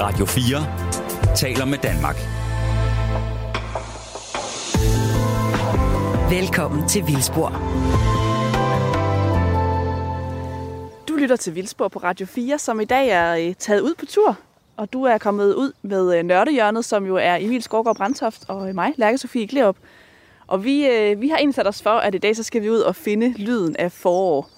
Radio 4 taler med Danmark. Velkommen til Vildspor. Du lytter til Vildspor på Radio 4, som i dag er øh, taget ud på tur. Og du er kommet ud med øh, Nørdehjørnet, som jo er Emil Skovgaard Brandtoft og mig, Lærke Sofie Glerup. Og vi, øh, vi har indsat os for, at i dag så skal vi ud og finde lyden af forår.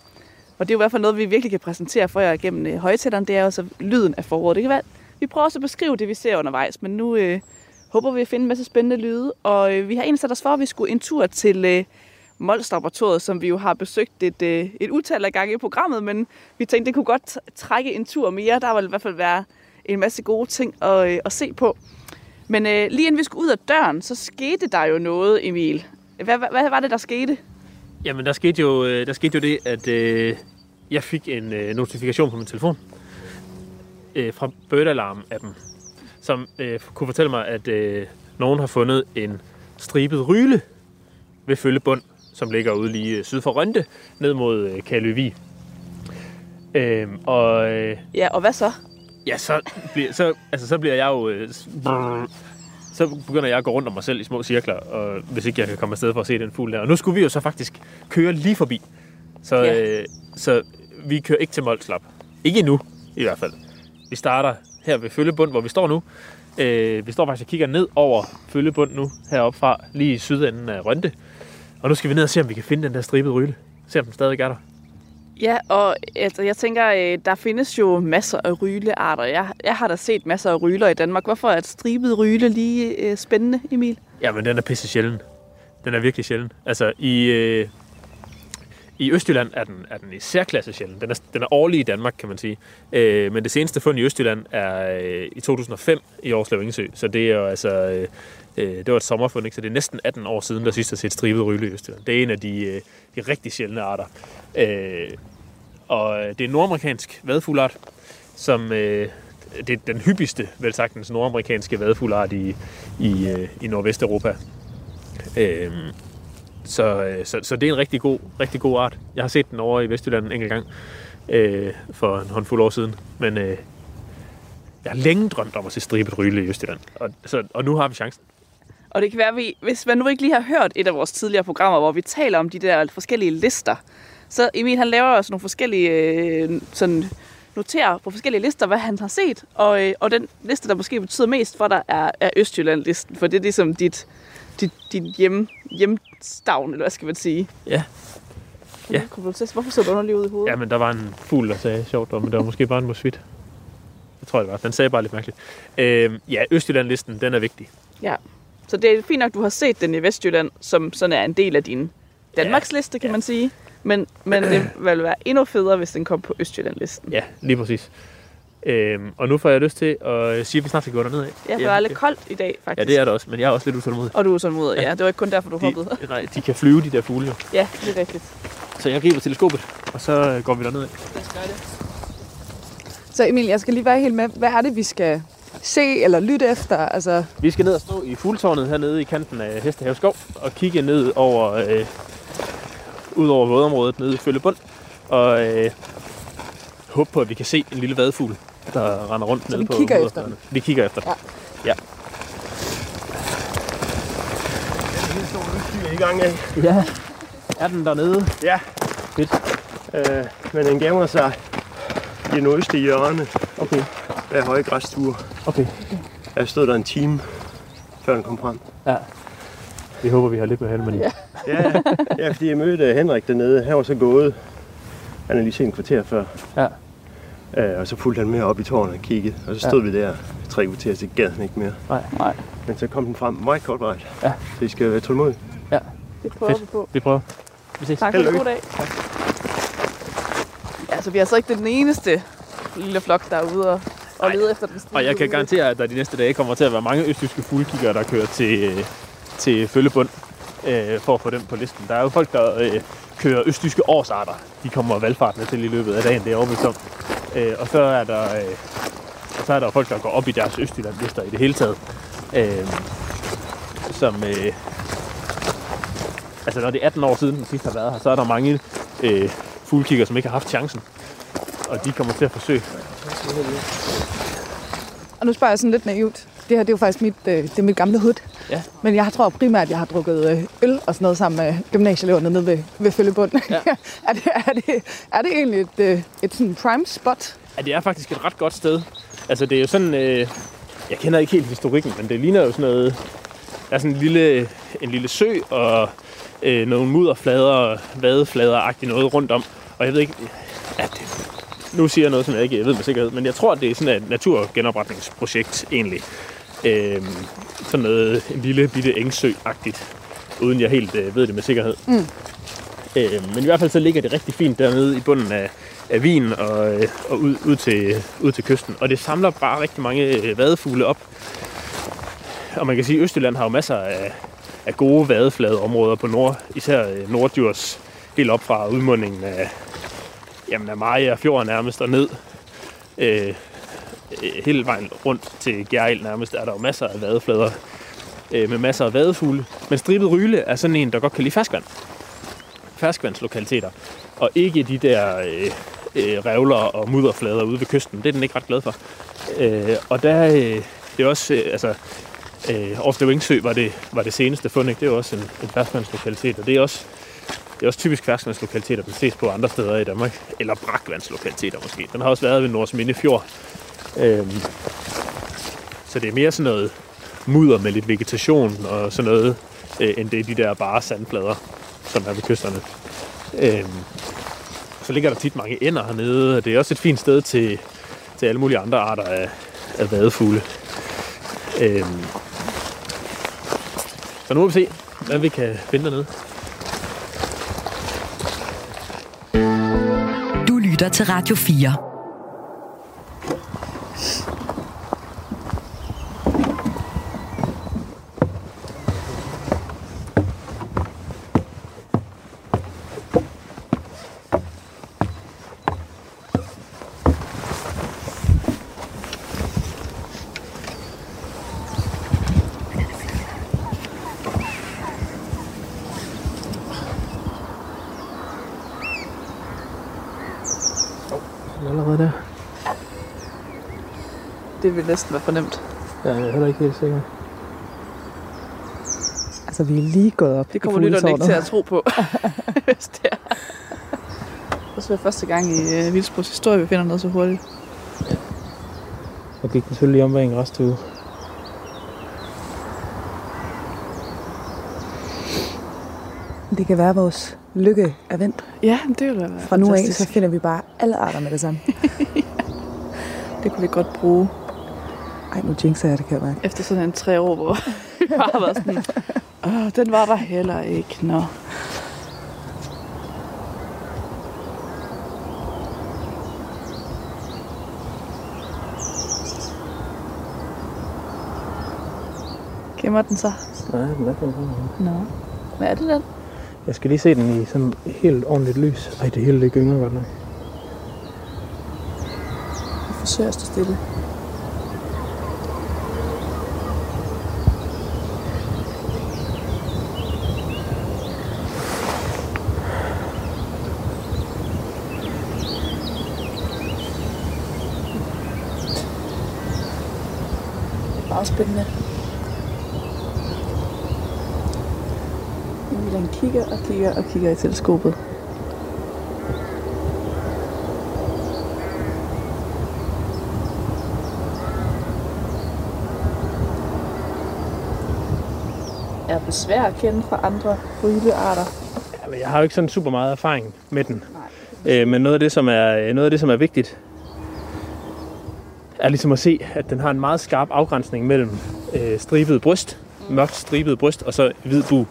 Og det er jo i hvert fald noget, vi virkelig kan præsentere for jer gennem øh, højtaleren. Det er også lyden af foråret. Det kan være, vi prøver også at beskrive det, vi ser undervejs, men nu øh, håber vi at finde en masse spændende lyde. Og øh, vi har indsat os for, at vi skulle en tur til øh, Mols Laboratoriet, som vi jo har besøgt et, øh, et utal af gange i programmet, men vi tænkte, det kunne godt trække en tur mere. Der vil i hvert fald være en masse gode ting at, øh, at se på. Men øh, lige inden vi skulle ud af døren, så skete der jo noget, Emil. Hvad, hvad, hvad var det, der skete? Jamen, der skete jo, øh, der skete jo det, at øh, jeg fik en øh, notifikation på min telefon øh, fra Bird Alarm-appen, som øh, kunne fortælle mig, at øh, nogen har fundet en stribet ryle ved Følgebund, som ligger ude lige øh, syd for Rønte, ned mod øh, Kaløvi. Øh, og øh, Ja, og hvad så? ja, så bliver, så, altså, så bliver jeg jo... Øh, så begynder jeg at gå rundt om mig selv i små cirkler, og hvis ikke jeg kan komme afsted for at se den fugl der. Og nu skulle vi jo så faktisk køre lige forbi. Så, Ja. øh, så vi kører ikke til Molslap. Ikke endnu, i hvert fald. Vi starter her ved Følgebund, hvor vi står nu. Øh, vi står faktisk og kigger ned over Følgebund nu, heroppe fra, lige i sydenden af Rønte. Og nu skal vi ned og se, om vi kan finde den der stribede ryle. Se, om den stadig er der. Ja, og altså, jeg tænker, øh, der findes jo masser af rylearter. Jeg, jeg har da set masser af ryler i Danmark. Hvorfor er et stribet ryle lige øh, spændende, Emil? Jamen, den er pisse sjælden. Den er virkelig sjælden. Altså, i, øh, i Østjylland er den, er den i særklasse sjælden. Den er, den er årlig i Danmark, kan man sige. Øh, men det seneste fund i Østjylland er øh, i 2005 i Årslev Ingesø. Så det er jo altså... Øh, øh, det var et sommerfund, ikke? så det er næsten 18 år siden, der sidst har set stribet ryle i Østjylland. Det er en af de, øh, de rigtig sjældne arter. Øh, og det er en nordamerikansk vadfuglart, som øh, det er den hyppigste, vel sagtens, nordamerikanske vadfuglart i, i, øh, i Nordvesteuropa. Øh, så, øh, så, så det er en rigtig god, rigtig god art. Jeg har set den over i Vestjylland en enkelt gang øh, for en håndfuld år siden. Men øh, jeg har længe drømt om at se stribet ryle i Østjylland. Og, så, og nu har vi chancen. Og det kan være, at vi, hvis man nu ikke lige har hørt et af vores tidligere programmer, hvor vi taler om de der forskellige lister, så Emil han laver også nogle forskellige, øh, sådan noterer på forskellige lister, hvad han har set, og, øh, og den liste, der måske betyder mest for dig, er, er Østjylland-listen, for det er ligesom dit, dit, dit hjem, hjemstavn, eller hvad skal man sige. Ja. Ja. Hvorfor så du underlig ud i hovedet? Ja, men der var en fugl, der sagde sjovt, men det var måske bare en musvit. Det tror jeg, det var. Den sagde bare lidt mærkeligt. Øh, ja, Østjylland-listen, den er vigtig. Ja. Så det er fint nok, du har set den i Vestjylland, som sådan er en del af din Danmarksliste, kan Ja. man sige. Men, men det ville være endnu federe, hvis den kom på Østjylland-listen. Ja, lige præcis. Øhm, og nu får jeg lyst til at sige, at vi snart skal gå derned af. Ja, for det er lidt koldt i dag, Ja, faktisk. det er det også, men jeg er også lidt utålmodig. Og du er sådan mod, ja. Det var ikke kun derfor, du hoppede. De, nej, de kan flyve, de der fugle jo. Ja, det er rigtigt. Så jeg griber teleskopet, og så øh, går vi derned af. Lad os gøre det. Så Emil, jeg skal lige være helt med. Hvad er det, vi skal se eller lytte efter? Altså, Vi skal ned og stå i fugltårnet hernede i kanten af Hestehave Skov og kigge ned over, øh, ud over vådområdet nede i Følgebund og øh, håbe på, at vi kan se en lille vadfugl, der render rundt nede vi på kigger efter vådområderne. Vi kigger efter den. Ja. Ja. i gang af. ja. Er den dernede? Ja. Fedt. Øh, men den gemmer sig i det nordøste hjørne Okay. af høje græsture. Okay. Jeg stod der en time, før den kom frem. Ja. Vi håber, vi har lidt med hende, men ja. Ja, ja fordi jeg mødte Henrik dernede. Han var så gået. Han er lige set en kvarter før. Ja. Øh, og så fulgte han med op i tårnet og kiggede. Og så stod ja. vi der tre kvarter, så gad han ikke mere. Nej. Nej, Men så kom den frem meget kortvarigt. Ja. Så I skal være tålmodige. det prøver Fedt. vi på. Vi prøver. Vi ses. Tak for en god dag. Ja, så vi er altså ikke den eneste lille flok, der er ude og, og lede efter den Og jeg kan garantere, at der de næste dage kommer til at være mange østtyske fuglkiggere, der kører til, til Følgebund øh, for at få dem på listen. Der er jo folk, der øh, kører østtyske årsarter. De kommer valgfartende til i løbet af dagen, det er overbevist om. Øh, og så er der øh, og så er der folk, der går op i deres Østjylland-lister i det hele taget. Øh, som, øh, altså når det er 18 år siden, den sidste har været her, så er der mange øh, fuglekikker, som ikke har haft chancen. Og de kommer til at forsøge Og nu spørger jeg sådan lidt naivt. Det her det er jo faktisk mit, øh, det er mit gamle hud. Ja. Men jeg tror primært, at jeg har drukket øh, øl og sådan noget sammen med gymnasieeleverne nede ved, ved Følgebund. Ja. er, det, er, det, er det egentlig et, øh, et sådan prime spot? Ja, det er faktisk et ret godt sted. Altså, det er jo sådan... Øh, jeg kender ikke helt historikken, men det ligner jo sådan noget... Der er sådan en lille, en lille sø og øh, nogle mudderflader, vadeflader-agtigt noget rundt om. Og jeg ved ikke... Ja, det, nu siger jeg noget, som jeg ikke ved med sikkerhed, men jeg tror, det er sådan et naturgenopretningsprojekt egentlig. Øh, sådan noget, en lille bitte engsø-agtigt, uden jeg helt øh, ved det med sikkerhed. Mm. Øh, men i hvert fald så ligger det rigtig fint dernede i bunden af, af Wien og, øh, og ud, ud, til, ud til kysten. Og det samler bare rigtig mange øh, vadefugle op. Og man kan sige, at Østjylland har jo masser af, af gode vadefladeområder på nord, især øh, Norddjurs, helt op fra udmundingen af, jamen, af Maja fjorden nærmest og ned. Øh, Øh, hele vejen rundt til Gjerrild nærmest er der jo masser af vadeflader øh, med masser af vadefugle. Men stribet ryle er sådan en, der godt kan lide ferskvand. Ferskvandslokaliteter. Og ikke de der øh, øh, revler og mudderflader ude ved kysten. Det er den ikke ret glad for. Øh, og der øh, det er også, øh, altså, øh, Årslev Ingsø var det, var det seneste fund, ikke? Det er jo også en, en ferskvandslokalitet, og det er også det er også typisk ferskvandslokaliteter, der ses på andre steder i Danmark. Eller brakvandslokaliteter måske. Den har også været ved Nordsminde Fjord. Øhm, så det er mere sådan noget mudder med lidt vegetation og sådan noget, øh, end det er de der bare sandflader, som er ved kysterne. Øhm, så ligger der tit mange ender hernede, og det er også et fint sted til, til alle mulige andre arter af, af vadefugle. Øhm, så nu må vi se, hvad vi kan finde dernede. Du lytter til Radio 4. Allerede der. Det vil næsten være fornemt. Ja, jeg er heller ikke helt sikker. Altså, vi er lige gået op Det kommer lytterne ikke til at tro på, hvis det er. Og så er første gang i uh, Vildsborgs historie, vi finder noget så hurtigt. Og gik den selvfølgelig om bag en restue. Det kan være, at vores lykke er vendt. Ja, det ville være Fra nu af, fantastisk. så finder vi bare alle arter med det samme. Det kunne vi godt bruge Ej, nu jinxer jeg det, kan jeg mærke. efter sådan en tre år, hvor vi bare har været sådan, Åh, den var der heller ikke. Nå. Gemmer den sig? Nej, den er kun Nå. Hvad er det den? Jeg skal lige se den i sådan helt ordentligt lys. Ej, det hele det gynger godt nok. Jeg forsøger at stå stille. Det er meget spændende. Emilian kigger og kigger i teleskopet. er besvær at kende fra andre rylearter. Ja, jeg har jo ikke sådan super meget erfaring med den. Nej. Øh, men noget af det, som er, noget af det, som er vigtigt, er ligesom at se, at den har en meget skarp afgrænsning mellem øh, stribet bryst, mørkt stribet bryst, og så hvid bu.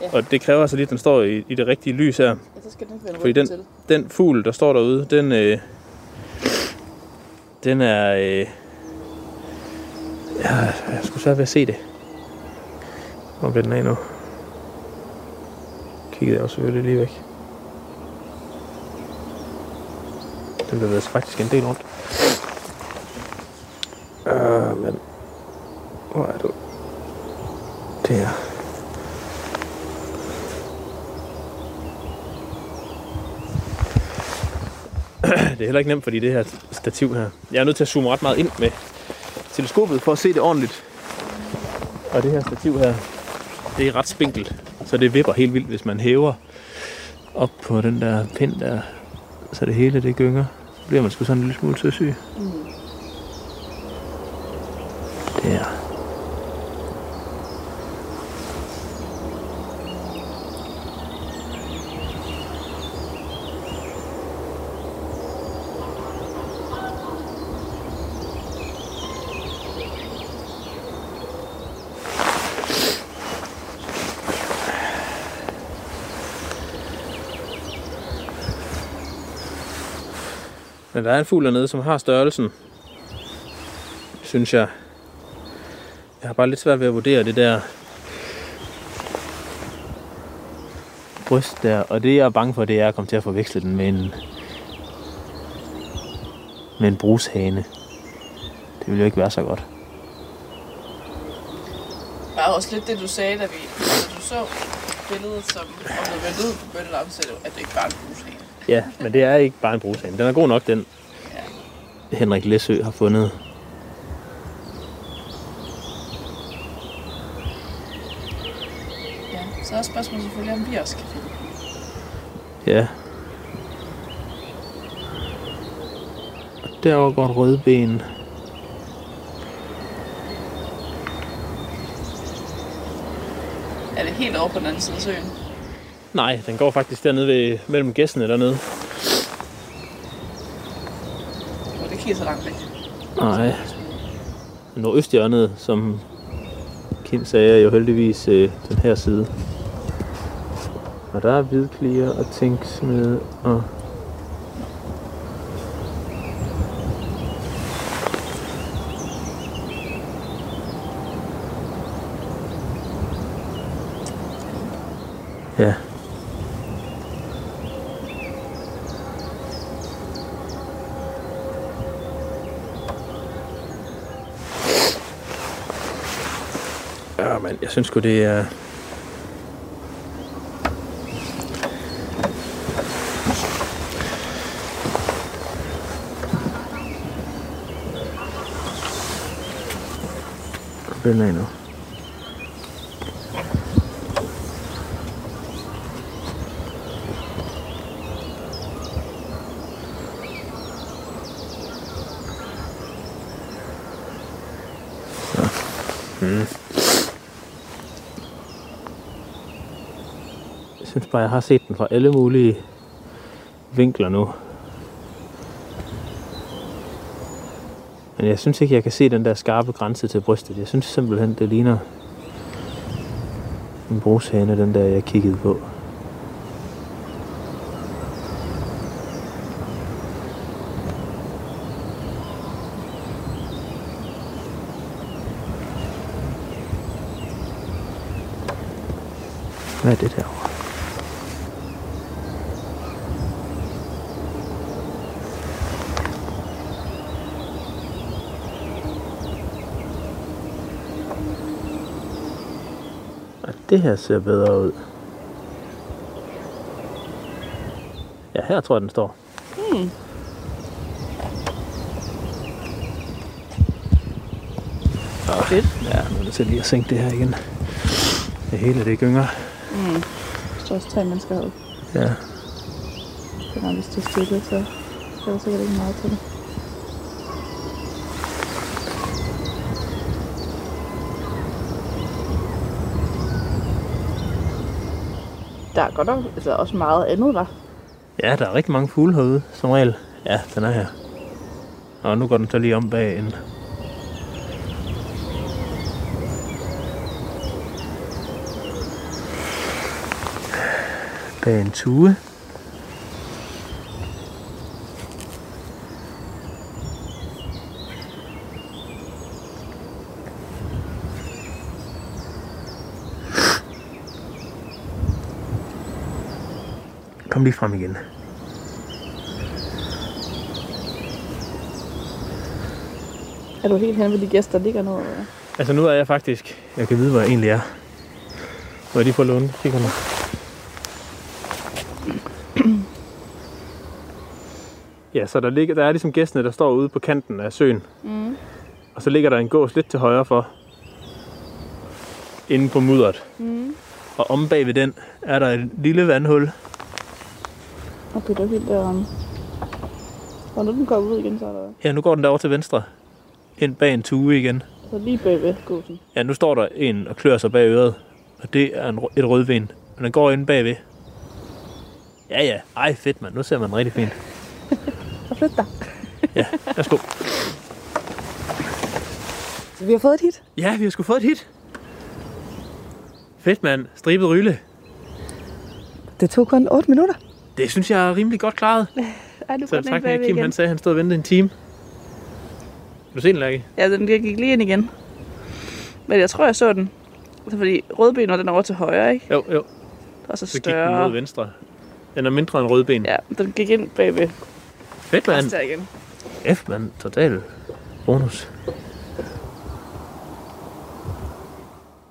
Ja. Og det kræver altså lige, at den står i, i det rigtige lys her. Ja, så skal den vende Fordi den- til. Den fugl, der står derude, den, øh, den er... Øh, ja, jeg skulle svært ved at se det. Hvor bliver den af nu? Kiggede jeg også selvfølgelig lige væk. Den bevæger sig faktisk en del rundt. Øh, men... Hvor er du? Der. Det er heller ikke nemt, fordi det her stativ her. Jeg er nødt til at zoome ret meget ind med, teleskopet for at se det ordentligt. Og det her stativ her, det er ret spinkelt, så det vipper helt vildt, hvis man hæver op på den der pind der, så det hele det gynger. Så bliver man sgu sådan en lille smule søsyg. Mm. Men der er en fugl dernede, som har størrelsen, synes jeg. Jeg har bare lidt svært ved at vurdere det der bryst der. Og det jeg er bange for, det er at komme til at forveksle den med en, med en brushane. Det vil jo ikke være så godt. Det var også lidt det, du sagde, da, vi, da du så billedet, som var blevet vendt ud på bøttelampen, at det ikke bare en brushane. Ja, men det er ikke bare en brushane. Den er god nok, den Henrik Læsø har fundet. Ja, så er spørgsmålet selvfølgelig, om vi også kan finde. Ja. Og derovre går et rødben. Er det helt over på den anden side af søen? Nej, den går faktisk dernede ved, mellem gæstene dernede. Og det er ikke så langt væk. Nej. Nordøsthjørnet, som Kim sagde, er jo heldigvis øh, den her side. Og der er hvidklier og tænksmed og... jeg synes sgu, det er... Billeder endnu. Jeg synes bare, jeg har set den fra alle mulige vinkler nu. Men jeg synes ikke, jeg kan se den der skarpe grænse til brystet. Jeg synes simpelthen, det ligner en brushane, den der, jeg kiggede på. Hvad er det derovre? Det her ser bedre ud. Ja, her tror jeg, den står. Hmm. Oh, Fedt. Ja, nu er det til lige at sænke det her igen. Det hele det gynger. Mm. Så også tre mennesker herude. Ja. Det er hvis det er stille, så er der sikkert ikke meget til det. Der er godt nok altså også meget andet, var. Ja, der er rigtig mange fugle herude, som regel. Ja, den er her. Og nu går den så lige om bag en. Bag en tue. Kom lige frem igen. Er du helt hen ved de gæster, der ligger noget? Eller? Altså nu er jeg faktisk... Jeg kan vide, hvor jeg egentlig er. Må jeg lige få låne kiggerne? Ja, så der, ligger, der er ligesom gæstene, der står ude på kanten af søen. Mm. Og Og så ligger der en gås lidt til højre for. Inde på mudderet. Mm. Og om bag ved den er der et lille vandhul. Og Peter helt derom. Og nu den kommet ud igen, så er der Ja, nu går den derover til venstre. Ind bag en tue igen. så lige bagved gåsen. Ja, nu står der en og klør sig bag øret. Og det er en, et rødvin. Og den går inde bagved. Ja, ja. Ej, fedt, mand. Nu ser man rigtig fint. Så flyt dig. Ja, værsgo. Så vi har fået et hit. Ja, vi har sgu fået et hit. Fedt, mand. Stribet ryle. Det tog kun 8 minutter. Det synes jeg er rimelig godt klaret. Ej, nu Så tak, bagved Kim. igen. Han sagde, at han stod og ventede en time. Kan du se den, Lærke? Ja, den gik lige ind igen. Men jeg tror, jeg så den. Altså, fordi rødben var den over til højre, ikke? Jo, jo. Og så Så gik den mod større. venstre. Den er mindre end rødben. Ja, den gik ind bagved. Fedt, mand. Igen. F, mand. Total bonus.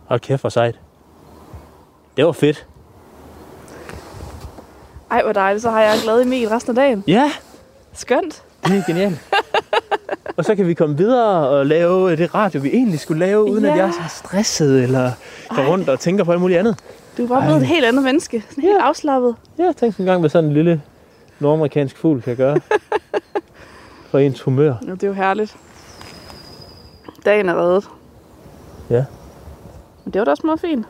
Hold kæft for sejt. Det var fedt. Ej, hvor dejligt. Så har jeg glad Emil resten af dagen. Ja, Skønt. det er genialt. og så kan vi komme videre og lave det radio, vi egentlig skulle lave, uden ja. at Ja. jeg er så stresset eller går rundt og tænker på alt muligt andet. Du er bare blevet et helt andet menneske. Sådan helt afslappet. Ja, tænk en gang, hvad sådan en lille nordamerikansk fugl kan gøre. for ens humør. Ja, det er jo herligt. Dagen er reddet. Ja. Men det var da også meget fint.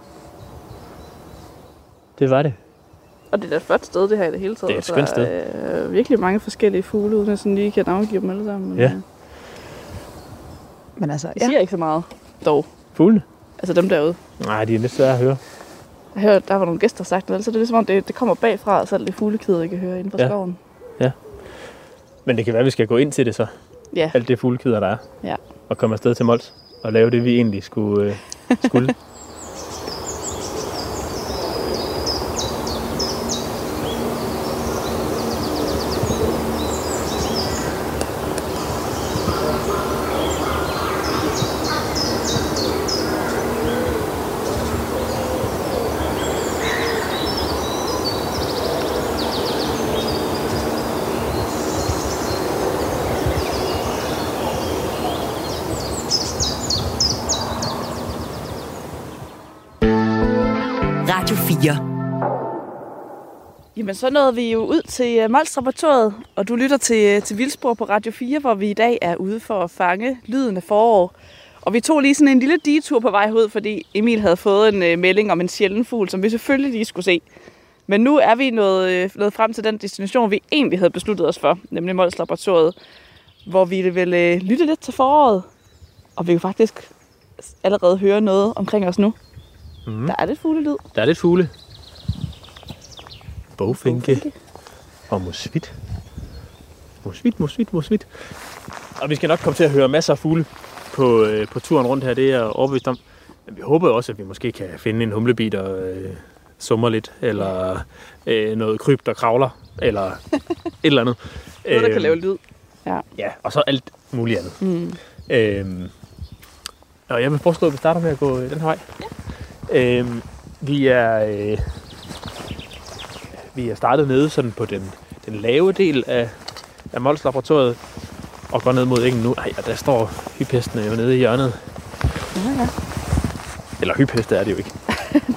Det var det. Og det er da et flot sted, det her i det hele taget. Det er et Så skønt Der er øh, virkelig mange forskellige fugle, uden at sådan lige kan navngive dem alle sammen. Men, Ja. øh, Men altså, De ja. siger ikke så meget, dog. Fuglene? Altså dem derude. Nej, de er lidt svære at høre. Jeg hørte, der var nogle gæster, der sagt det, så det er ligesom om, det, det kommer bagfra, så er det lidt fuglekvider, jeg kan høre inden for Ja. skoven. Men det kan være, at vi skal gå ind til det så. Ja, Alt det fuglekvider, der er. Ja. Og komme afsted til Mols. Og lave det, vi egentlig skulle. Øh, skulle. 4. Jamen, så nåede vi jo ud til øh, uh, Molslaboratoriet, og du lytter til, øh, til Vildspor på Radio 4, hvor vi i dag er ude for at fange lyden af forår. Og vi tog lige sådan en lille detur på vej ud, fordi Emil havde fået en uh, melding om en sjælden fugl, som vi selvfølgelig lige skulle se. Men nu er vi nået, uh, nået frem til den destination, vi egentlig havde besluttet os for, nemlig Molslaboratoriet, hvor vi vil uh, lytte lidt til foråret. Og vi kan faktisk allerede høre noget omkring os nu. Mhm. Der er lidt fuglelyd. Der er lidt fugle. Bogfinke. Og musvit. Musvit, musvit, musvit. Og vi skal nok komme til at høre masser af fugle på, øh, på turen rundt her, det er jeg overbevist om. Men vi håber også, at vi måske kan finde en humlebi, der øh, summer lidt, eller øh, noget kryb, der kravler, eller et eller andet. Noget, der kan Øhm, lave lyd. Ja, og så alt muligt andet. Mm. Øhm, og jeg vil foreslå, at vi starter med at gå den her vej. Ja. Øhm, vi er øh, vi er startet nede sådan på den, den lave del af, af Mols Laboratoriet og går ned mod engen nu. Ej, og der står hyphestene jo nede i hjørnet. Ja, ja. Eller hypheste er det jo ikke.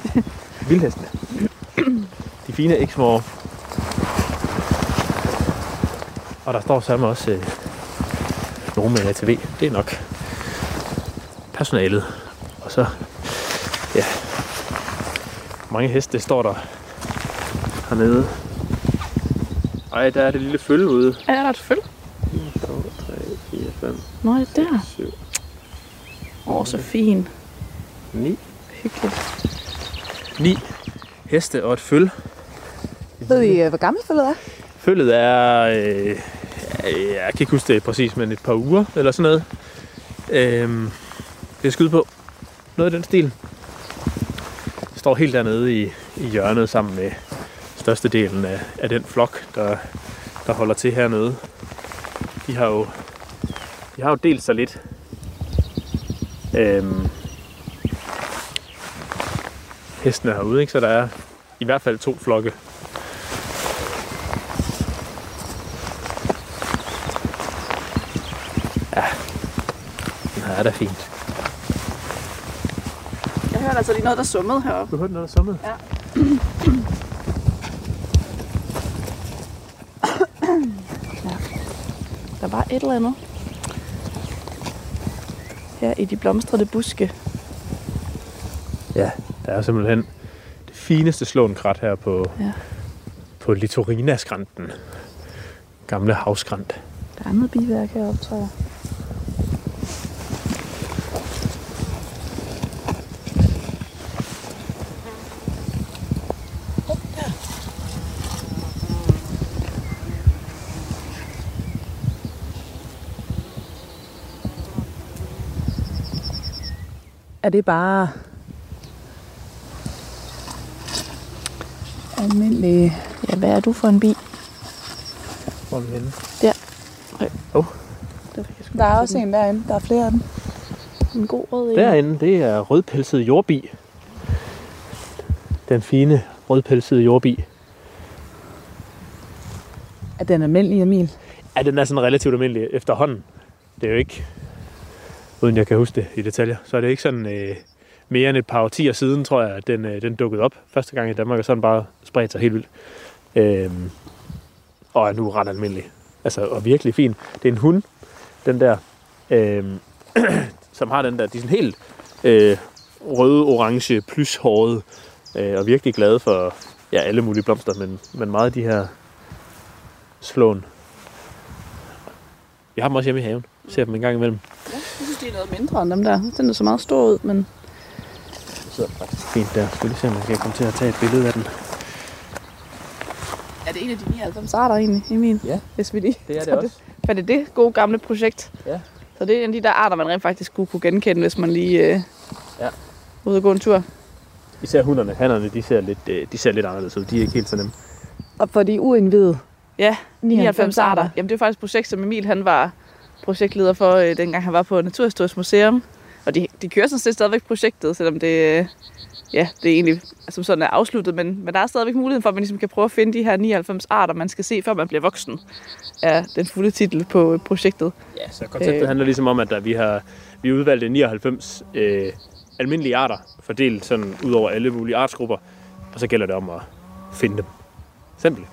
Vildhestene. De fine eksmore. Og der står sammen også øh, nogen med en ATV. Det er nok personalet. Og så, ja, mange heste står der hernede. Ej, der er det lille følge ude. Er der et føl? 1, 2, 3, 4, 5, Nå, ja, der. 7, Åh, oh, så fin. 9. Hyggeligt. 9 heste og et føl. Ved I, øh, hvor gammel følget er? Følget er, øh, jeg kan ikke huske det præcis, men et par uger eller sådan noget. Øh, det er skyde på. Noget i den stil. Står helt dernede i, i hjørnet sammen med størstedelen af, af den flok, der, der holder til hernede. De har jo, de har jo delt sig lidt. Øhm, hestene herude, ikke? så der er i hvert fald to flokke Ja, det er fint. Jeg hørte altså lige noget, der summede heroppe. Du hørte noget, der summede? Ja. Der var et eller andet. Her i de blomstrede buske. Ja, der er simpelthen det fineste slåenkrat her på, Ja. på Litorina-skrænten. Gamle havskrant. Der er noget biværk heroppe, tror jeg. Er det bare almindelig... Ja, hvad er du for en bi? Hvor er vi henne? Der, fik jeg sgu Der er også en derinde. Der er flere af dem. en god rød en. Derinde, det er rødpelset jordbi. Den fine rødpelsede jordbi. Er den almindelig, Emil? Ja, den er sådan relativt almindelig efterhånden. Det er jo ikke, uden jeg kan huske det i detaljer, så er det ikke sådan øh, mere end et par årtier siden, tror jeg, at den, øh, den dukkede op første gang i Danmark, og sådan bare spredt sig helt vildt. Øh, og er nu ret almindelig. Altså, og virkelig fin. Det er en hund, den der, øh, som har den der, de er sådan helt øh, røde-orange plyshårede, øh, og virkelig glade for ja, alle mulige blomster, men, men meget af de her slåen. Jeg har dem også hjemme i haven. Ser dem en gang imellem. Jeg synes, de er noget mindre end dem der. Den er så meget stor ud, men Så sidder faktisk fint der. Skal lige se, om man kan komme til at tage et billede af den. er det en af de 99 arter egentlig, Emil? Ja. Hvis vi lige Det er det også. For det er det gode gamle projekt. Ja. Så det er en af de der arter, man rent faktisk skulle kunne genkende, hvis man lige øh, Ja. ude og gå en tur. Især hunderne. Hannerne, de ser lidt, øh, de ser lidt anderledes ud. De er ikke helt så nemme. Og for de uindvidede. Ja, 99 arter. arter. Jamen det er faktisk et projekt, som Emil han var projektleder for, øh, dengang han var på Naturhistorisk Museum. Og de, de kører sådan set stadigvæk projektet, selvom det, øh, ja, det er egentlig altså sådan er afsluttet. Men, men der er stadigvæk muligheden for, at man ligesom kan prøve at finde de her 99 arter, man skal se, før man bliver voksen, er den fulde titel på øh, projektet. Ja, så konceptet Øh. handler ligesom om, at der, vi har vi har udvalgt 99 øh, almindelige arter, fordelt sådan ud over alle mulige artsgrupper. Og så gælder det om at finde dem. Simpelt.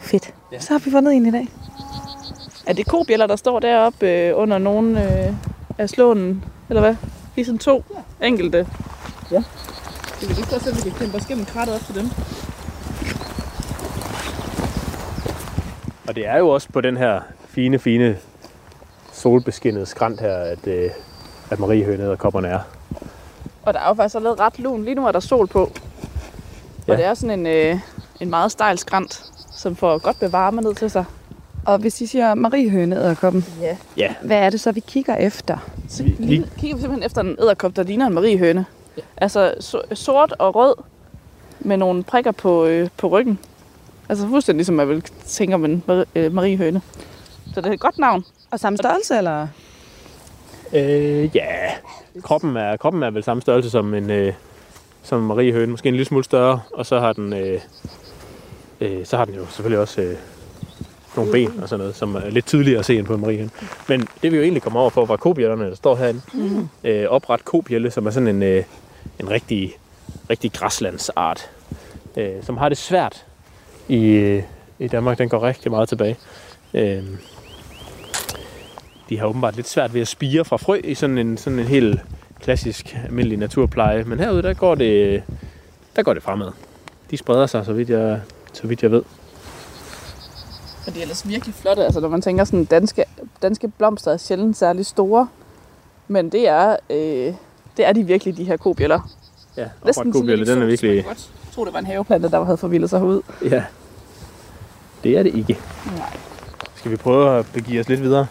Fedt. Ja. Så har vi fundet en i dag. Er det kobjæller, der står deroppe øh, under nogen øh, af slånen, eller hvad? De er sådan to ja. enkelte. Ja. Det vil lige så se, om vi kan kæmpe os gennem krattet op til dem. Og det er jo også på den her fine, fine solbeskinnede skrant her, at, øh, at Mariehøne og kopperne er. Og der er jo faktisk allerede ret lun. Lige nu er der sol på. Ja. Og det er sådan en, øh, en meget stejl skrant, som får godt bevarme ned til sig. Og hvis I siger mariehøne æderkoppen, Ja. Ja, hvad er det så, vi kigger efter? Så Vi- kigger vi simpelthen efter en æderkop, der ligner en mariehøne. Ja. Altså so- sort og rød med nogle prikker på, øh, på ryggen. Altså fuldstændig ligesom man vil tænke om en øh, mariehøne. Så det er et godt navn. Og samme størrelse, eller? øh, ja. Kroppen er, kroppen er vel samme størrelse som en, øh, som en Mariehøne. Måske en lille smule større. Og så har den, øh, øh, så har den jo selvfølgelig også øh, nogle ben og sådan noget, som er lidt tydeligere at se end på en Mariehøne. Men det vi jo egentlig kommer over for, var kobjællerne, der står herinde. Mm. Øh, opret kobjælle, som er sådan en, øh, en rigtig, rigtig græslandsart, øh, som har det svært i, øh, i Danmark. Den går rigtig meget tilbage. Øh, de har åbenbart lidt svært ved at spire fra frø i sådan en, sådan en helt klassisk almindelig naturpleje. Men herude, der går det, der går det fremad. De spreder sig, så vidt jeg, så vidt jeg ved. Og de er ellers virkelig flotte. Altså når man tænker sådan, danske, danske blomster er sjældent særlig store. Men det er, øh, det er de virkelig, de her kobjæller. Ja, Næsten opret kobjælle, den er virkelig... Jeg tror, det var en haveplante, der havde forvildet sig ud. Ja, det er det ikke. Nej. Skal vi prøve at begive os lidt videre?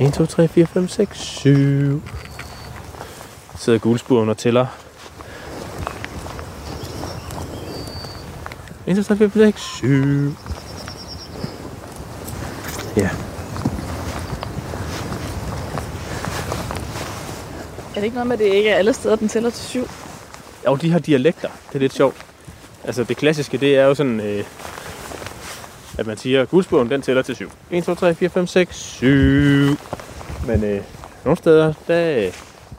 1, 2, 3, 4, 5, 6, 7. Sidder guldspuren og tæller. 1, 2, 3, 4, 5, 6, 7. Ja. Er det ikke noget med, at det ikke er alle steder, den tæller til syv? Jo, de har dialekter. Det er lidt sjovt. Altså det klassiske, det er jo sådan... Øh, at man siger, at den tæller til 7. 1, 2, 3, 4, 5, 6, 7. Men øh, nogle steder, der,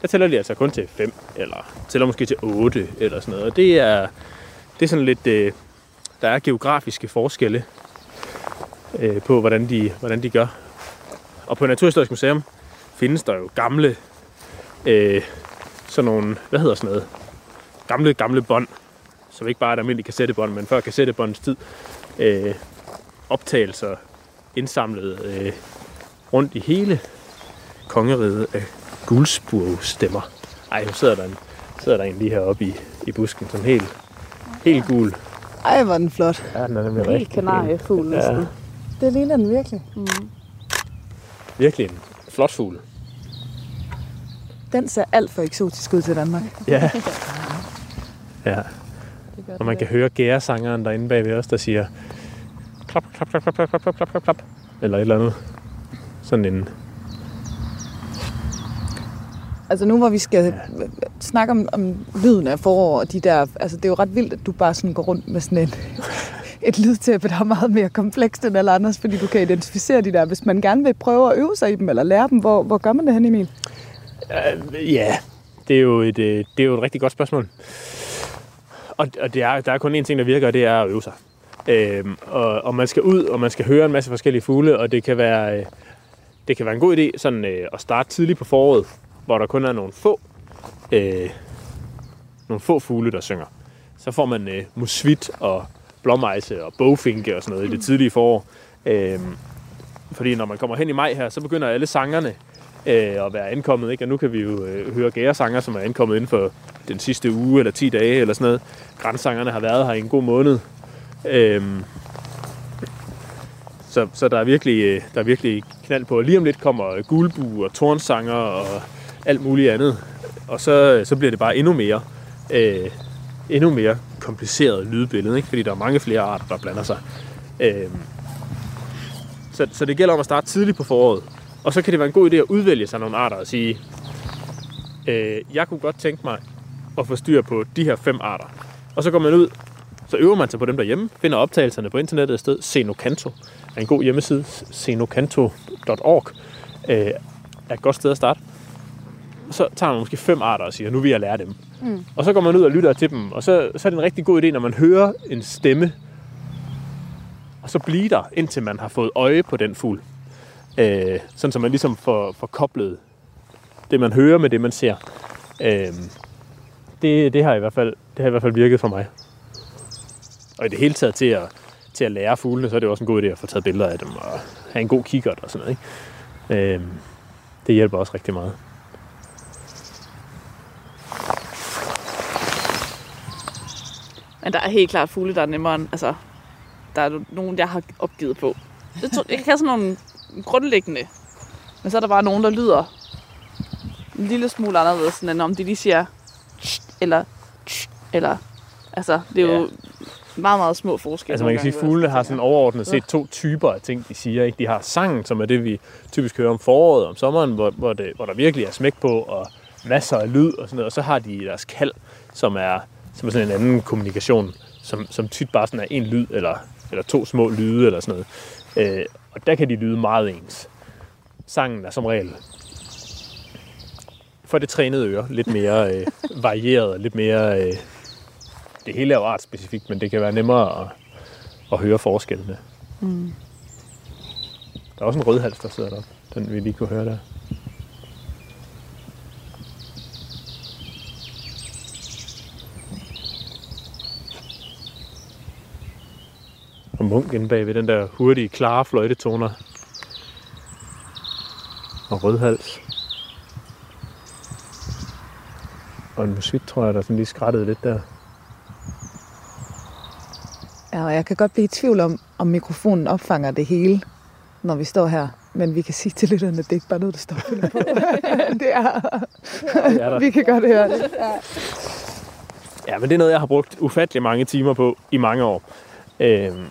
der tæller de altså kun til 5, eller tæller måske til 8, eller sådan noget. Og det er, det er sådan lidt, øh, der er geografiske forskelle øh, på, hvordan de, hvordan de gør. Og på Naturhistorisk Museum findes der jo gamle, øh, sådan nogle, hvad hedder sådan noget, gamle, gamle bånd, som ikke bare er et almindeligt kassettebånd, men før kassettebåndets tid, øh, optagelser indsamlet øh, rundt i hele kongeriget af guldsburgstemmer. Ej, nu sidder der en, sidder der en lige heroppe i, i busken, sådan helt, helt gul. Ej, hvor er den flot. Ja, den er nemlig Helt rigtig fin. kanariefugl Ja. Det ligner den virkelig. Virkelig en flot fugl. Den ser alt for eksotisk ud til Danmark. Ja. Ja. Og man kan høre gæresangeren derinde bagved os, der siger klap, klap, klap, klap, klap, klap, klap, klap, klap. Eller et eller andet. Sådan en... Altså nu hvor vi skal ja. snakke om, om lyden af forår og de der... Altså det er jo ret vildt, at du bare sådan går rundt med sådan en, et lydtæppe, der er meget mere komplekst end alle andres, fordi du kan identificere de der. Hvis man gerne vil prøve at øve sig i dem eller lære dem, hvor, hvor gør man det hen, Emil? Uh, ja, det er, jo et, øh, det er jo et rigtig godt spørgsmål. Og, og det er, der er kun én ting, der virker, og det er at øve sig. Øhm, og, og man skal ud, og man skal høre en masse forskellige fugle, og det kan være, øh, det kan være en god idé sådan, øh, at starte tidligt på foråret, hvor der kun er nogle få, øh, nogle få fugle, der synger. Så får man øh, musvit og blåmejse og bogfinke og sådan noget i det tidlige forår. Øhm, fordi når man kommer hen i maj her, så begynder alle sangerne øh, at være ankommet. Ikke? Og nu kan vi jo øh, høre gæresanger, som er ankommet inden for den sidste uge eller 10 dage eller sådan noget. Grænsangerne har været her i en god måned. Øhm, så, så der er virkelig, øh, der er virkelig knald på. Lige om lidt kommer øh, gulbu og tornsanger og alt muligt andet. Og så, så bliver det bare endnu mere, øh, endnu mere kompliceret lydbillede, ikke? fordi der er mange flere arter, der blander sig. Øh, så, så det gælder om at starte tidligt på foråret. Og så kan det være en god idé at udvælge sig nogle arter og sige, øh, jeg kunne godt tænke mig at få styr på de her fem arter. Og så går man ud, så øver man sig på dem derhjemme, finder optagelserne på internettet et sted. Senocanto er en god hjemmeside. Senocanto.org øh, er et godt sted at starte. Så tager man måske fem arter og siger, nu vil jeg lære dem. Mm. Og så går man ud og lytter til dem, og så, så er det en rigtig god idé, når man hører en stemme, og så blive der, indtil man har fået øje på den fugl. Øh, sådan så man ligesom får, får koblet det, man hører med det, man ser. Øh, det, det, har i hvert fald, det har i hvert fald virket for mig. Og i det hele taget til at, til at lære fuglene, så er det også en god idé at få taget billeder af dem og have en god kikkert og sådan noget. Ikke? Øh, det hjælper også rigtig meget. Men der er helt klart fugle, der er nemmere end, altså, der er nogen, jeg har opgivet på. Det tror, jeg kan sådan nogle grundlæggende, men så er der bare nogen, der lyder en lille smule anderledes, sådan, end om de lige siger, eller, eller, altså, det er jo Ja. meget, meget små forskelle. Altså man kan sige, at fuglene vil har sådan overordnet set to typer af ting, de siger. Ikke? De har sangen, som er det, vi typisk hører om foråret om sommeren, hvor, hvor, det, hvor der virkelig er smæk på, og masser af lyd og sådan noget. Og så har de deres kald, som er, som er sådan en anden kommunikation, som, som tit bare sådan er en lyd, eller, eller to små lyde, eller sådan noget. Øh, og der kan de lyde meget ens. Sangen er som regel for det trænede øre lidt mere øh, varieret, og lidt mere... Øh, det hele er jo artspecifikt, men det kan være nemmere at, at høre forskellene. Mm. Der er også en rødhals, der sidder deroppe. Den vi lige kunne høre der. Og munk inde bag ved den der hurtige, klare fløjtetoner. Og rødhals. Og en musvit, tror jeg, der sådan lige skrættede lidt der. Ja, og jeg kan godt blive i tvivl om, om mikrofonen opfanger det hele, når vi står her. Men vi kan sige til lytterne, at det er ikke bare noget, der står på. det er, Det er der. vi kan godt høre det. Ja, men det er noget, jeg har brugt ufattelig mange timer på i mange år. Øhm,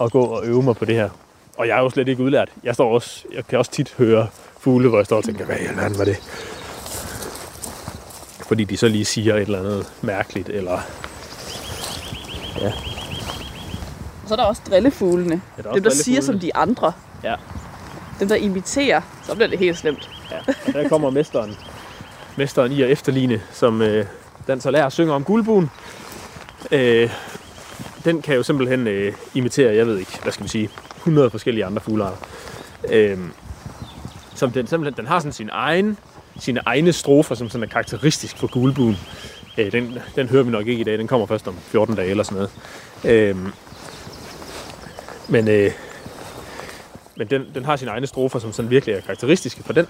at gå og øve mig på det her. Og jeg er jo slet ikke udlært. Jeg, står også, jeg kan også tit høre fugle, hvor jeg står og tænker, hvad i alverden var det? Fordi de så lige siger et eller andet mærkeligt, eller... Ja. Og så er der også drillefuglene. Ja, der er Dem, der også siger som de andre. Ja. Dem, der imiterer. Så bliver det helt slemt. Ja, og der kommer mesteren, mesteren i at efterligne, som øh, dans og lærer synger om guldbuen. Øh, den kan jo simpelthen øh, imitere, jeg ved ikke, hvad skal vi sige, 100 forskellige andre fuglearter. Øh, som den simpelthen, den har sådan sin egen, sine egne strofer, som sådan er karakteristisk for gulbuen. Øh, den, den hører vi nok ikke i dag, den kommer først om 14 dage eller sådan noget. Øh, men øh, men den, den har sine egne strofer, som sådan virkelig er karakteristiske for den.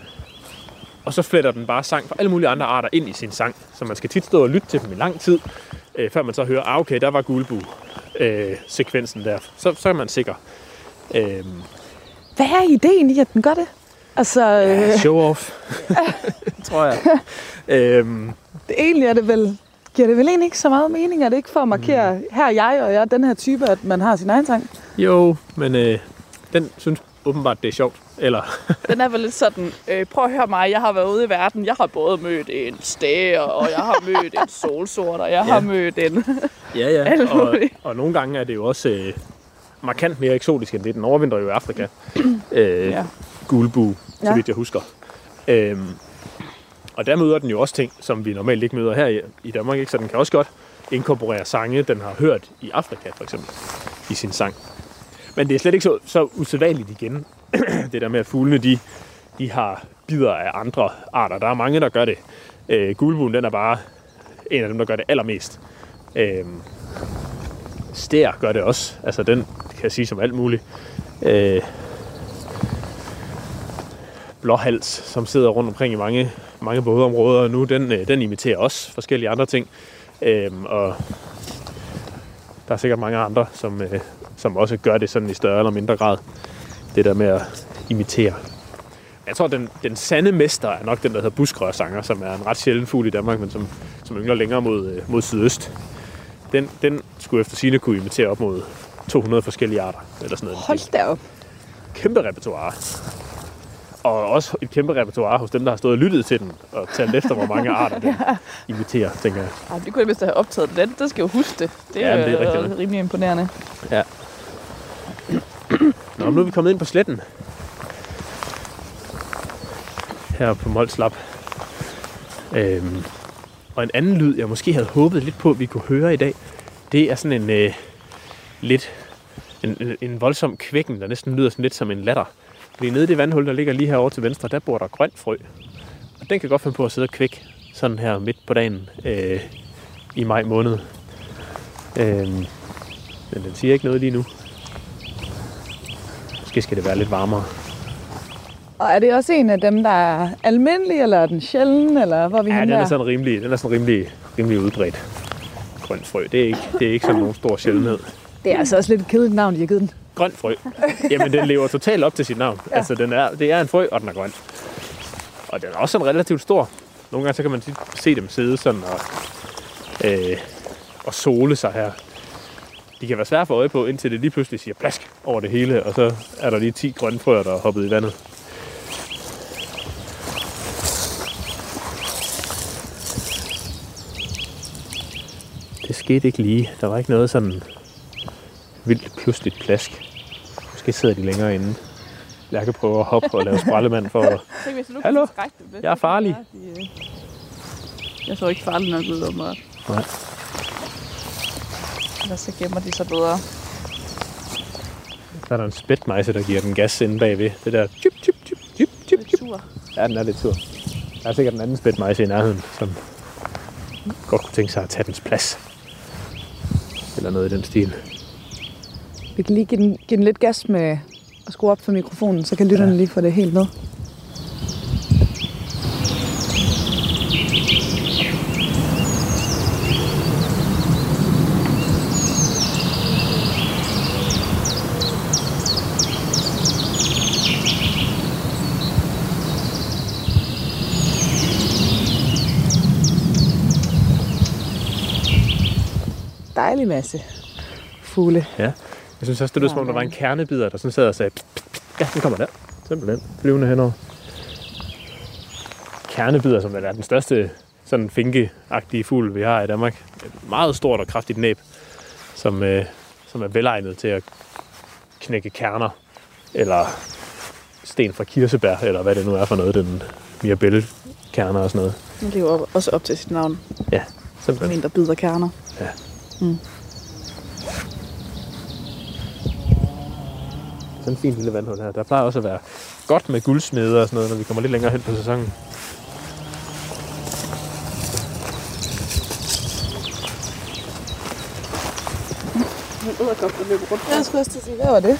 Og så fletter den bare sang fra alle mulige andre arter ind i sin sang. Så man skal tit stå og lytte til dem i lang tid, øh, før man så hører, ah okay, der var guldbu øh, sekvensen der. Så, så er man sikker. Øh, Hvad er ideen i, at den gør det? Altså, øh, show off, tror jeg. øh, det, egentlig er det vel, giver det vel egentlig ikke så meget mening, er det ikke for at markere, mm. her er jeg, og jeg er den her type, at man har sin egen sang? jo, men øh, den synes åbenbart, det er sjovt. Eller, Den er vel lidt sådan, øh, prøv at høre mig, jeg har været ude i verden. Jeg har både mødt en stære, og jeg har mødt en solsort, og jeg har Ja. mødt en... ja, ja. Og, og nogle gange er det jo også øh, markant mere eksotisk end det. Den overvintrer jo i Afrika. øh, Ja. gulbu, så Ja. vidt jeg husker. Øhm, og der møder den jo også ting, som vi normalt ikke møder her i, i Danmark. Ikke? Så den kan også godt inkorporere sange, den har hørt i Afrika for eksempel, i sin sang. Men det er slet ikke så, så usædvanligt igen, det der med, at fuglene de, de har bider af andre arter. Der er mange, der gør det. Øh, gulbuen, den er bare en af dem, der gør det allermest. Øh, stær gør det også. Altså, den kan jeg sige som alt muligt. Øh, blåhals, som sidder rundt omkring i mange, mange bådeområder nu, den, øh, den imiterer også forskellige andre ting. Øhm, og der er sikkert mange andre, som, øh, som også gør det sådan i større eller mindre grad. Det der med at imitere. Jeg tror, den, den sande mester er nok den, der hedder buskrørsanger, som er en ret sjælden fugl i Danmark, men som, som yngler længere mod, øh, mod sydøst. Den, den skulle efter sine kunne imitere op mod 200 forskellige arter. Eller sådan noget. Hold da op. Kæmpe repertoire. Og også et kæmpe repertoire hos dem, der har stået og lyttet til den, og talt efter, hvor mange arter den imiterer, tænker jeg. Ej, det kunne jeg vist have optaget. Den, den skal jo huske det. Det Ja, er, men det er ja, rigtigt nok. rimelig imponerende. Ja. Nå, nu er vi kommet ind på sletten. Her på Molslap. Øhm, og en anden lyd, jeg måske havde håbet lidt på, at vi kunne høre i dag, det er sådan en øh, lidt en, en, en voldsom kvækken, der næsten lyder sådan lidt som en latter. Fordi nede i det vandhul, der ligger lige herovre til venstre, der bor der grønt frø. Og den kan godt finde på at sidde og kvække sådan her midt på dagen øh, i maj måned. Øh, men den siger ikke noget lige nu. Måske skal det være lidt varmere. Og er det også en af dem, der er almindelig, eller er den sjælden, eller hvor vi Ja, den er sådan rimelig, den er sådan rimelig, rimelig udbredt. Grønt frø, det er ikke, det er ikke sådan nogen stor sjældenhed. Det er altså også lidt et kedeligt navn, de har givet den. Grønt frø. Jamen, den lever totalt op til sit navn. Ja. Altså, den er, det er en frø, og den er grøn. Og den er også sådan relativt stor. Nogle gange så kan man se dem sidde sådan og, øh, og sole sig her. De kan være svære at få øje på, indtil det lige pludselig siger plask over det hele, og så er der lige 10 grønne frøer, der er hoppet i vandet. Det skete ikke lige. Der var ikke noget sådan vildt pludseligt plask. Måske sidder de længere inde. Lærke prøver at hoppe og lave sprallemand for at... Hallo? Jeg er farlig. Øh, Jeg så ikke farlig nok ud, åbenbart. Nej. Eller så gemmer de sig bedre. Så er der en spætmejse, der giver den gas inde bagved. Det der... Tjup, tjup, tjup, tjup, tjup, tjup. Ja, den er lidt sur. Der er sikkert en anden spætmejse i nærheden, som godt kunne tænke sig at tage dens plads. Eller noget i den stil. Vi kan lige give den, give den lidt gas med at skrue op for mikrofonen, så kan lytterne lige få det helt ned. Dejlig masse fugle. Ja. Jeg synes også, det lød som om, der var en kernebider, der sådan sad og sagde, "Pst, pst, pst." ja, den kommer der. Simpelthen. Flyvende henover. Kernebider, som er den største sådan finke fugl, vi har i Danmark. Et meget stort og kraftigt næb, som, øh, som er velegnet til at knække kerner, eller sten fra kirsebær, eller hvad det nu er for noget, den mirabelle-kerner og sådan noget. Den lever også op til sit navn. Ja, Som simpelthen. en, der bider kerner. Sådan en fin lille vandhul her. Der plejer også at være godt med guldsmeder og sådan noget, når vi kommer lidt længere hen på sæsonen. En æderkop, der løber rundt. Jeg skulle også sige, hvad var det?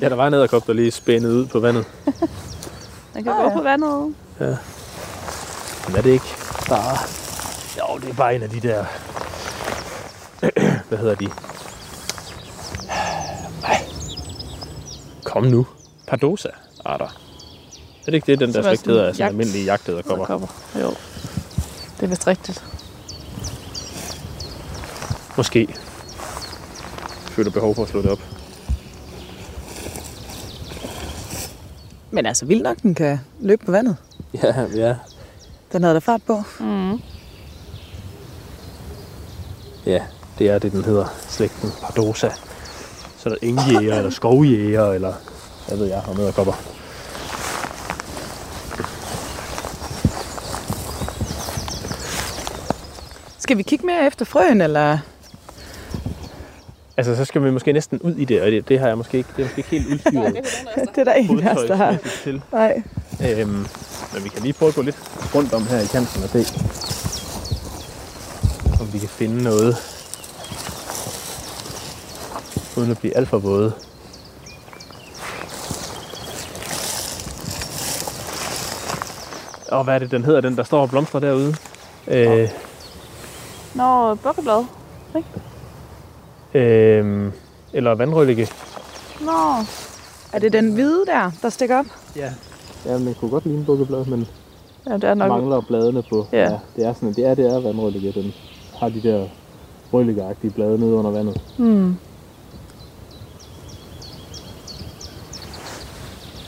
Ja, der var en æderkop, der lige spændede ud på vandet. Den kan Ah, gå ja. på vandet. Men er det ikke bare... Jo, det er bare en af de der... Hvad hedder de? Ej. Kom nu. Pardosa-arter. Er det ikke det, den der er slægt hedder? Altså jagt- almindelige jagtæderkopper. Æderkopper. Jo. Det er vist rigtigt. Måske. Føler behov for at slå det op. Men altså, vildt nok, den kan løbe på vandet. Ja, ja. Den havde der fart på. Mm. Ja, det er det, den hedder. Slægten Pardosa. Så er der engjæger, eller skovjæger, eller hvad ved jeg, om æderkopper. Skal vi kigge mere efter frøen, eller? Altså, så skal vi måske næsten ud i det, og det, det har jeg måske ikke, det er måske ikke helt udstyret Det er der ingen af os, der har. til. Nej. Øhm, men vi kan lige prøve at gå lidt rundt om her i kanten og se, om vi kan finde noget, uden at blive alt for våde. Og hvad er det, den hedder, den der står og blomstrer derude? Øh, Nå, bukkeblad. øh, eller vandrøllige. Nå. Er det den hvide der, der stikker op? Ja. Ja, men det kunne godt ligne bukkeblad, men Ja, det er nok. mangler bladene på. Ja. det er sådan, det er, det er vandrøllige. Den har de der rølleagtige blade nede under vandet. Hmm.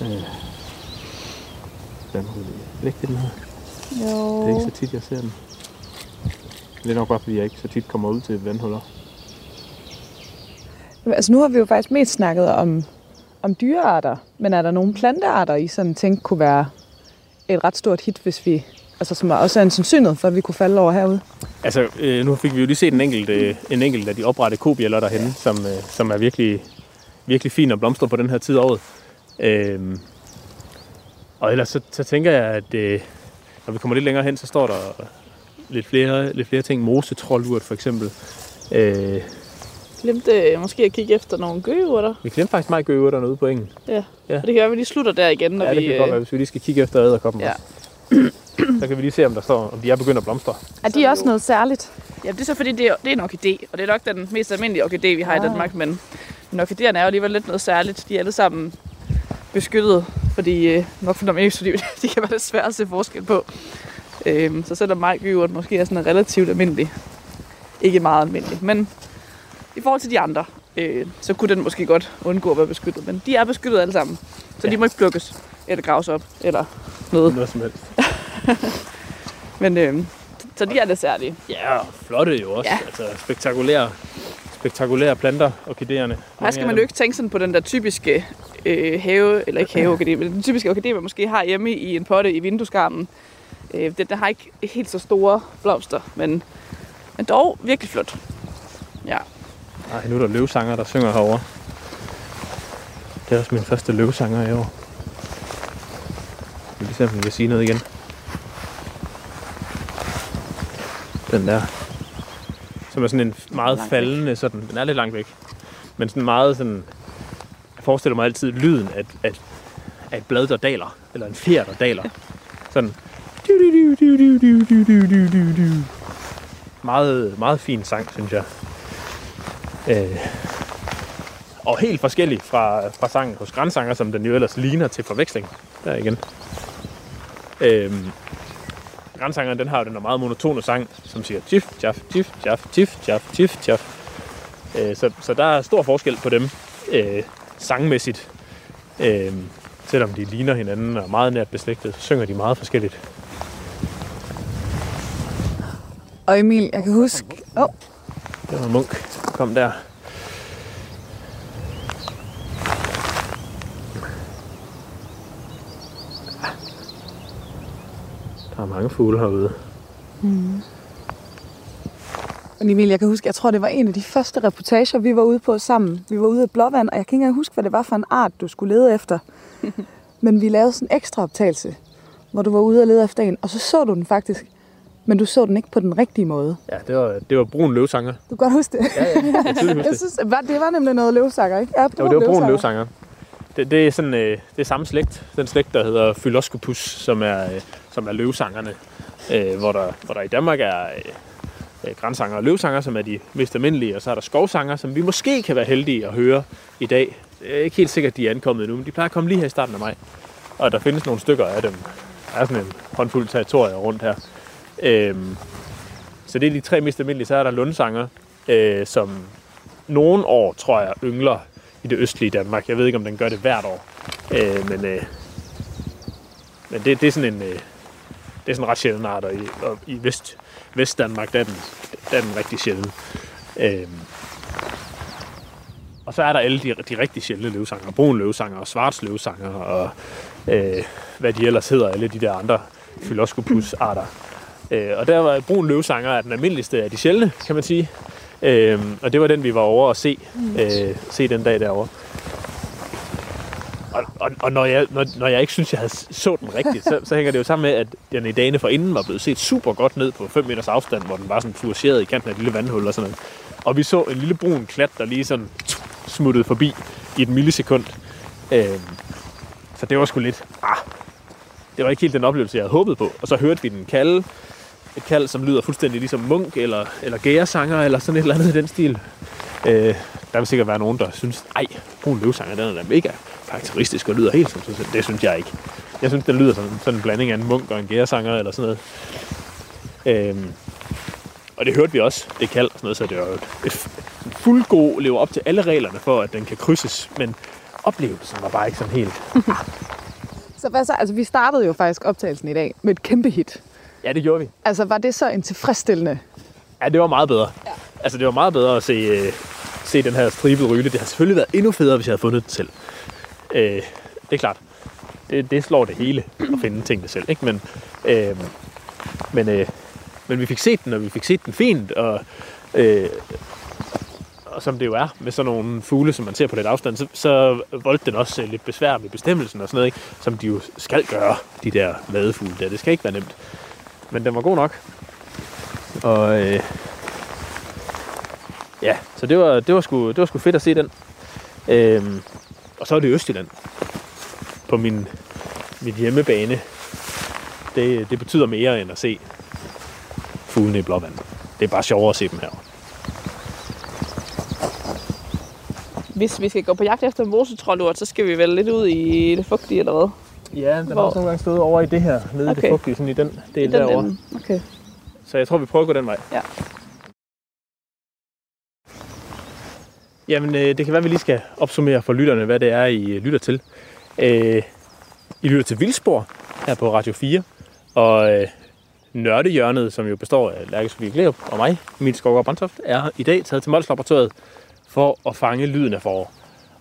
Er det ikke det, den hedder? Jo. Det er ikke så tit, jeg ser den. Det er nok bare, fordi jeg ikke så tit kommer ud til vandhuller. Altså, nu har vi jo faktisk mest snakket om, om dyrearter. Men er der nogle plantearter, I sådan tænkte kunne være et ret stort hit, hvis vi... Altså, som også er en sandsynlighed for, at vi kunne falde over herude? Altså, øh, nu fik vi jo lige set en enkelt, øh, en enkelt af de oprette kobjæller derhenne, som, øh, som er virkelig, virkelig fin og blomstrer på den her tid af året. Øh, og ellers så, så tænker jeg, at øh, når vi kommer lidt længere hen, så står der lidt flere, lidt flere ting. Mosetrollurt for eksempel. Øh, Glemte øh, måske at kigge efter nogle gøgeurter. vi glemte faktisk meget gøgeurterne ude på engen. Ja. Ja. Og det kan være, at vi lige slutter der igen, når Ja, det vi... kan godt være, øh, hvis vi lige skal kigge efter æderkoppen Ja. også. Så kan vi lige se, om der står, om de er begyndt at blomstre. Er de også noget særligt? Ja, det er så fordi, det er, det er en orkidé, og det er nok den mest almindelige orkidé, vi har ah. i. Danmark, men, men orkidéerne er jo alligevel lidt noget særligt. De er alle sammen beskyttet, fordi øh, nok for dem fordi de kan være lidt svære at se forskel på. Øhm, så selvom majgyvert måske er sådan relativt almindelig, ikke meget almindelig, men i forhold til de andre, øh, så kunne den måske godt undgå at være beskyttet. Men de er beskyttet alle sammen, så ja. de må ikke plukkes eller graves op eller noget. Noget som helst. Men øh, så de er lidt særlige. Ja, og flotte jo også. Ja. Altså spektakulære, spektakulære planter, orkideerne. Her skal man jo ikke tænke sådan på den der typiske øh, have, eller ikke haveorkidé, men den typiske orkidé, man måske har hjemme i en potte i vindueskarmen. Øh, den der har ikke helt så store blomster, men, men dog virkelig flot. Ja. Nej, nu er der løvsanger, der synger herovre. Det er også min første løvsanger i år. Vi kan se, om vi kan sige noget igen. Den der. Som er sådan en meget faldende, sådan, den er lidt langt væk. Men sådan meget sådan, jeg forestiller mig altid lyden af, af, af et blad, der daler. Eller en fjer, der daler. Sådan. Du, du, du, du, du, du, du, du, du, du, du. Meget, meget fin sang, synes jeg. Øh, og helt forskellig fra, fra sangen hos Grænsanger, som den jo ellers ligner til forveksling. Der igen. Øh, Grænsangeren, den har jo den der meget monotone sang, som siger tjif, tjaf, tjif, tjaf, tjif, tjaf, tjif, tjaf. Øh, så, så der er stor forskel på dem øh, sangmæssigt. Øh, selvom de ligner hinanden og er meget nært beslægtet, så synger de meget forskelligt. Og Emil, jeg kan huske... Åh, oh, Det var Munk, der kom der. Der er mange fugle herude. Men Emil, jeg kan huske, jeg tror, det var en af de første reportager, vi var ude på sammen. Vi var ude af Blåvand, og jeg kan ikke engang huske, hvad det var for en art, du skulle lede efter. Men vi lavede sådan en ekstra optagelse, hvor du var ude og lede efter en, og så så du den faktisk. Men du så den ikke på den rigtige måde. Ja, det var, det var brun løvsanger. Du kan godt huske det. Ja, ja, jeg Jeg det. synes, var- det var nemlig noget løvsakker, ikke? Ja, Jo, det var brun løvsanger. Det, det er sådan øh, det er samme slægt. Den slægt, der hedder Phyloscopus, som er, øh, som er løvsangerne. Øh, hvor, der, hvor der i Danmark er øh, øh, grænsanger og løvsanger, som er de mest almindelige. Og så er der skovsanger, som vi måske kan være heldige at høre i dag. Det er ikke helt sikkert, de er ankommet endnu, men de plejer at komme lige her i starten af maj. Og der findes nogle stykker af dem. Der er sådan en håndfuld territorier rundt her. Øhm, så det er de tre mest almindelige. Så er der lundsanger, øh, som nogle år, tror jeg, yngler i det østlige Danmark. Jeg ved ikke, om den gør det hvert år. Øh, men øh, men det, det, er sådan en, øh, det er sådan en ret sjælden art, og i, og i Vest, Vestdanmark, der er den, der er den rigtig sjælden. Øh, og så er der alle de, de rigtig sjældne løvsanger. Brun løvsanger og svarts løvsanger og øh, hvad de ellers hedder, alle de der andre Phyloscopus-arter. Øh, og der var brun løvsanger er den almindeligste af de sjældne, kan man sige. Øh, og det var den, vi var over at se, øh, se den dag derovre. Og, og, og når, jeg, når, når jeg ikke synes, jeg havde så den rigtigt, så, så hænger det jo sammen med, at den i dagene for inden var blevet set super godt ned på 5 meters afstand, hvor den var sådan fluoresceret i kanten af et lille vandhul og sådan noget. Og vi så en lille brun klat, der lige sådan smuttede forbi i et millisekund. Øhm, så det var sgu lidt, ah, det var ikke helt den oplevelse, jeg havde håbet på. Og så hørte vi den kalde, et kald, som lyder fuldstændig ligesom munk eller, eller gæresanger eller sådan et eller andet i den stil. Øh, der vil sikkert være nogen, der synes, ej, brun løvsanger, den er da mega karakteristisk og lyder helt som sig selv. Det synes jeg ikke. Jeg synes, den lyder som sådan en blanding af en munk og en gæresanger eller sådan noget. Øhm, og det hørte vi også, det kald og sådan noget, så det er jo et, et fuldgod lever op til alle reglerne for, at den kan krydses, men oplevelsen var bare ikke sådan helt. Så hvad så? Altså, vi startede jo faktisk optagelsen i dag med et kæmpe hit. Ja, det gjorde vi. Altså, var det så en tilfredsstillende? Ja, det var meget bedre. Ja. Altså, det var meget bedre at se, øh, se den her stribede ryle. Det har selvfølgelig været endnu federe, hvis jeg havde fundet den selv. Øh, det er klart. Det, det slår det hele at finde tingene selv, ikke? Men, øh, men, øh, men vi fik set den, og vi fik set den fint, og, øh, og som det jo er med sådan nogle fugle, som man ser på lidt afstand, så, så voldte den også øh, lidt besvær med bestemmelsen og sådan noget, ikke? som de jo skal gøre, de der madefugle der. Det skal ikke være nemt. Men den var god nok. Og øh, ja, så det var, det var, sgu, det var sgu fedt at se den. Øh, og så er det Østjylland på min, min hjemmebane. Det, det betyder mere end at se fuglene i blåvand. Det er bare sjovere at se dem her. Hvis vi skal gå på jagt efter mosetrollurt, så skal vi vel lidt ud i det fugtige, eller hvad? Ja, den Hvor- har også nogle gange stået over i det her, nede i Okay. det fugtige, sådan i den del I den derovre. ende. Okay. Så jeg tror, vi prøver at gå den vej. Ja. Jamen, øh, det kan være, at vi lige skal opsummere for lytterne, hvad det er, I øh, lytter til. Øh, I lytter til Vildspor her på Radio 4, og øh, Nørdehjørnet, som jo består af Lærke Sofie Glerup og mig, Emil Skovgaard Brandtoft, er i dag taget til Laboratoriet for at fange lyden af forår.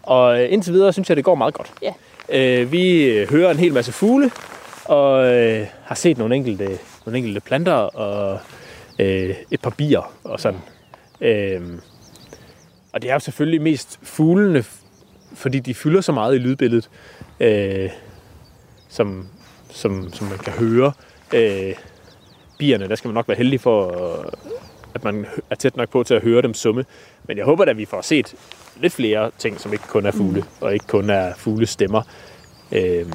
Og indtil videre synes jeg, det går meget godt. Ja. Øh, vi hører en hel masse fugle, og øh, har set nogle enkelte, nogle enkelte planter og øh, et par bier og sådan. Øh, og det er jo selvfølgelig mest fuglene, fordi de fylder så meget i lydbilledet, øh, som, som, som man kan høre. Øh, bierne, der skal man nok være heldig for, at man er tæt nok på til at høre dem summe. Men jeg håber at vi får set lidt flere ting, som ikke kun er fugle, mm. og ikke kun er fugle stemmer. Øh,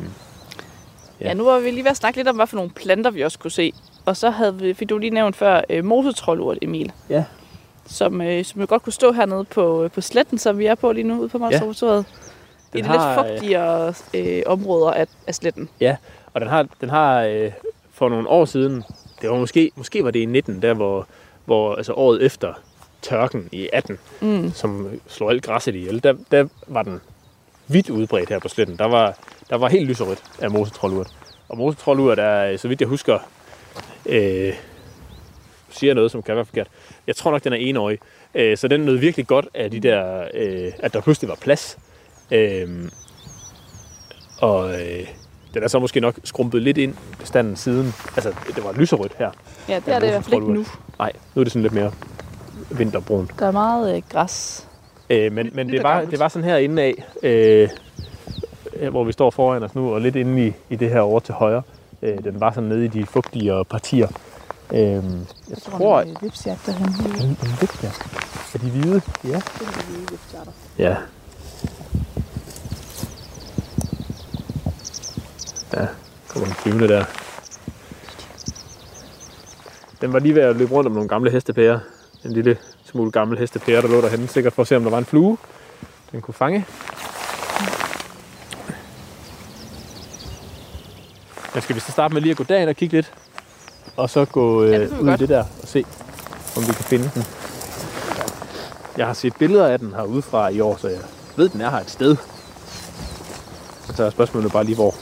Ja. ja, nu var vi lige ved at snakke lidt om, hvad for nogle planter vi også kunne se. Og så havde vi, fik du lige nævnt før, øh, mosetrollurt, Emil. Ja. Som, øh, som jo godt kunne stå hernede på, på sletten, som vi er på lige nu, ude på Monsterlaboratoriet. Ja. I Den de har, lidt fugtigere øh, områder af, af sletten. Og den har, den har øh, for nogle år siden, det var måske, måske var det i 19, der hvor, hvor altså året efter tørken i 18, Mm. som slår alt græsset ihjel, der, der var den vidt udbredt her på sletten. Der var, der var helt lyserødt af mosetrollurt. Og mosetrollurt er, så vidt jeg husker, øh, siger noget, som kan være forkert. Jeg tror nok, den er enårig. Øh, så den nød virkelig godt af de der, øh, at der pludselig var plads. Øh, og øh, Den er så måske nok skrumpet lidt ind bestanden siden. Altså, det var lyserødt her. Ja, det er det i hvert fald ikke nu. Nej, nu er det sådan lidt mere vinterbrun. Der er meget øh, græs. Øh, men men det, var, det var sådan her inde af, øh, her, hvor vi står foran os nu, og lidt inde i, i det her over til højre. Øh, den var sådan nede i de fugtigere partier. Øh, jeg tror, at en øh, vipsjagt derhen. en, en vipsjagt. Er de hvide? Ja. Ja. Ja, kommer den flyvende der. Den var lige ved at løbe rundt om nogle gamle hestepærer. En lille smule gammel hestepære, der lå derhenne, sikkert for at se, om der var en flue, den kunne fange. Men skal vi så starte med lige at gå derind og kigge lidt? Og så gå Ja, øh, det vi ud i godt. det der og se, om vi kan finde den. Jeg har set billeder af den her udefra i år, så jeg ved, den er her et sted. Så er spørgsmålet bare lige, hvor.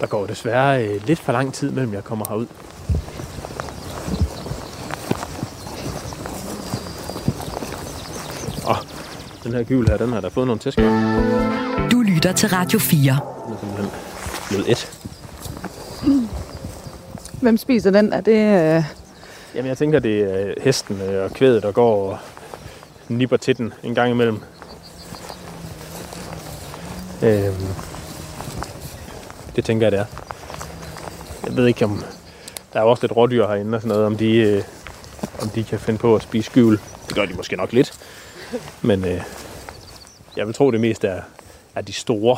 Der går desværre øh, lidt for lang tid, mellem jeg kommer herud. Den her gyvel her, den har da fået nogle tæsk. Den Du lytter til Radio 4. er simpelthen blevet et. Hvem spiser den? Er det... Øh... Jamen, jeg tænker, det er hesten øh, og kvædet, der går og nipper til den en gang imellem. Øhm, det tænker jeg, det er. Jeg ved ikke, om der er jo også lidt rådyr herinde og sådan noget, om de, øh, om de kan finde på at spise skyvel. Det gør de måske nok lidt. Men øh, jeg vil tro, det mest er, er de store.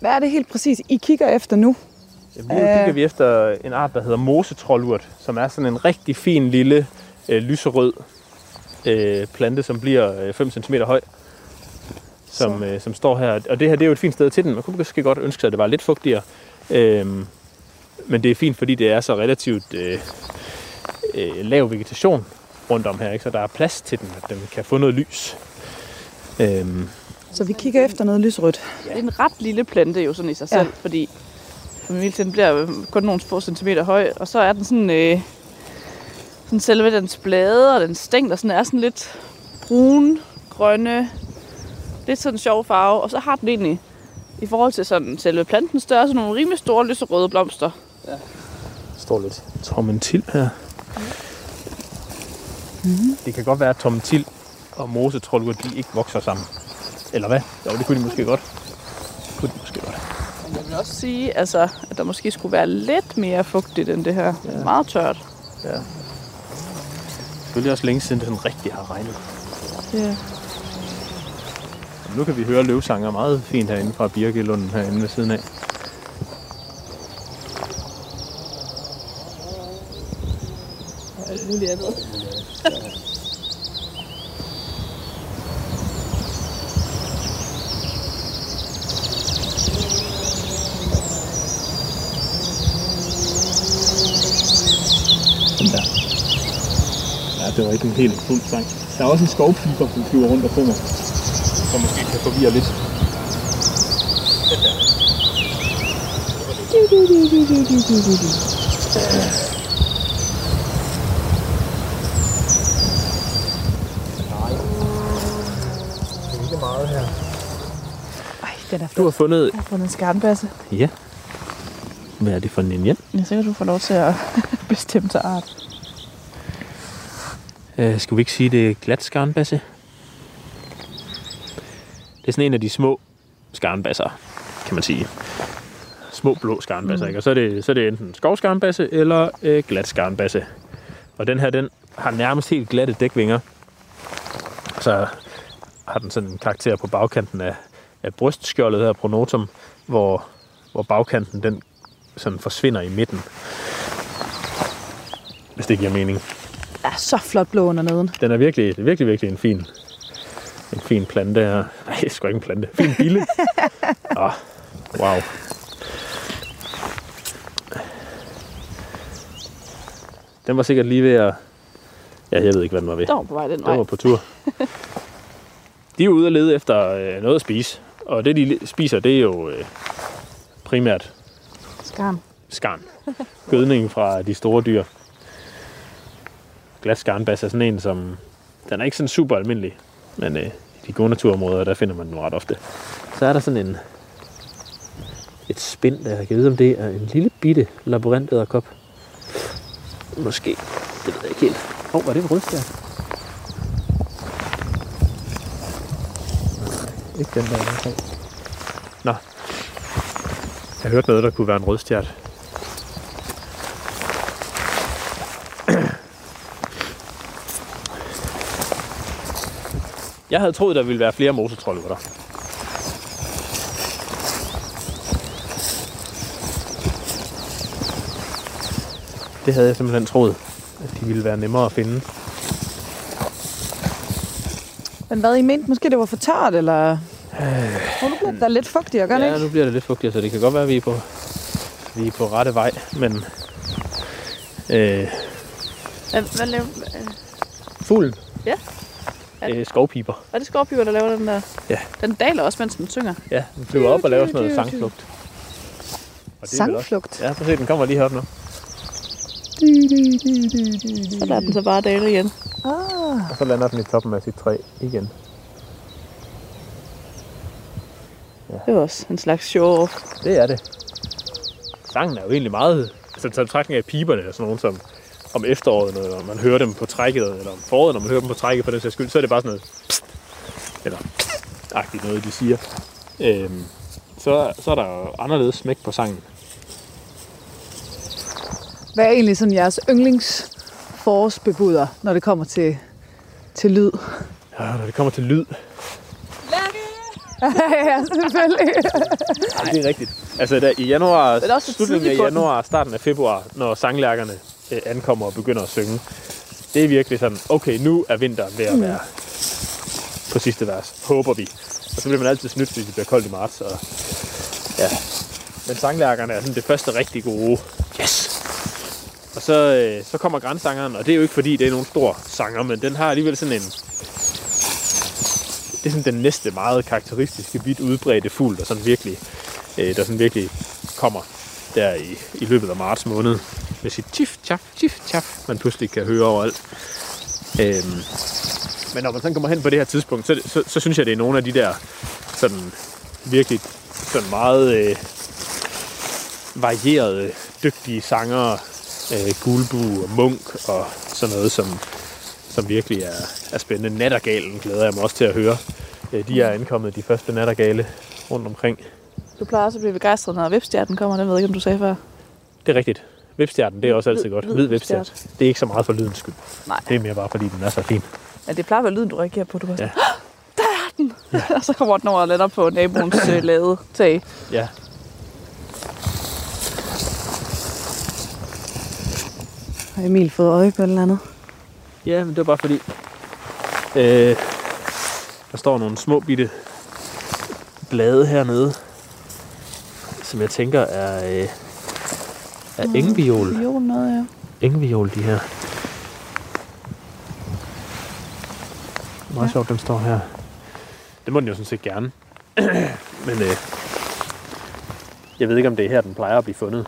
Hvad er det helt præcis, I kigger efter nu? Jamen, lige nu Øh. kigger vi efter en art, der hedder mosetrollurt, som er sådan en rigtig fin lille øh, lyserød øh, plante, som bliver øh, 5 cm høj, som, øh, som står her. Og det her det er jo et fint sted til den. Man kunne måske godt ønske sig, at det var lidt fugtigere. Øhm, men det er fint, fordi det er så relativt øh, øh, lav vegetation rundt om her, ikke? så der er plads til den, at den kan få noget lys. Øhm, Så vi kigger efter noget lysrødt. Det er en ret lille plante jo sådan i sig selv, Ja. fordi den bliver øh, kun nogle få centimeter høj, og så er den sådan, øh, sådan selve dens blade og den stængler sådan er sådan lidt brun, grønne, lidt sådan en sjov farve, og så har den egentlig i forhold til sådan selve plantens størrelse nogle rimelig store lyserøde blomster. Der står lidt tormentil her. Mm. Det kan godt være, at tormentil og mosetrollurt, de ikke vokser sammen. Eller hvad? Jo, det kunne de måske godt. Det kunne de måske godt. Men jeg vil også sige, altså, at der måske skulle være lidt mere fugtigt end det her. Ja. Meget tørt. Ja. Selvfølgelig også længe siden, det sådan rigtig har regnet. Ja. Nu kan vi høre løvsanger meget fint herinde fra Birkelunden herinde ved siden af. Muligt andet. Den der. Ja, det var ikke en helt fuld sang. Der er også en skovpiber, som flyver rundt og synger. Som måske kan forvirre lidt. Ikke meget her. Ej, den er Du har fundet... Jeg har fundet en skarnbasse. Ja. Hvad er det for en indian? Jeg er sikker, du får lov til at bestemme til art. Øh, skal vi ikke sige, det er glat skarnbasse? Det er sådan en af de små skarnbasser, kan man sige. Små blå skarnbasser, mm. ikke? Og så er, det, så er det enten skovskarnbasse eller øh, glat skarnbasse. Og den her, den har nærmest helt glatte dækvinger. Så har den sådan en karakter på bagkanten af, af brystskjoldet her, pronotum, hvor, hvor bagkanten den sådan forsvinder i midten. Hvis det giver mening. er så flot blå under neden. Den er virkelig, det er virkelig, virkelig en fin, en fin plante her. Nej, det er sgu ikke en plante. Fin bille. oh, wow. Den var sikkert lige ved at... Ja, jeg ved ikke, hvad den var ved. Der var på vej den Den vej. var på tur. De er ude og lede efter øh, noget at spise. Og det, de spiser, det er jo øh, primært Skarn. skarn. Gødning fra de store dyr. Glas skarnbass er sådan en, som... Den er ikke sådan super almindelig, men øh, i de de gode naturområder, der finder man den ret ofte. Så er der sådan en, et spind der. Jeg kan vide, om det er en lille bitte labyrinth Måske. Det ved jeg ikke helt. Åh, oh, var det en rødstjert? Ikke den der. omkring. Nå. Jeg hørte noget, der kunne være en rødstjert. Jeg havde troet, der ville være flere mosetrolde der. Det havde jeg simpelthen troet, at de ville være nemmere at finde. Men hvad I mente? Måske det var for tørt, eller... Øh, nu bliver der lidt fugtigere, gør det Ja, ikke? nu bliver det lidt fugtigt, så det kan godt være, at vi er på, vi er på rette vej, men øh, Hvad, hvad laver, øh, fuglen, Ja. øh, skovpiber, er det skorpiver, der laver den der? Ja. Den daler også, mens den synger. ja, den flyver op og laver sådan noget sangflugt. Og det er vel også- Sangflugt. Ja, prøv at se, den kommer lige herop nu. Så lader den så bare dale igen. Ah, Og så lander den i toppen af sit træ igen. Det var også en slags show-off. Det er det. Sangen er jo egentlig meget... Altså, taget betragtning af piberne og sådan nogen, som om efteråret, når man hører dem på trækket, eller om foråret, når man hører dem på trækket for den sags skyld, så er det bare sådan noget... Pst, eller agtigt noget, de siger. Øhm, så, så er der jo anderledes smæk på sangen. Hvad er egentlig sådan jeres yndlings forårsbebuder, når det kommer til, til lyd? Ja, når det kommer til lyd, ja, selvfølgelig. Ja, det er rigtigt. Altså der, i januar, Men også slutningen af januar, starten af februar, når sanglærkerne øh, ankommer og begynder at synge, det er virkelig sådan, okay, nu er vinteren ved at være på sidste vers. Håber vi. Og så bliver man altid snydt, hvis det bliver koldt i marts. Og, ja. Men sanglærkerne er sådan det første rigtig gode. Yes! Og så, øh, så kommer grænsangeren, og det er jo ikke fordi, det er nogen stor sanger, men den har alligevel sådan en, det er sådan den næste meget karakteristiske, vidt udbredte fugl, der sådan virkelig, øh, der sådan virkelig kommer der i, i løbet af marts måned med sit tif, tjaf, tif, tjaf, man pludselig kan høre overalt. Øhm, men når man sådan kommer hen på det her tidspunkt, så, så, så synes jeg, det er nogle af de der sådan virkelig sådan meget øh, varierede, dygtige sangere, øh, Gulbu og Munk og sådan noget, som, som virkelig er, er spændende. Nattergalen glæder jeg mig også til at høre. Øh, De er ankommet, de første nattergale rundt omkring. Du plejer også at blive begejstret, når vipstjerten kommer. Den ved jeg ikke, om du sagde før. Det er rigtigt. Vipstjerten, det er også altid Hvid- godt. hvid Hvid vipstjert. Det er ikke så meget for lydens skyld. Nej. Det er mere bare, fordi den er så fin. Ja, det plejer at være lyden, du reagerer på. Du var ja. der er den! Ja. og så kommer den over og lander på naboens øh, lade tag. Ja. Har Emil fået øje på et eller andet? Ja, men det var bare fordi... Øh, der står nogle små bitte blade hernede, som jeg tænker er, øh, er engviol. Jo, noget, ja. Engviol, de her. Meget ja. sjovt, den står her. Det må den jo sådan set gerne. Men øh, jeg ved ikke, om det er her, den plejer at blive fundet.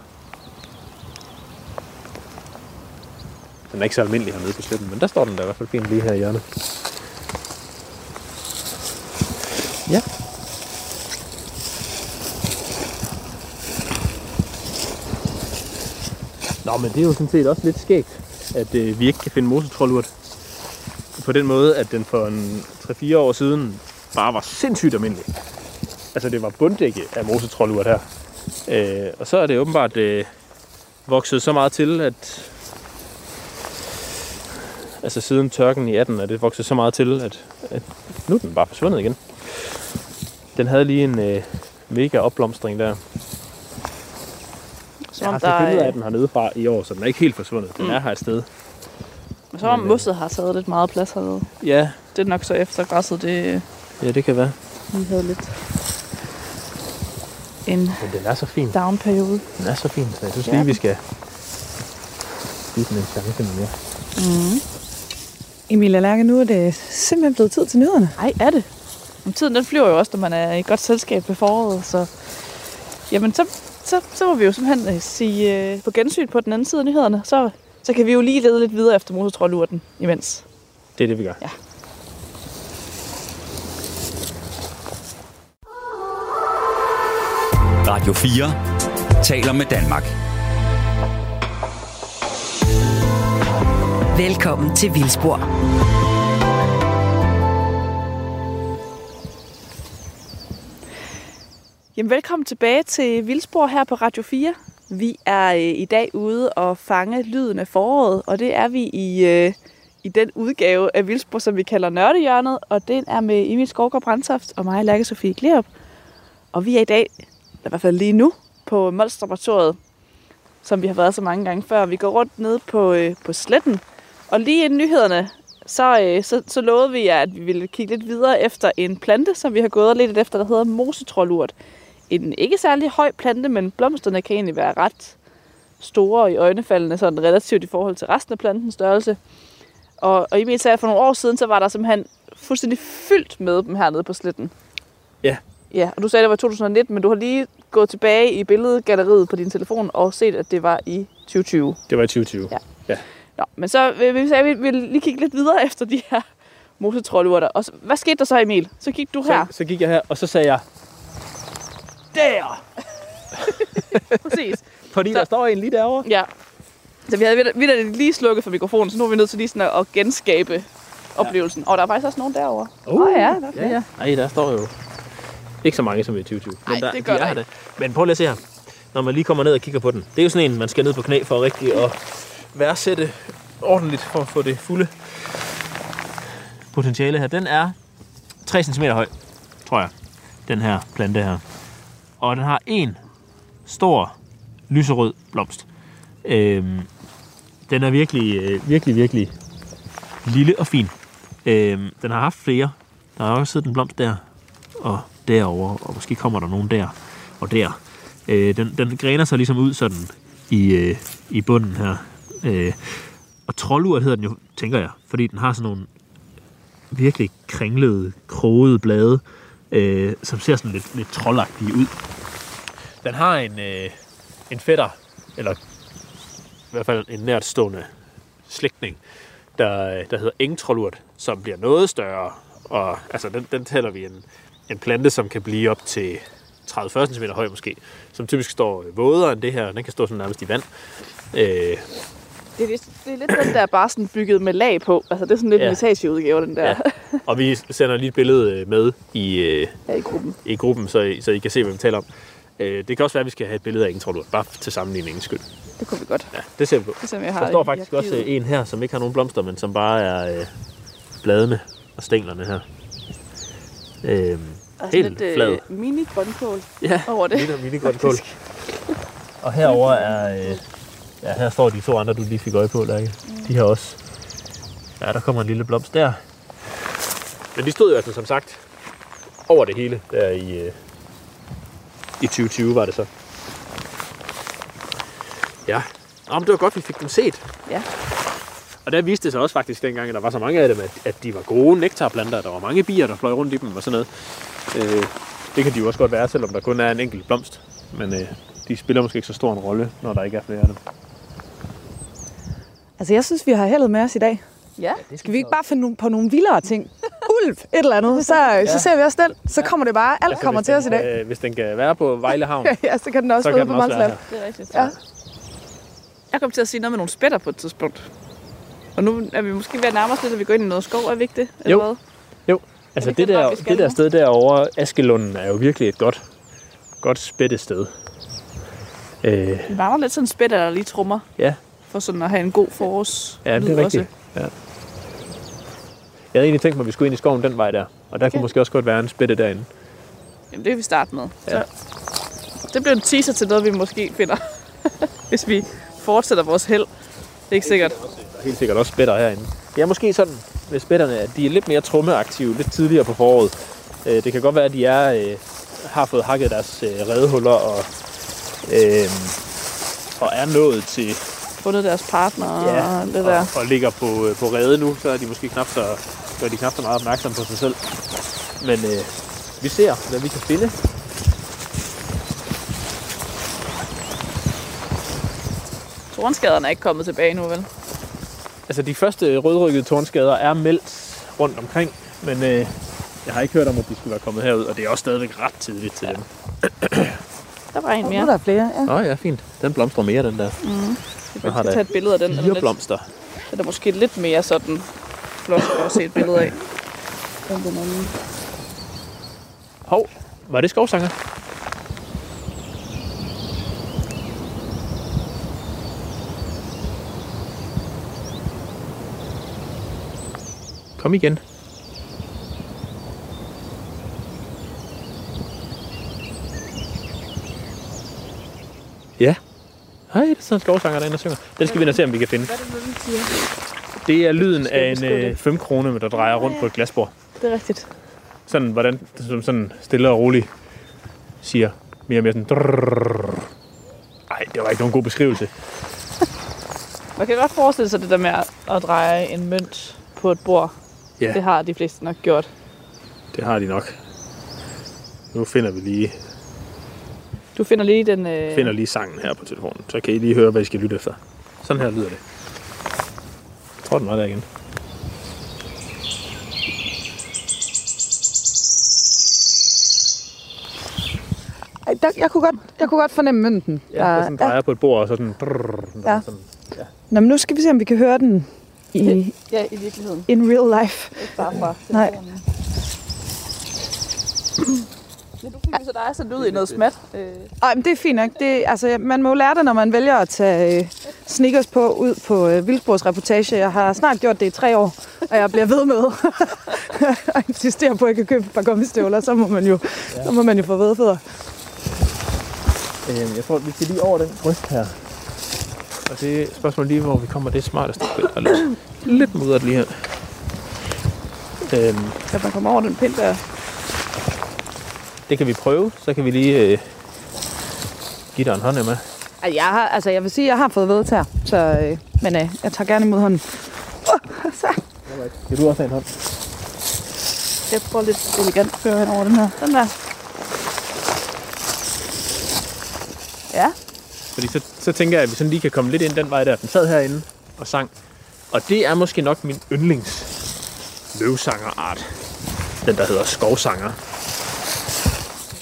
Den er ikke så almindelig hernede på sletten, men der står den der i hvert fald fint lige her i hjørnet. Ja. Nå, men det er jo sådan set også lidt skægt, at øh, vi ikke kan finde mosetrollurt. På den måde, at den for en 3-4 år siden bare var sindssygt almindelig. Altså, det var bunddække af mosetrollurt her. Øh, og så er det åbenbart øh, vokset så meget til, at altså siden tørken i 18 er det vokset så meget til, at, at nu er den bare forsvundet igen. Den havde lige en øh, mega opblomstring der. Som Jeg har der billeder er, af den hernede fra i år, så den er ikke helt forsvundet. Den Mm. er her et sted. som om Men, øh, mosset har taget lidt meget plads hernede. Ja, Det er nok så efter græsset, det ja, det kan være. lige havde lidt en Men den er så fin. down-periode. Den er så fin, så jeg synes Ja. lige, vi skal give den en chance med mere. Mm. Emilia Lærke, nu er det simpelthen blevet tid til nyhederne. Nej, er det. Men tiden den flyver jo også, når man er i godt selskab ved foråret, så... Jamen, så, så, så må vi jo simpelthen øh, sige øh, på gensyn på den anden side af nyhederne. Så, så kan vi jo lige lede lidt videre efter motortrollurten imens. Det er det, vi gør. Ja. Radio 4 taler med Danmark. Velkommen til Vildspor. Jamen, velkommen tilbage til Vildspor her på Radio 4. Vi er øh, i dag ude og fange lyden af foråret, og det er vi i, øh, i den udgave af Vildspor, som vi kalder Nørdehjørnet, og den er med Emil Skovgaard Brandtoft og mig, Lærke Sofie Glerup. Og vi er i dag, eller i hvert fald lige nu, på Molslaboratoriet, som vi har været så mange gange før. Vi går rundt ned på, øh, på sletten, og lige inden nyhederne, så, øh, så, så lovede vi jer, at vi ville kigge lidt videre efter en plante, som vi har gået lidt efter, der hedder mosetrolurt. En ikke særlig høj plante, men blomsterne kan egentlig være ret store og i øjnefaldene, sådan relativt i forhold til resten af plantens størrelse. Og, og Emil sagde, at for nogle år siden, så var der simpelthen fuldstændig fyldt med dem hernede på sletten. Ja. Ja, og du sagde, at det var 2019, men du har lige gået tilbage i billedgalleriet på din telefon og set, at det var i 2020. Det var i 2020. Ja. ja. Nå, men så vil vi at vi ville lige kigge lidt videre efter de her mosetrollurter. Og så, hvad skete der så, Emil? Så gik du her. Så, så gik jeg her, og så sagde jeg, der! Præcis. Fordi Så- der står en lige derovre. Ja. Så vi havde vidt- vitterligt lige slukket for mikrofonen, så nu er vi nødt til lige sådan at, at genskabe oplevelsen. Og der er faktisk også nogen derovre. Uh, Åh, ja, der er flere. ja. Nej, der står jo ikke så mange som i 2020. Nej, der, det gør de der er det. Men prøv lige at se her. Når man lige kommer ned og kigger på den. Det er jo sådan en, man skal ned på knæ for rigtig at værdsætte ordentligt for at få det fulde potentiale her. Den er 3 cm høj, tror jeg. Den her plante her. Og den har en stor lyserød blomst. Øhm, den er virkelig, øh, virkelig, virkelig lille og fin. Øhm, den har haft flere. Der har også siddet en blomst der og derover og måske kommer der nogen der og der. Øh, den, den græner sig ligesom ud sådan i, øh, i bunden her. Øh, og trollurt hedder den jo, tænker jeg, fordi den har sådan nogle virkelig kringlede, krogede blade, øh, som ser sådan lidt, lidt trollagtige ud. Den har en, øh, en fætter, eller i hvert fald en nærtstående slægtning, der, øh, der hedder engtrollurt, som bliver noget større. Og altså, den, den tæller vi en, en plante, som kan blive op til 30-40 cm høj måske, som typisk står øh, vådere end det her. Den kan stå sådan nærmest i vand. Øh, det er, lidt, det er lidt den der bare sådan bygget med lag på. Altså, det er sådan lidt Ja. ja. en etageudgave, den der Ja. ja. og vi sender lige et billede øh, med i, øh, her i gruppen. i gruppen, så I, så I kan se, hvad vi taler om. Øh, det kan også være, at vi skal have et billede af engtrollurt, bare til sammenligningens skyld. Det kunne vi godt. Ja, det ser vi på. Det som jeg har Der står faktisk også øh, en her, som ikke har nogen blomster, men som bare er øh, bladene og stænglerne her. Øhm, Og helt lidt flad. øh, mini-grønkål ja, over det. lidt mini grønkål. Og herover er, øh, ja, her står de to andre, du lige fik øje på, Lærke. De har også, ja, der kommer en lille blomst der. Men de stod jo altså, som sagt, over det hele der i, øh, i 2020 var det så. Ja, Nå, men det var godt, vi fik dem set. Ja. Og der viste det sig også faktisk dengang, at der var så mange af dem, at, at de var gode nektarplanter. Der var mange bier, der fløj rundt i dem og sådan noget. Øh, det kan de jo også godt være, selvom der kun er en enkelt blomst. Men øh, de spiller måske ikke så stor en rolle, når der ikke er flere af dem. Altså, jeg synes, vi har heldet med os i dag. Ja. Skal vi ikke bare finde nogle- på nogle vildere ting? Ulv, et eller andet. Så, ja. så ser vi også den. Så kommer det bare. Alt kommer hvis til den, os i dag. Øh, hvis den kan være på Vejle Havn, Ja, så kan den også så være kan på den også være Molsland. her. Det er rigtigt. Ja. Jeg kom til at sige noget med nogle spætter på et tidspunkt. Og nu er vi måske ved at nærme os lidt, at vi går ind i noget skov. Er vi ikke det? Eller Jo. hvad? Jo, altså det det, der, det der nu? sted derovre, Askelunden, er jo virkelig et godt, godt spættested. Øh, Vi mangler lidt sådan en spætter, der lige trummer. Ja. For sådan at have en god forårs ja, det er rigtigt. Ja. Jeg havde egentlig tænkt mig, at vi skulle ind i skoven den vej der. Og der okay. kunne måske også godt være en spætte derinde. Jamen, det vil vi starte med. Ja. Så det bliver en teaser til noget, vi måske finder, hvis vi fortsætter vores held. Det er ikke sikkert. Der er helt sikkert også spætter herinde. Er måske sådan med spætterne, at de er lidt mere trummeaktive lidt tidligere på foråret. Øh, Det kan godt være, at de er, øh, har fået hakket deres øh, redehuller og, øh, og er nået til Fundet deres partner og det der. og, og ligger på, øh, på rede nu, så er de måske knap så, så er de knap så meget opmærksomme på sig selv. Men øh, vi ser, hvad vi kan finde. Tornskaderne er ikke kommet tilbage nu, vel? Altså de første rødrykkede tornskader er meldt rundt omkring, men øh, jeg har ikke hørt om, at de skulle være kommet herud, og det er også stadigvæk ret tidligt til ja. dem. Der var en Nu er mere. der flere, ja. Nå ja, fint. Den blomstrer mere, den der. Jeg har skal tage et billede af den. Den Fire blomster. den er måske lidt mere sådan flot at se et billede af. end den anden. Hov, var det skovsanger? Kom igen. Ja. Hej, det er sådan en skovsanger, der er inde og synger. Den skal vi ind og se, om vi kan finde. Hvad er det, den siger? Det er lyden af en beskrive øh, det? 5 kroner, der drejer rundt på et glasbord. Det er rigtigt. Sådan, hvordan, som sådan stille og roligt siger mere og mere sådan... drrrr. Ej, det var ikke nogen god beskrivelse. Man kan godt forestille sig det der med at dreje en mønt på et bord. Ja. Det har de fleste nok gjort. Det har de nok. Nu finder vi lige, Du finder lige den... Øh... finder lige sangen her på telefonen, så kan I lige høre, hvad I skal lytte efter. Sådan her lyder det. Jeg tror, den var der igen. Ej, der, jeg, kunne godt, jeg kunne godt fornemme mønten. Ja, der sådan drejer på et bord, og så sådan... Drrrr, Ja. sådan Nå, men nu skal vi se, om vi kan høre den i Ja, i virkeligheden. in real life. Ikke bare fra Nej. Du fik så dig sådan ud i noget smat. Øh, Ej, men det er fint nok. Det, altså, man må jo lære det, når man vælger at tage øh, sneakers på ud på øh, Vildsborgs reportage. Jeg har snart gjort det i tre år, og jeg bliver ved med at insistere på, at jeg kan købe et par gummistøvler. Så må man jo, ja. så må man jo få vedfødder. Øhm, jeg tror, vi skal lige over den bryst her. Og det er spørgsmålet lige, hvor vi kommer det smarteste. Der er lidt, lidt mudret lige her. Øhm, kan man komme over den pind der? Det kan vi prøve, så kan vi lige øh, give dig en hånd med. Ej, Jeg, har, altså, jeg vil sige, at jeg har fået ved her, så, øh, men øh, jeg tager gerne imod hånden. Uh, så. Vil du også have en hånd? Jeg prøver lidt elegant at køre hen over den her. Den der. Ja, Fordi så, så tænker jeg, at vi sådan lige kan komme lidt ind den vej der. Den sad herinde og sang. Og det er måske nok min yndlings løvsangerart. Den, der hedder skovsanger.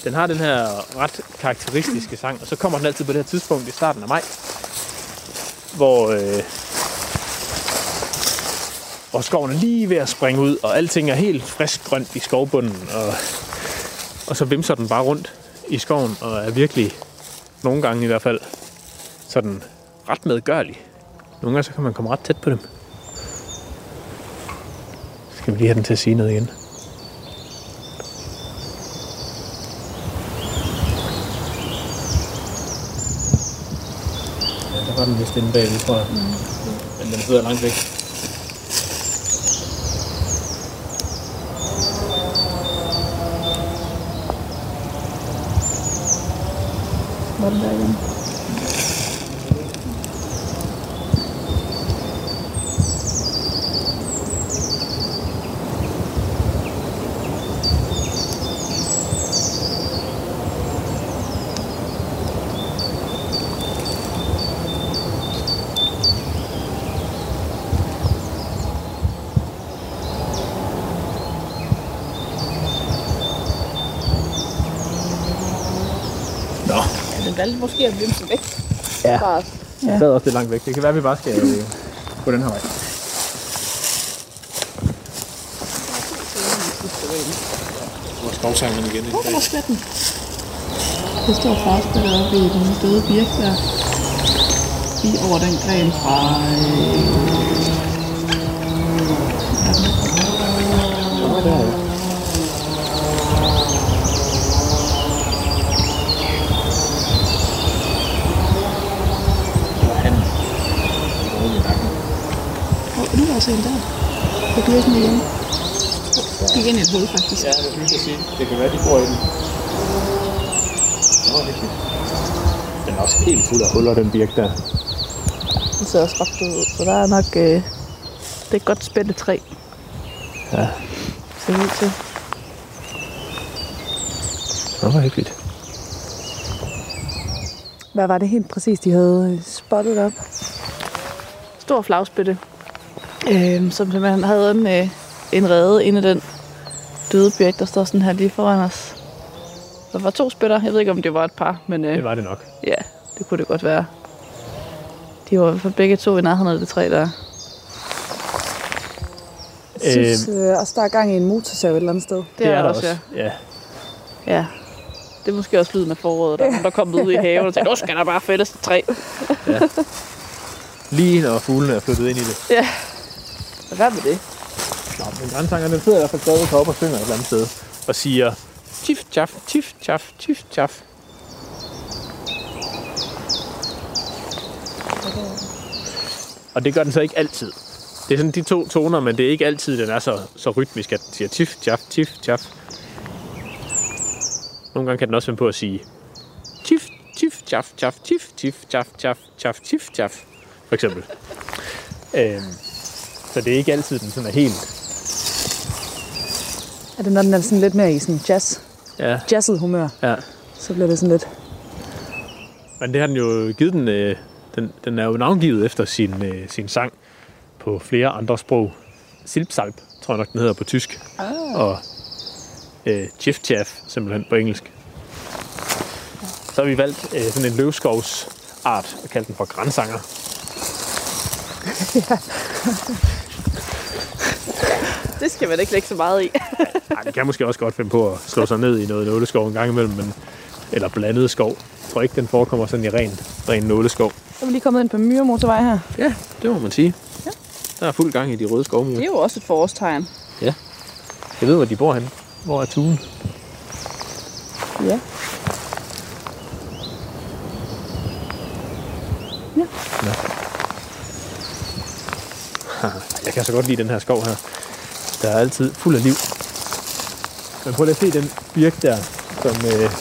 Den har den her ret karakteristiske sang, og så kommer den altid på det her tidspunkt i starten af maj, hvor, øh, hvor skoven er lige ved at springe ud, og alting er helt frisk grønt i skovbunden, og, og så vimser den bare rundt i skoven, og er virkelig, nogle gange i hvert fald, sådan ret medgørlig. Nogle gange så kan man komme ret tæt på dem. Skal vi lige have den til at sige noget igen? Ja, der var den vist inde bagved, tror jeg. Mm. Men den sidder langt væk. var den der igen. Måske at vimse væk. Ja. Fra os. den sad også lidt langt væk. Det kan være, at vi bare skal øh, gå den her vej. Hvor skovsangen igen. Ikke? Hvor er den? Det står farspillet oppe i den døde birk der. Lige over den gren fra... Han. Åh, nu er der en der. Det bliver sådan igen. Gik ind i et hul, faktisk. Ja, det synes jeg sige. Det kan være, de bor i den. Nå, det er. Den er også helt fuld af huller, den birk der. Den ser også ret ud, så der er nok... Øh, det er et godt spændende træ. Ja. Ser det ud til. Nå, hvor hyggeligt. Hvad var det helt præcis, de havde øh, spottet op? Stor flagspætte. Øh, som simpelthen havde en, øh, en rede inde i den døde birk, der står sådan her lige foran os. Der var to spætter. Jeg ved ikke, om det var et par, men øh, Det var det nok. ja, det kunne det godt være. De var i hvert fald begge to i nærheden af det træ der. Jeg synes øh, også, der er gang i en motorsav et eller andet sted. Det, er, der også, ja. ja. ja. Det er måske også lyden af foråret, der er der er kommet ud i haven og tænker, nu skal der bare fældes et træ. Lige når fuglene er flyttet ind i det. Ja. Hvad med det? Nå, men grænsangerne sidder i hvert fald stadig heroppe og synger et eller andet sted. Og siger, tif, tjaf, tif, tjaf, tif, tjaf. Og det gør den så ikke altid. Det er sådan de to toner, men det er ikke altid, den er så, så rytmisk, at den siger tif, tjaf, tif, tjaf. Nogle gange kan den også finde på at sige tif, tif, tjaf, tjaf, tif, tif, tjaf, tjaf, tjaf, tif, tjaf. For eksempel. Øhm, så det er ikke altid, den sådan er helt... Er det, når den er sådan lidt mere i sådan jazz, Ja, jazzet humør, ja. så bliver det sådan lidt... Men det har den jo givet den, øh, den, den er jo navngivet efter sin, øh, sin sang på flere andre sprog. Silpsalp, tror jeg nok, den hedder på tysk. Ah. Og øh, Chiff simpelthen på engelsk. Så har vi valgt øh, sådan en løvskovsart og kaldt den for grænsanger. Det skal man ikke lægge så meget i. Ej, den kan måske også godt finde på at slå sig ned i noget nåleskov en gang imellem, men, eller blandet skov. Jeg tror ikke, den forekommer sådan i ren, ren nåleskov. Så er vi lige kommet ind på Myre Motorvej her. Ja, det må man sige. Ja. Der er fuld gang i de røde skovmyrer. Det er jo også et forårstegn. Jeg ved, hvor de bor henne. Hvor er tuen? Ja. Jeg kan så godt lide den her skov her. Der er altid fuld af liv. Men prøv lige at se den birk der, som, øh,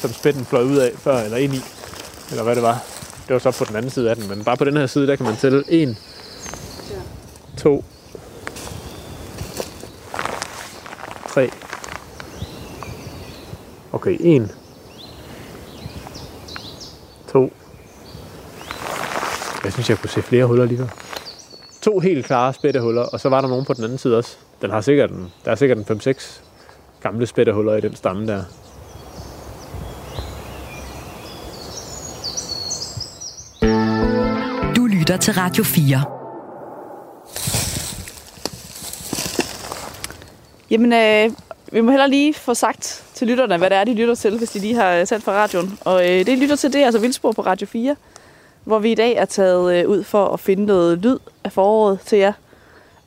som spætten fløj ud af før, eller ind i. Eller hvad det var. Det var så på den anden side af den, men bare på den her side, der kan man tælle 1, 2, 3. Okay, 1, 2. Jeg synes, jeg kunne se flere huller lige der. to helt klare spættehuller, og så var der nogen på den anden side også. Den har sikkert en, der er sikkert en 5-6 gamle spættehuller i den stamme der. Du lytter til Radio 4. Jamen, øh, vi må heller lige få sagt til lytterne, hvad det er, de lytter til, hvis de lige har sendt fra radioen. Og øh, det, de lytter til, det er altså Vildspor på Radio 4, hvor vi i dag er taget øh, ud for at finde noget lyd af foråret til jer.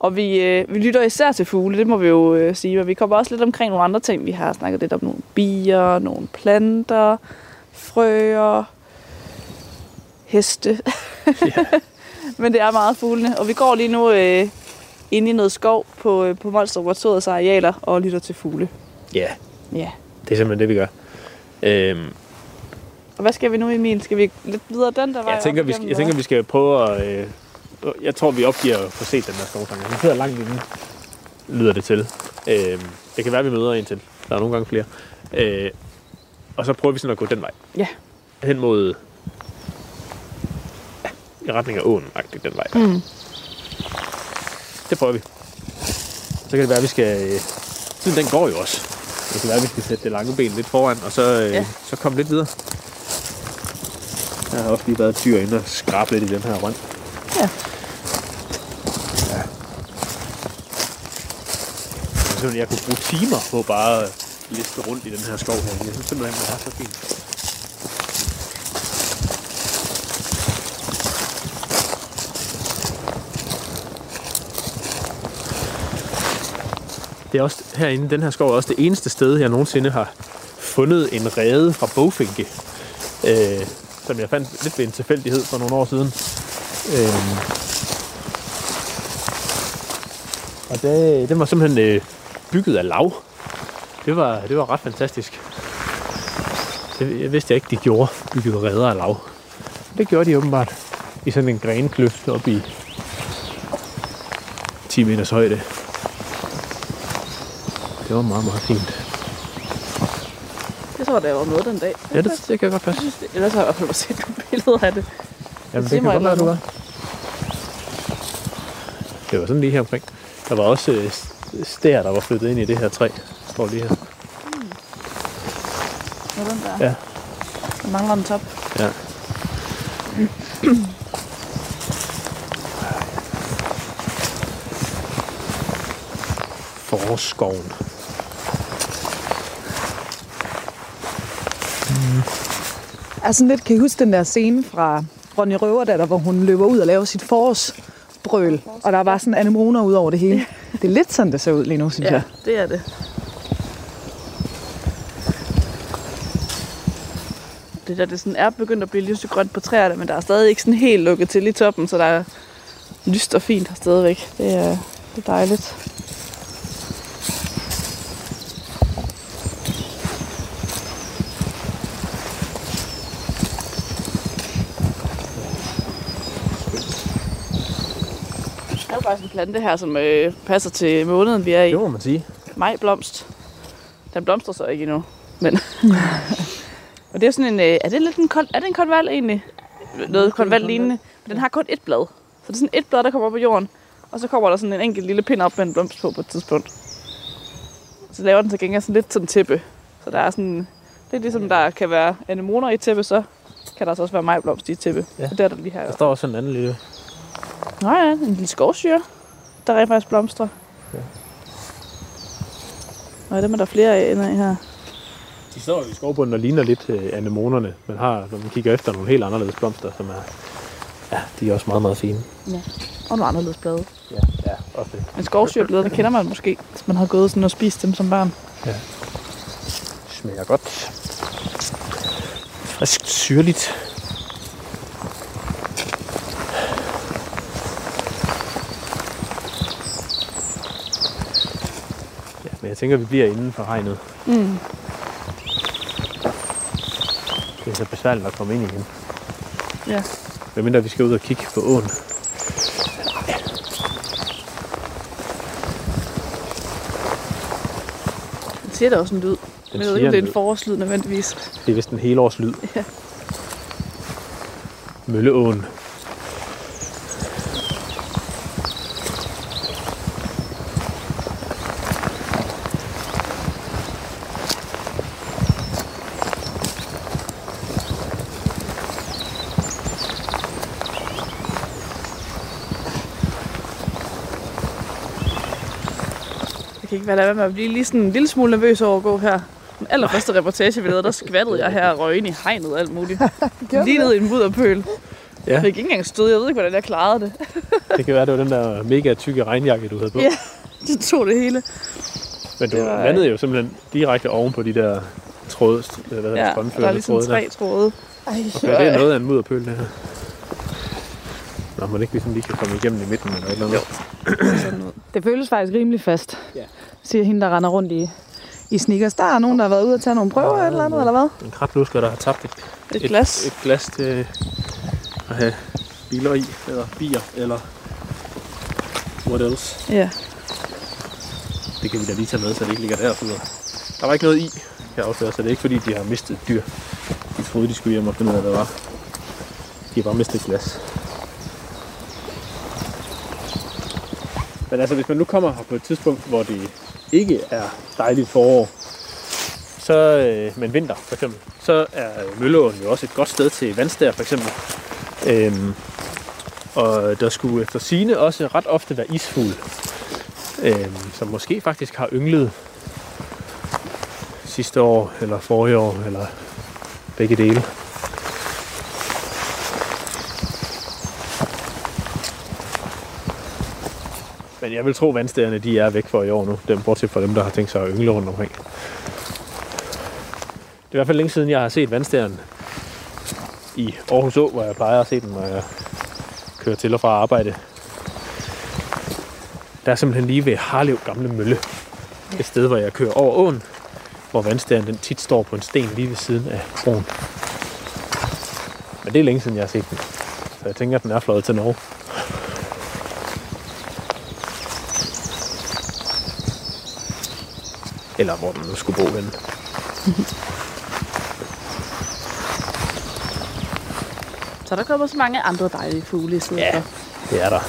Og vi, øh, vi lytter især til fugle, det må vi jo øh, sige, men vi kommer også lidt omkring nogle andre ting. Vi har snakket lidt om nogle bier, nogle planter, frøer, heste. Ja. men det er meget fuglene. Og vi går lige nu øh, inde i noget skov på, øh, på Molstrup Laboratoriets arealer og lytter til fugle. Ja, Ja. det er simpelthen det, vi gør. Øhm, Og hvad skal vi nu, Emil? Skal vi lidt videre den der vej? jeg, tænker, vi, igennem, jeg tænker, vi skal prøve at... Øh, jeg tror, vi opgiver at få set den der skovsanger. Den sidder langt inde, lyder det til. Øhm, det kan være, vi møder en til. Der er nogle gange flere. Øh, og så prøver vi sådan at gå den vej. Ja. Hen mod... Ja, i retning af åen, agtigt den vej. Mm. Det prøver vi. Så kan det være, at vi skal... øh, Tiden den går jo også. Det kan være, at vi skal sætte det lange ben lidt foran, og så, øh, Ja. så komme lidt videre. Jeg har også lige været et dyr inde og skrabe lidt i den her røn. Ja. Simpelthen, jeg kunne bruge timer på bare at liste rundt i den her skov her. Jeg synes simpelthen, det er så fint. Det er også herinde, den her skov er også det eneste sted, jeg nogensinde har fundet en rede fra bogfinke, øh, som jeg fandt lidt ved en tilfældighed for nogle år siden. Øh, og det, den var simpelthen øh, bygget af lav. Det var, det var ret fantastisk. Det, jeg vidste jeg ikke, de gjorde, bygget redder af lav. Det gjorde de åbenbart i sådan en grenkløft op i 10 meters højde. Det var meget, meget fint. Det tror jeg, der var noget den dag. Ja, det, det kan godt passe. Jeg synes, det- Ellers har jeg i hvert fald set nogle billeder af det. Jamen, siger det kan godt være, du var. Det var sådan lige her omkring. Der var også øh, stær, der var flyttet ind i det her træ. Står lige her. Så den der. Ja. Der mangler en top. Ja. Forårsskoven. Altså lidt, kan I huske den der scene fra Ronny Røverdatter, hvor hun løber ud og laver sit forårsbrøl, og der var sådan anemoner ud over det hele. Det er lidt sådan, det ser ud lige nu, synes Ja, jeg. det er det. Det der, det sådan er begyndt at blive lysegrønt på træerne, men der er stadig ikke sådan helt lukket til i toppen, så der er lyst og fint her stadigvæk. Det er, det er dejligt. Faktisk en plante her, som øh, passer til måneden, vi er i. Det må man sige. Majblomst. Den blomstrer så ikke endnu. Men og det er sådan en, øh, er det lidt en kold, er det en konval egentlig? Noget konval lignende. Men den har kun et blad. Så det er sådan et blad, der kommer op på jorden. Og så kommer der sådan en enkelt lille pind op med en blomst på på et tidspunkt. Så laver den til gengæld sådan lidt sådan tæppe. Så der er sådan, det er ligesom der kan være anemoner i tæppe, så kan der så også være majblomst i tæppe. Ja. Og det er der lige her. Der står også en anden lille... Nå ja, en lille skovsyre, der rent faktisk blomstrer. Ja. Og dem er der flere af inde i her. De står i skovbunden og ligner lidt øh, anemonerne, men har, når man kigger efter, nogle helt anderledes blomster, som er... Ja, de er også meget, meget fine. Og nogle anderledes blade. Ja, ja, også det. Men skovsyrebladene kender man måske, hvis man har gået sådan og spist dem som barn. Smager godt. Frisk syrligt. Jeg tænker, vi bliver inden for hegnet. Mm. Det er så besværligt at komme ind igen. Ja. Medmindre vi skal ud og kigge på åen. Den siger da også en lyd. Den Men jeg ved ikke, om det er en forårslyd nødvendigvis. Det er vist en helårslyd. Ja. Mølleåen. Ikke være lade med at blive lige sådan en lille smule nervøs over at gå her. Den allerførste reportage, vi lavede, der skvattede jeg her og røg ind i hegnet og alt muligt. Lige ned i en mudderpøl. Ja. Jeg fik ikke engang stød. Jeg ved ikke, hvordan jeg klarede det. Det kan være, det var den der mega tykke regnjakke, du havde på. Ja. Det tog det hele. Men du det var- landede jo simpelthen direkte oven på de der tråde, hvad hedder det, Ja, der er ligesom tråde tre der. tråde. Ej, Okay, det er noget af en mudderpøl, det her. Nå, må det ikke ligesom lige kan komme igennem i midten eller et eller andet? Sådan ud. Det føles faktisk rimelig fast, Ja. Siger hende, der render rundt i, i sneakers. Der er nogen, der har været ude og tage nogle prøver eller et eller andet, eller hvad? En kratlusker, der har tabt et, Et glas. et glas til at have biler i, eller bier, eller what else. Ja. Det kan vi da lige tage med, så det ikke ligger der og Der var ikke noget i, kan afsløre, så det er ikke fordi, de har mistet et dyr. De troede, de skulle hjem og finde ud af, hvad det var. De har bare mistet et glas. Men altså, hvis man nu kommer her på et tidspunkt, hvor det ikke er dejligt forår, så, øh, men vinter for eksempel, så er Mølleåen jo også et godt sted til vandstær for eksempel. Øhm, og der skulle efter sine også ret ofte være isfugl, øhm, som måske faktisk har ynglet sidste år, eller forrige år, eller begge dele. Men jeg vil tro, at de er væk for i år nu. Dem, bortset fra dem, der har tænkt sig at yngle rundt omkring. Det er i hvert fald længe siden, jeg har set vandstæren i Aarhus Å, hvor jeg plejer at se den, når jeg kører til og fra arbejde. Der er simpelthen lige ved Harlev Gamle Mølle. Et sted, hvor jeg kører over åen, hvor vandstæren den tit står på en sten lige ved siden af broen. Men det er længe siden, jeg har set den. Så jeg tænker, at den er fløjet til Norge. Eller hvor den nu skulle bo henne. Så der kommer så mange andre dejlige fugle i stedet Ja. for, Det er der.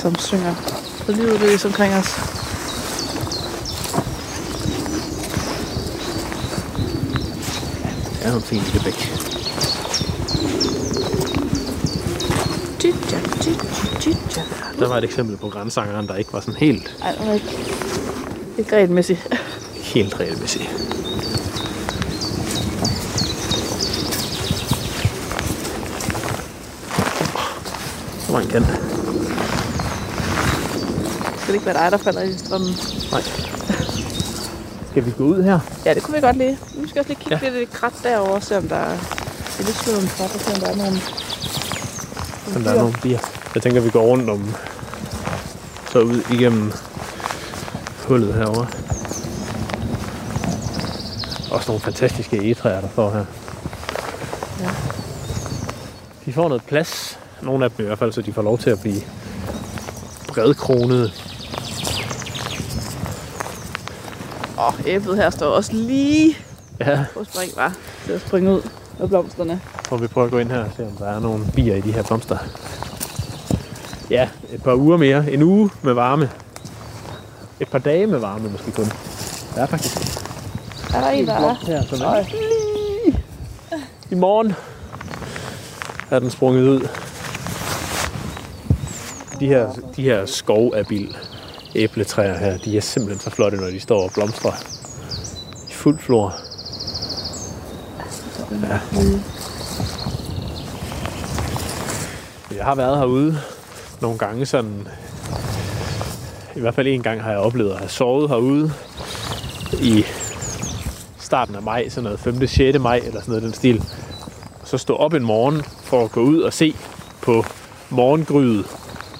som synger så livet løs omkring os. er jo en fin lille bæk. Tjitja, tjitja, tjitja. Der var et eksempel på grænsangeren, der ikke var sådan helt, Ej, er ikke, ikke regelmæssig. helt regelmæssig. Der var en kant. Skal det ikke være dig, der falder i strømmen? Nej. Skal vi gå ud her? Ja, det kunne vi godt lige. Nu skal jeg også lige kigge Ja. lidt i krat derovre, se om der er... Det er lidt slået en krat, og se om der er nogle... Men der er nogle bier. Jeg tænker, vi går rundt om så ud igennem hullet herovre. Også nogle fantastiske egetræer, der står her. Ja. De får noget plads. Nogle af dem i hvert fald, så de får lov til at blive bredkronede. Åh, æblet her står også lige Ja, på spring, var til at springe ud af blomsterne. får vi prøve at gå ind her og se, om der er nogle bier i de her blomster. Ja, et par uger mere. En uge med varme. Et par dage med varme måske kun. Der er faktisk Er der en, der er? her, som er lige i morgen er den sprunget ud. De her, de her skovabil æbletræer her, de er simpelthen så flotte, når de står og blomstrer i fuld flor. Ja. Jeg har været herude nogle gange sådan... I hvert fald en gang har jeg oplevet at have sovet herude i starten af maj, sådan noget 5. 6. maj eller sådan noget den stil. Så stå op en morgen for at gå ud og se på morgengryet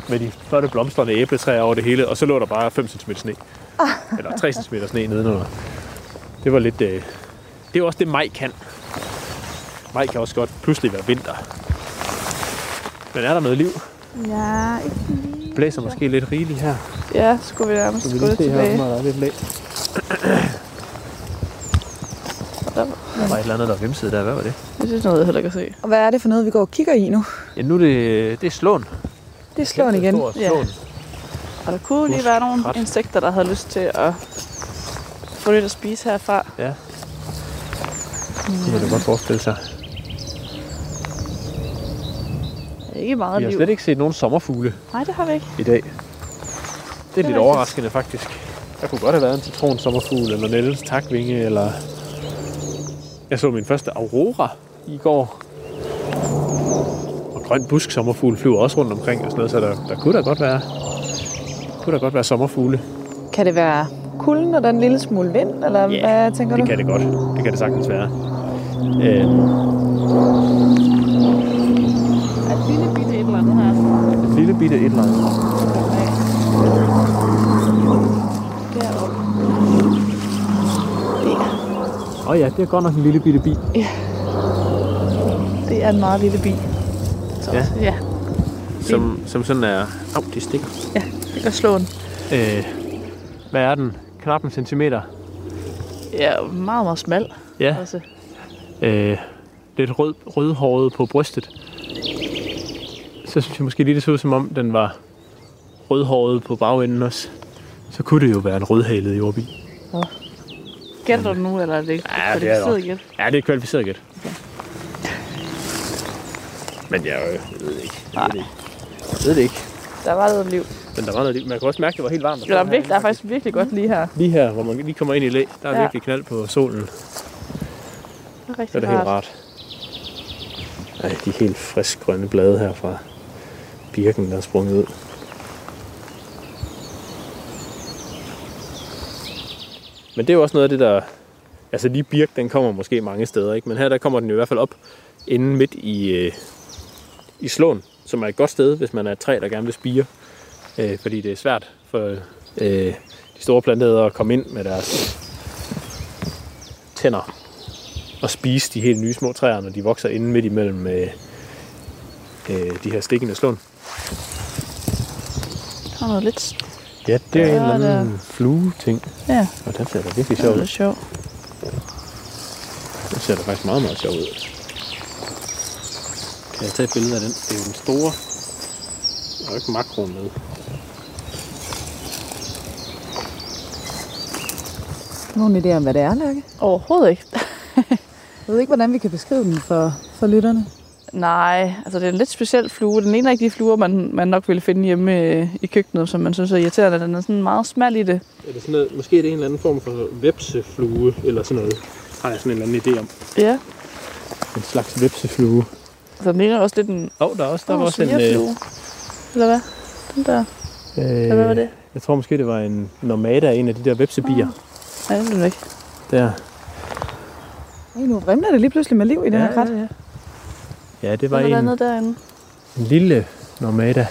med de flotte blomstrende æbletræer over det hele, og så lå der bare 5 cm sne. Eller 3 cm sne nedenunder. Det var lidt... Øh, det er også det, maj kan. Maj kan også godt pludselig være vinter. Men er der noget liv? Ja, ikke lige. Blæser måske lidt rigeligt her. Ja, så skulle vi nærmest Skal vi lige se her, tilbage. om der er lidt læ. Der, Der var et eller andet, der vimsede der. Hvad var det? det synes noget, jeg heller kan se. Og hvad er det for noget, vi går og kigger i nu? Ja, nu er det, det er slåen. Det er slåen igen. Stor Ja. slåen. Og der kunne lige være nogle Krat. insekter, der havde lyst til at få lidt at spise herfra. Ja. Det kan du godt forestille sig. Ikke meget Vi har liv. slet ikke set nogen sommerfugle Nej, det har vi ikke. i dag. Det er lidt rigtigt. overraskende faktisk. Der kunne godt have været en citron sommerfugl, eller Nelles takvinge, eller... Jeg så min første aurora i går. Og grøn busk sommerfugl flyver også rundt omkring og sådan noget, så der, der kunne da godt være, kunne der godt være sommerfugle. Kan det være kulden og den lille smule vind, eller Ja, hvad tænker Det du? kan det godt. Det kan det sagtens være. Øh, Er et lille bitte et eller andet her. et lille bitte et eller andet. Åh oh ja, det er godt nok en lille bitte bi. Det er en meget lille bi. Så, Ja. ja. Som, som sådan er... Au, det stikker. Ja, det kan slå en. Øh, hvad er den? Knap en centimeter. Ja, meget, meget smal. Ja, Altså. øh, lidt rød, rødhåret på brystet. Så synes jeg måske lige, det så ud som om, den var rødhåret på bagenden også. Så kunne det jo være en rødhalet jordbi. Gætter du nu, eller er det ikke Ja, det er det kvalificeret gæt? Ja, det er et kvalificeret gæt. Men jeg, øh, jeg ved det ikke. Jeg ved det ikke. Jeg ved det ikke. Der var noget liv. Men der var noget liv. Man kan også mærke, at det var helt varmt. Ja, der, er virkelig, der er faktisk virkelig godt lige her. Lige her, hvor man lige kommer ind i læ, der er Ja. virkelig knald på solen. Det er rigtig er det helt rart. rart. Ej, de helt frisk grønne blade her fra birken, der er sprunget ud. Men det er jo også noget af det, der... Altså lige birk, den kommer måske mange steder, ikke? Men her, der kommer den i hvert fald op inde midt i, øh, i slåen, som er et godt sted, hvis man er et træ, der gerne vil spire. Øh, fordi det er svært for øh, de store planter at komme ind med deres tænder og spise de helt nye små træer, når de vokser inde midt imellem øh, øh, de her stikkende slåen. Der er noget lidt... Ja, det er en eller anden flue-ting. Ja, Og den ser da virkelig sjov er ud. lidt sjovt. Den ser da faktisk meget, meget sjov ud. Kan jeg tage et billede af den? Det er jo den store. Der er jo ikke makroen med. Nogle idéer om, hvad det er, Lærke? Overhovedet ikke. Jeg ved ikke, hvordan vi kan beskrive den for, for lytterne. Nej, altså det er en lidt speciel flue. Den ene af de fluer, man, man nok ville finde hjemme øh, i køkkenet, som man synes er irriterende. Den er sådan meget smal i det. Er det sådan noget, måske er det en eller anden form for vepseflue, eller sådan noget. Har jeg sådan en eller anden idé om. Ja, En slags vepseflue. så den ligner også lidt en Åh, oh, der er også, der var oh, også en... svigerflue. Eller hvad? Den der. Øh, Eller hvad var det? Jeg tror måske, det var en normada, en af de der vepsebier. Nej, den er væk. Der. Ej, nu vrimler det lige pludselig med liv i den her krat. ja. Ja, det var en, nede derinde? en lille normada.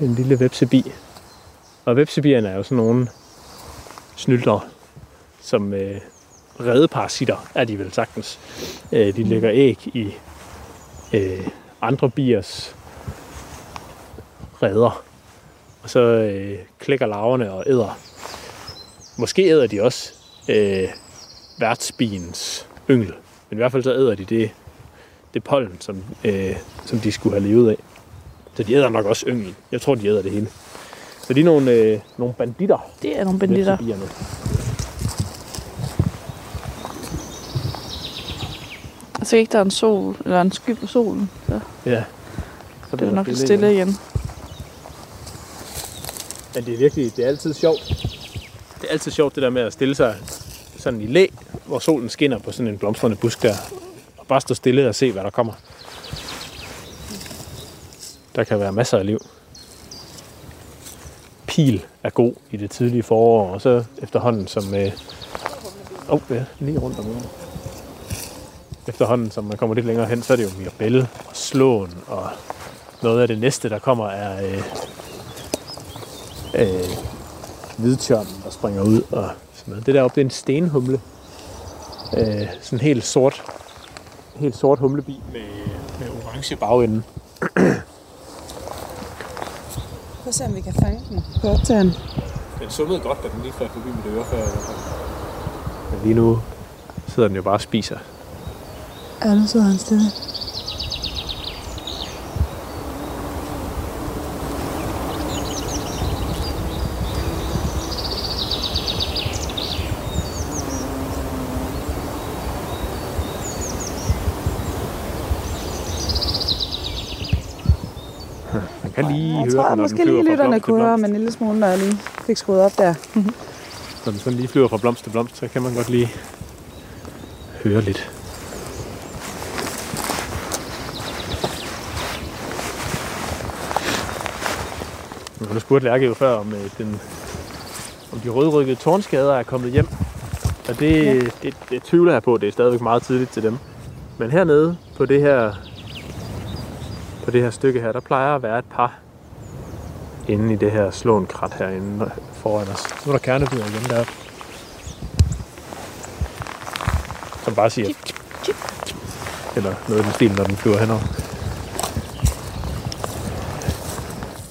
En lille vepsebi. Og vepsebierne er jo sådan nogle snyltere, som øh, redeparasitter er de vel sagtens. Øh, de lægger æg i øh, andre biers redder. Og så øh, klækker larverne og æder. Måske æder de også øh, værtsbiens yngel. Men i hvert fald så æder de det, det pollen, som, øh, som de skulle have levet af. Så de æder nok også yngel. Jeg tror, de æder det hele. Så de er nogle, øh, nogle banditter. Det er nogle banditter. ser ikke, der er en sol, eller en sky på solen. Så Ja. Så det er nok lidt stille igen. igen. Men det er virkelig, det er altid sjovt. Det er altid sjovt, det der med at stille sig sådan i læ, hvor solen skinner på sådan en blomstrende busk der. Bare stå stille og se, hvad der kommer. Der kan være masser af liv. Pil er god i det tidlige forår, og så efterhånden som... Øh... Oh, ja, lige rundt om ørerne. Efterhånden som man kommer lidt længere hen, så er det jo mirabelle og slåen, og noget af det næste, der kommer, er øh, øh, hvidtjørnen, der springer ud og sådan noget. Det deroppe, det er en stenhumle. Øh, sådan helt sort, helt sort humlebi med, med orange bagende. Prøv at se, om vi kan fange den på optageren. Den summede godt, da den lige fløj forbi mit øre før. Men lige nu sidder den jo bare og spiser. Ja, nu sidder han stille. Lige Jeg høre tror, den, når måske den lige lytterne kunne høre om en lille smule, når jeg lige fik skruet op der. Når den sådan lige flyver fra blomst til blomst, så kan man godt lige høre lidt. Men Nu spurgte Lærke jo før, om, øh, den, om de rødrykkede tårnskader er kommet hjem. Og det, ja. det, det tvivler jeg på, det er stadigvæk meget tidligt til dem. Men hernede på det her, på det her stykke her, der plejer at være et par inde i det her slåenkrat herinde foran os. Nu er der kernebider igen deroppe. Som bare siger tip, tip, tip. Eller noget i den stil, når den flyver henover.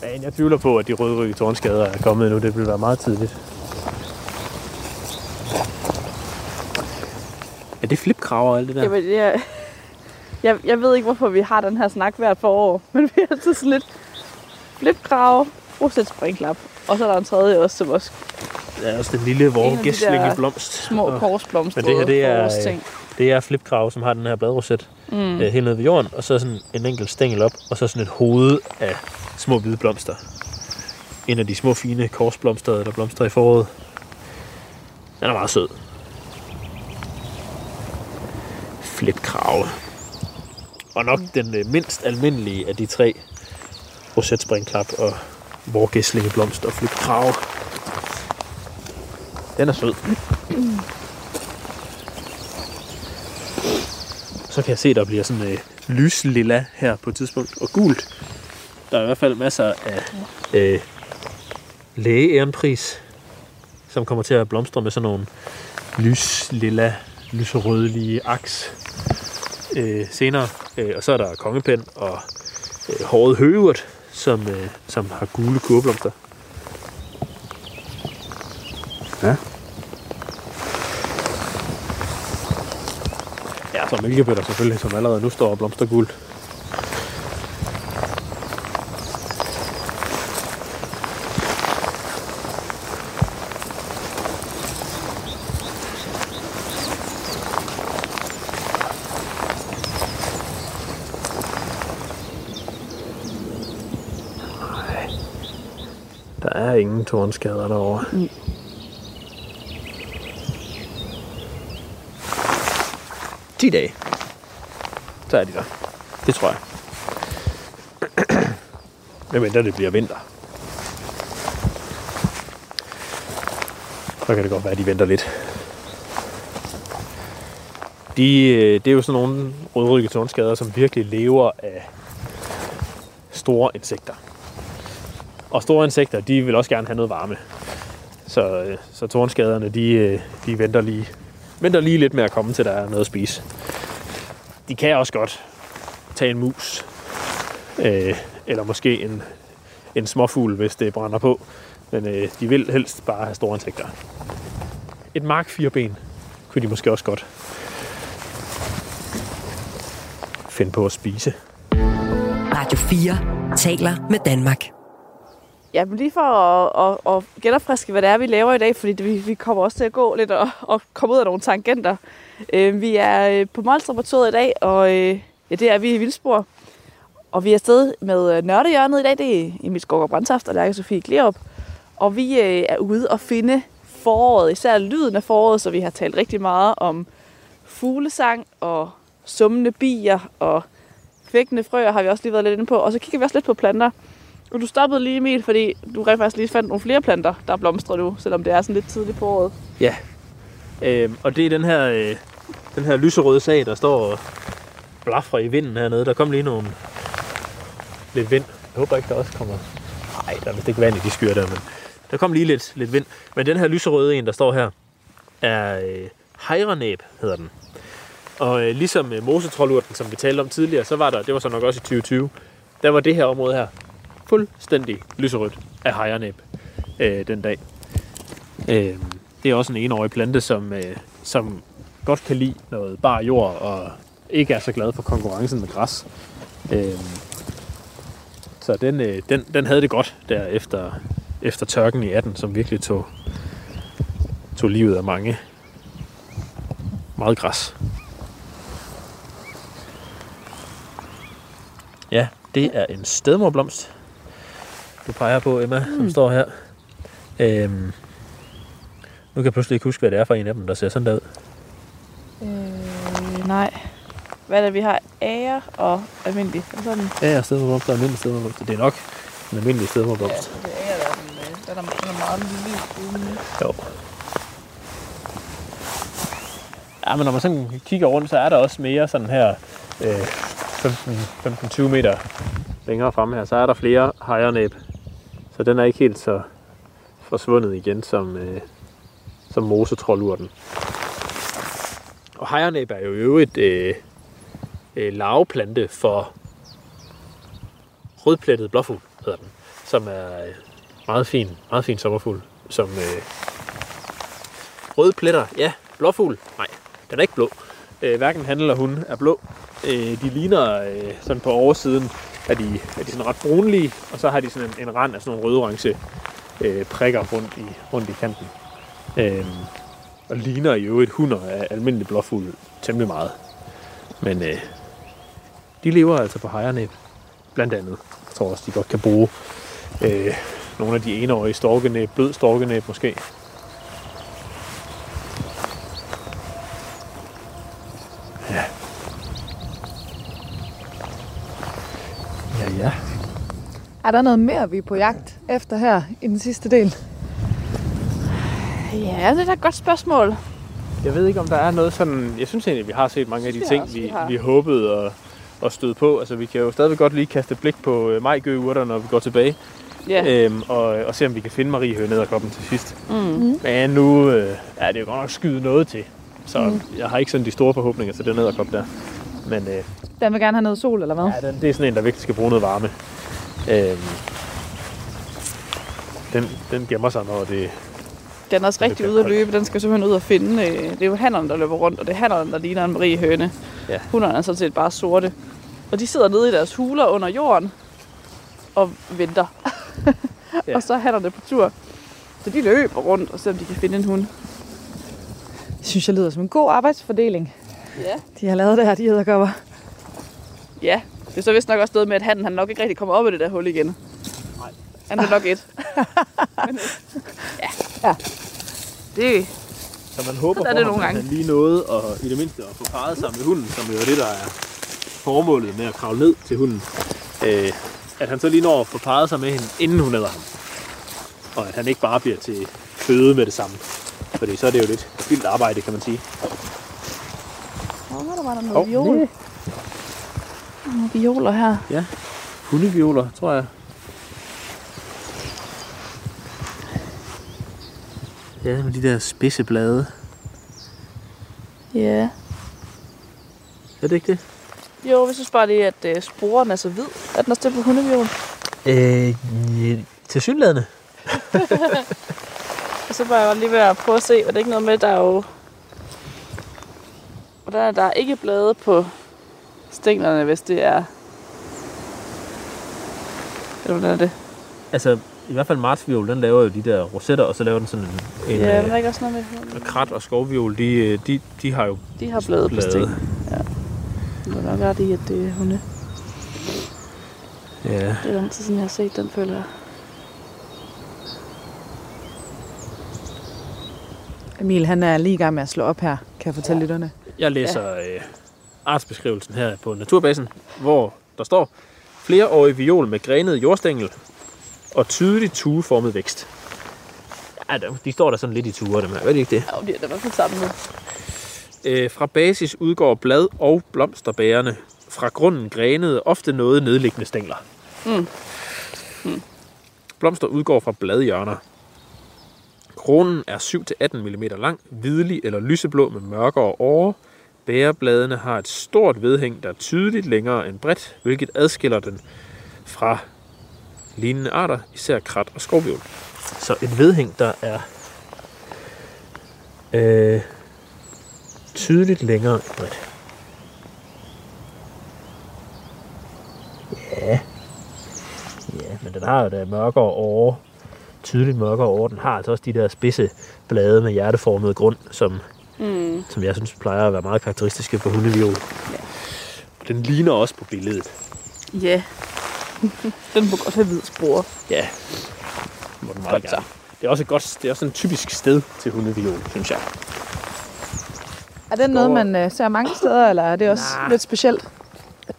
Men jeg tvivler på, at de rødrykkede tårnskader er kommet nu. Det vil være meget tidligt. Er det flipkraver alt det der? Jamen, jeg, jeg, jeg ved ikke, hvorfor vi har den her snak hvert forår, men vi er altid sådan lidt flipkrav, roset springklap. Og så er der en tredje også, som også er også den lille de vorgæslinge der blomst. små Og-. Men det her, det er. Det er flipkrav, som har den her bladroset mm. øh, helt nede ved jorden, og så sådan en enkelt stængel op, og så sådan et hoved af små hvide blomster. En af de små fine korsblomster, der blomstrer i foråret. Den er meget sød. Flipkrav. Og nok den øh, mindst almindelige af de tre rosetspringklap og vorgæslingeblomst og flipkrav. Den er sød. Så kan jeg se, der bliver sådan øh, lyslilla her på et tidspunkt, og gult. Der er i hvert fald masser af øh, lægeærenpris, som kommer til at blomstre med sådan nogle lyslilla, lyserødlige aks øh, senere. Øh, og så er der kongepind og øh, håret høvet, som, øh, som har gule kurblomster. Ja. Ja, så mælkebøtter selvfølgelig, som allerede nu står og blomster gult. er ingen tornskader derovre. Mm. 10 dage. Så er de der. Det tror jeg. Hvem mindre det bliver vinter. Så kan det godt være, at de venter lidt. De, øh, det er jo sådan nogle rødrygge tornskader, som virkelig lever af store insekter. Og store insekter, de vil også gerne have noget varme. Så, øh, så tornskaderne, de, øh, de venter, lige, venter lige lidt med at komme til, der er noget at spise. De kan også godt tage en mus, øh, eller måske en, en småfugl, hvis det brænder på. Men øh, de vil helst bare have store insekter. Et mark kunne de måske også godt finde på at spise. Radio 4 taler med Danmark. Ja, men lige for at, at, at genopfriske, hvad det er, vi laver i dag, fordi vi, vi kommer også til at gå lidt og, og komme ud af nogle tangenter. Øh, vi er øh, på Molslaboratoriet i dag, og øh, ja, det er vi i Vildsborg. Og vi er afsted med øh, Nørdehjørnet i dag. Det er Emil Skovgaard Brandtaft og Lærke Sofie Glerup. Og vi øh, er ude og finde foråret, især lyden af foråret, så vi har talt rigtig meget om fuglesang og summende bier og kvækkende frøer har vi også lige været lidt inde på. Og så kigger vi også lidt på planter. Og du stoppede lige, Emil, fordi du rent faktisk lige fandt nogle flere planter, der blomstrer nu, selvom det er sådan lidt tidligt på året. Ja. Øhm, og det er den her, øh, den her lyserøde sag, der står og blafrer i vinden hernede. Der kom lige nogle lidt vind. Jeg håber ikke, der også kommer... Nej, der er vist ikke vand i de skyer der, men der kom lige lidt, lidt vind. Men den her lyserøde en, der står her, er øh, hejrenæb, hedder den. Og øh, ligesom øh, mosetrollurten, som vi talte om tidligere, så var der, det var så nok også i 2020, der var det her område her fuldstændig lyserødt af hejernæb øh, den dag. Øh, det er også en enårig plante, som, øh, som godt kan lide noget bar jord, og ikke er så glad for konkurrencen med græs. Øh, så den, øh, den, den havde det godt der efter, efter tørken i 18, som virkelig tog, tog livet af mange. Meget græs. Ja, det er en stedmorblomst, du peger på, Emma, mm. som står her. Øhm, nu kan jeg pludselig ikke huske, hvad det er for en af dem, der ser sådan der ud. Øh, nej. Hvad er det, vi har? Ære og almindelig. Og sådan. Ja, ja, stedmorblomst og almindelig stedmorblomst. Det er nok en almindelig stedmorblomst. det er ære, der er den, øh, den er, den er meget lille. Jo. Ja, men når man sådan kigger rundt, så er der også mere sådan her øh, 15-20 meter længere fremme her, så er der flere hejernæb. Så den er ikke helt så forsvundet igen som, øh, som mosetrollurten. Og hejernæb er jo i øvrigt øh, øh, larveplante for rødplettet blåfugl, hedder den, som er øh, meget fin, meget fin sommerfugl, som øh, røde pletter, ja, blåfugl, nej, den er ikke blå. Øh, hverken han eller hun er blå. Øh, de ligner øh, sådan på oversiden, er de, er de sådan ret brunlige, og så har de sådan en, en rand af sådan nogle røde-orange øh, prikker rundt i, rundt i kanten. Øh, og ligner i øvrigt hunder af almindelig blåfugl temmelig meget. Men øh, de lever altså på hejernæb, blandt andet. Jeg tror også, de godt kan bruge øh, nogle af de enårige storkenæb, blød storkenæb måske. Ja. Ja, ja. Er der noget mere, vi er på jagt efter her i den sidste del? Ja, det er da et godt spørgsmål. Jeg ved ikke, om der er noget sådan... Jeg synes egentlig, vi har set mange af de ting, også, vi, vi har. vi håbede at, at støde på. Altså, vi kan jo stadigvæk godt lige kaste et blik på øh, majgøurter, når vi går tilbage. Ja. Øhm, og, og se, om vi kan finde Marie Hønederkoppen til sidst. Mm. Men nu øh, er det jo godt nok skyde noget til. Så mm. jeg har ikke sådan de store forhåbninger til den nederkop der. Men øh, Den vil gerne have noget sol, eller hvad? ja, den, det er sådan en, der virkelig skal bruge noget varme. Øhm, den, den gemmer sig, når det... Den er også rigtig ude at løbe. Den skal simpelthen ud og finde. øh, Det er jo hannerne, der løber rundt, og det er hannerne, der ligner en Marie Høne. Ja. Hunderne er sådan set bare sorte. Og de sidder nede i deres huler under jorden og venter. Ja. og så er hannerne på tur. Så de løber rundt og ser, om de kan finde en hund. Det synes jeg lyder som en god arbejdsfordeling, Ja. de har lavet der, de æderkopper. Ja, det er så vist nok også noget med, at hannen han nok ikke rigtig kommer op i det der hul igen. Han er nok et. Men, ja. Ja. Det, Så man håber er på det nogle at gange. han lige nåede og i det mindste at få parret sig med hunden, som jo er det, der er formålet med at kravle ned til hunden. Øh, at han så lige når at få parret sig med hende, inden hun æder ham. Og at han ikke bare bliver til føde med det samme. Fordi så er det jo lidt vildt arbejde, kan man sige. Åh, der var der noget oh, viol. næ. Nogle violer her. Ja, hundevioler, tror jeg. Ja, med de der spidse blade. Ja. Er det ikke det? Jo, jeg synes bare lige, at øh, sporen er så hvid. Er den også det på hundeviol? Øh, til synlædende. Og så var jeg lige ved at prøve at se, og det er ikke noget med, der er jo... Hvordan er der ikke blade på stænglerne, hvis det er... Eller hvordan er det? Altså, i hvert fald marsviol, den laver jo de der rosetter, og så laver den sådan en, en Ja, men der ja, er ikke også noget med... krat og skovviol, de, øh, de, de har jo De har blade på blade. stænglerne. Ja. Du er nok ret i, at det er hunde. Ja. Det er lang tid siden, jeg har set den, føler jeg. Emil, han er lige i gang med at slå op her, kan jeg fortælle lytterne. Jeg læser ja. øh, artsbeskrivelsen her på Naturbasen, hvor der står flereårig viol med grenet jordstængel og tydelig tueformet vækst. Ja, der- de står der sådan lidt i ture, dem her. Hvad er det ikke det? Ja, de er da i hvert fald sammen med. Øh, fra basis udgår blad- og blomsterbærende. Fra grunden grenede, ofte noget nedliggende stængler. Mm. Blomster udgår fra bladhjørner. Kronen er 7-18 mm lang, hvidlig eller lyseblå med mørkere åre. Bærebladene har et stort vedhæng, der er tydeligt længere end bredt, hvilket adskiller den fra lignende arter, især krat og skovbjørn. Så et vedhæng, der er øh, tydeligt længere end bredt. Ja. Ja, men den har jo da mørkere åre. Tydeligt mørkere åre. Den har altså også de der spidse blade med hjerteformet grund, som, Mm. som jeg synes plejer at være meget karakteristiske for hundeviol. Ja. Den ligner også på billedet. Ja. den må godt have hvid spore. Ja, det må den meget Godt gerne. Det er også et godt, det er også et typisk sted til hundeviol, synes jeg. Er det noget, man øh, ser mange steder, eller er det også Nej. lidt specielt?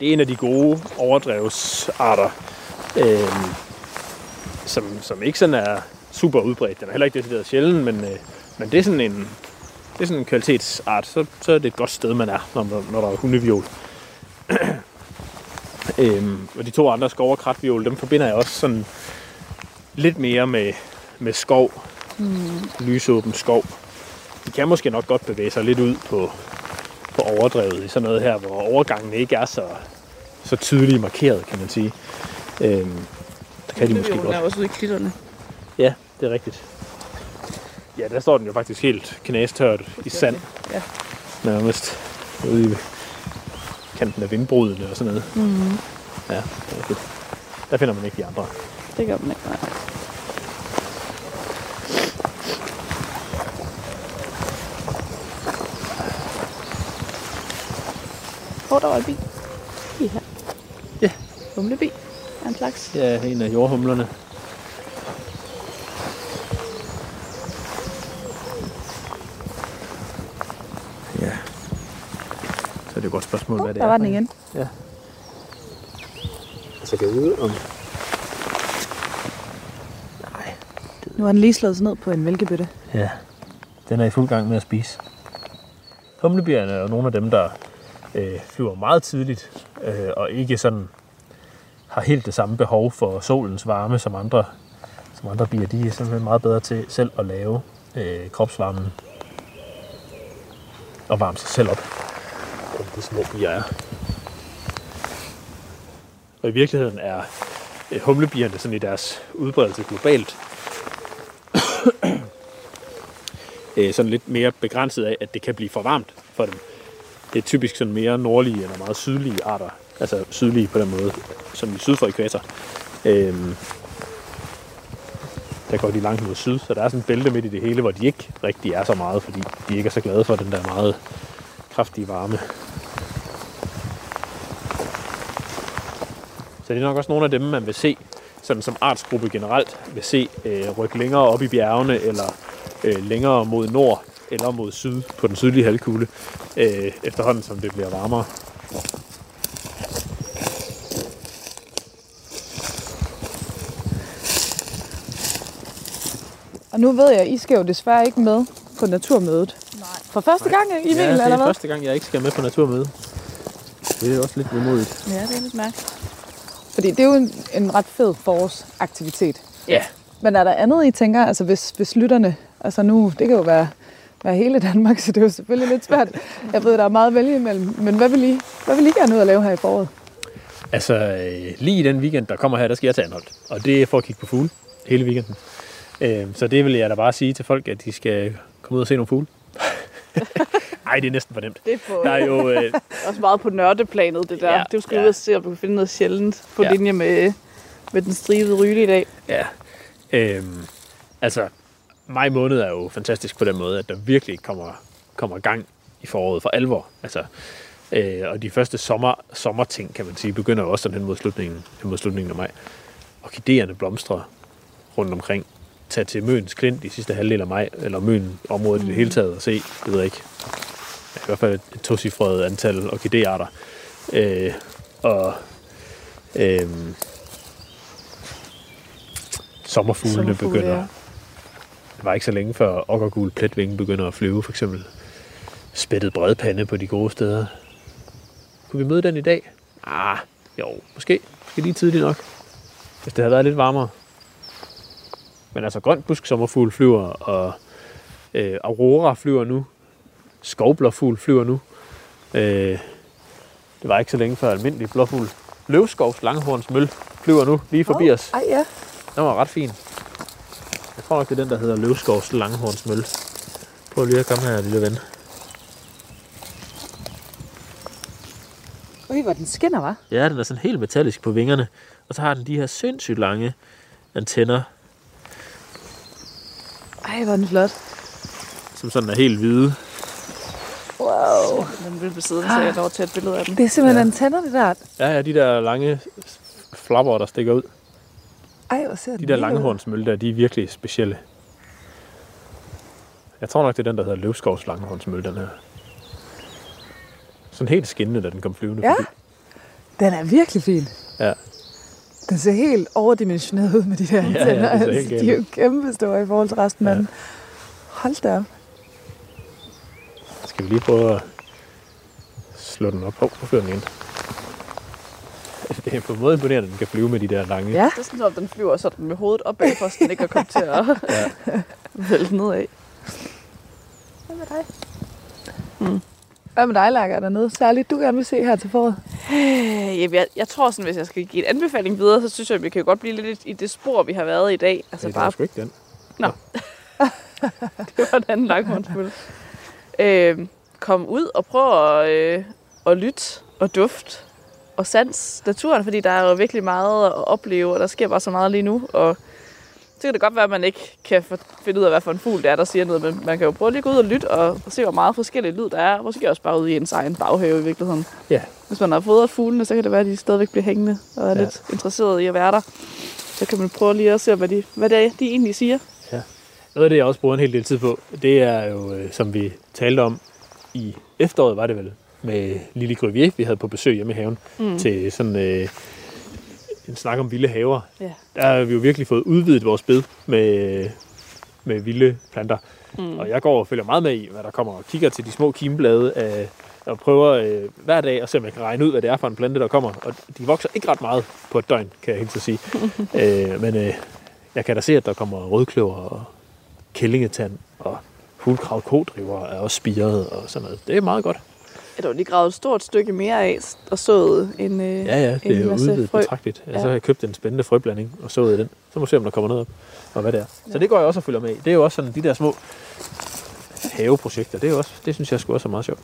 Det er en af de gode overdrevsarter, øh, som, som ikke sådan er super udbredt. Den er heller ikke decideret sjælden, men, øh, men det er sådan en, det er sådan en kvalitetsart. Så, så er det et godt sted, man er, når, der- når der er hundeviol. øhm, og de to andre skov og kratviol, dem forbinder jeg også sådan lidt mere med, med skov. Mm. Lysåben skov. De kan måske nok godt bevæge sig lidt ud på, på overdrevet i sådan noget her, hvor overgangen ikke er så, så tydeligt markeret, kan man sige. Øhm, der kan de måske godt. er også ude i klitterne. Ja, det er rigtigt. Ja, der står den jo faktisk helt knastørt i sand. Ja. Nærmest ude i kanten af vindbrudene og sådan noget. Mm. Ja, det er rigtigt. Der finder man ikke de andre. Det gør man ikke, nej. Hvor der var en bil. Lige her. Ja. Humlebi af en slags. Ja, en af jordhumlerne. Er det et godt spørgsmål, hvad det Der er. var for den en. igen. Altså, kan jeg vide om... Nej. Nu har den lige slået sig ned på en mælkebøtte. Ja, den er i fuld gang med at spise. Humlebierne er jo nogle af dem, der øh, flyver meget tidligt, øh, og ikke sådan har helt det samme behov for solens varme som andre, som andre bier. De er simpelthen meget bedre til selv at lave øh, kropsvarmen og varme sig selv op, end de små bier er. Og i virkeligheden er øh, humlebierne sådan i deres udbredelse globalt øh, sådan lidt mere begrænset af, at det kan blive for varmt for dem. Det er typisk sådan mere nordlige eller meget sydlige arter. Altså sydlige på den måde, som i syd for ekvator. Øhm, der går de langt mod syd, så der er sådan et bælte midt i det hele, hvor de ikke rigtig er så meget, fordi de ikke er så glade for den der meget kraftige varme. Så det er nok også nogle af dem, man vil se sådan som artsgruppe generelt vil se øh, rykke længere op i bjergene, eller øh, længere mod nord, eller mod syd, på den sydlige halvkugle, øh, efterhånden som det bliver varmere. Og nu ved jeg, at I skal jo desværre ikke med på naturmødet. Nej. For første gang, Emil, ja, det eller er hvad? første gang, jeg ikke skal med på naturmøde. Det er også lidt vemodigt. Ja, det er lidt mærkeligt. Fordi det er jo en, en ret fed forårsaktivitet. Ja. Men er der andet, I tænker, altså hvis, hvis lytterne, altså nu, det kan jo være, være hele Danmark, så det er jo selvfølgelig lidt svært. Jeg ved, der er meget at vælge imellem, men hvad vil I, hvad vil I gerne ud og lave her i foråret? Altså, øh, lige i den weekend, der kommer her, der skal jeg til Anholdt. Og det er for at kigge på fugle hele weekenden. Øh, så det vil jeg da bare sige til folk, at de skal komme ud og se nogle fugle. Ej, det er næsten for nemt. Det er på, Der er jo... Øh, også meget på nørdeplanet, det der. Ja, det skal ja. ja. ud og se, om du kan finde noget sjældent på Ja. linje med, med den stribede ryle i dag. ja. Øhm, altså, maj måned er jo fantastisk på den måde, at der virkelig kommer, kommer gang i foråret for alvor. Altså, øh, og de første sommer, sommerting, kan man sige, begynder jo også sådan hen mod slutningen, hen mod slutningen af maj. Orkideerne blomstrer rundt omkring. Tag til Møns Klint i sidste halvdel af maj, eller Møn området i det hele taget og se, det ved jeg ikke, i hvert fald et tocifret antal orkidearter. Øh, og øh, sommerfuglene Sommerfugle, begynder. ja. Det var ikke så længe før okkergul pletvinge begynder at flyve, for eksempel spættet bredpande på de gode steder. Kunne vi møde den i dag? Ah, jo, måske. Måske lige tidligt nok. Hvis det havde været lidt varmere. Men altså, grønt busk sommerfugl flyver, og øh, aurora flyver nu. Skovblåfugl flyver nu. Øh, det var ikke så længe før almindelig blåfugl. Løvskovs langhornsmøl flyver nu lige forbi os. Ej ja. Den var ret fin. Jeg tror nok, det er den, der hedder Løvskovs Langhornsmøl. Prøv lige at komme her, lille ven. Ui, hvor den skinner, var. Ja, den er sådan helt metallisk på vingerne. Og så har den de her sindssygt lange antenner, Ej, hvor er den flot. som sådan er helt hvide. Wow. Den vil besidde, så jeg at tage et billede af den. Det er simpelthen Ja. antenner, det der. Ja, ja, de der lange flapper, der stikker ud. Ej, hvor ser De der vild ud. langhornsmøl der, de er virkelig specielle. Jeg tror nok, det er den, der hedder Løvskovs Langhornsmøl, den her. Sådan helt skinnende, da den kom flyvende Ja. forbi. Den er virkelig fin. Ja. Den ser helt overdimensioneret ud med de der ja, antenner. det ser helt altså, de er jo ud. kæmpe store i forhold til resten, Ja. men hold da op. Skal vi lige prøve at slå den op? Hov, hvor flyver den ind? Det er på en måde imponerende, at den kan flyve med de der lange. Ja. Det er sådan, om den flyver sådan med hovedet opad, for så den ikke er kommet til at Ja. vælte nedad. Hvad med dig? Mm. Hvad med dig, Lærke? Er der noget særligt, du gerne vil se her til foråret? Øh, jamen, jeg, jeg tror sådan, hvis jeg skal give en anbefaling videre, så synes jeg, at vi kan godt blive lidt i det spor, vi har været i dag. Altså Det er bare sgu ikke den. det var en anden langhåndsmølle. Øh, kom ud og prøv at, øh, at lytte og duft og sans naturen, fordi der er jo virkelig meget at opleve, og der sker bare så meget lige nu. Og så kan det godt være, at man ikke kan finde ud af, hvad for en fugl det er, der siger noget, men man kan jo prøve lige at gå ud og lytte og, se, hvor meget forskellige lyd der er. Måske også bare ude i ens egen baghave i virkeligheden. Ja. Hvis man har fodret fuglene, så kan det være, at de stadigvæk bliver hængende og er Ja. ja. lidt interesseret i at være der. Så kan man prøve lige at se, hvad, de, hvad det er, de egentlig siger. Noget af det, jeg også bruger en hel del tid på, det er jo, øh, som vi talte om i efteråret, var det vel, med Lille Grøvier, vi havde på besøg hjemme i haven, mm. til sådan øh, en snak om vilde haver. Ja. Der har vi jo virkelig fået udvidet vores bed med, med vilde planter. Mm. Og jeg går og følger meget med i, hvad der kommer, og kigger til de små kimeblade, øh, og prøver øh, hver dag at se, om jeg kan regne ud, hvad det er for en plante, der kommer. Og de vokser ikke ret meget på et døgn, kan jeg helt så sige. øh, men øh, jeg kan da se, at der kommer rødkløver og kællingetand og hulkrav kodriver er også spiret og sådan noget. Det er meget godt. Ja, der var lige gravet et stort stykke mere af og sået en, øh, Ja, ja, det er jo udvidet frø. betragteligt. Ja. Ja. Så har jeg købt en spændende frøblanding og sået den. Så må vi se, om der kommer noget op, og hvad det er. Så det går jeg også og følger med i. Det er jo også sådan, de der små haveprojekter, det, er jo også, det synes jeg sgu også er meget sjovt.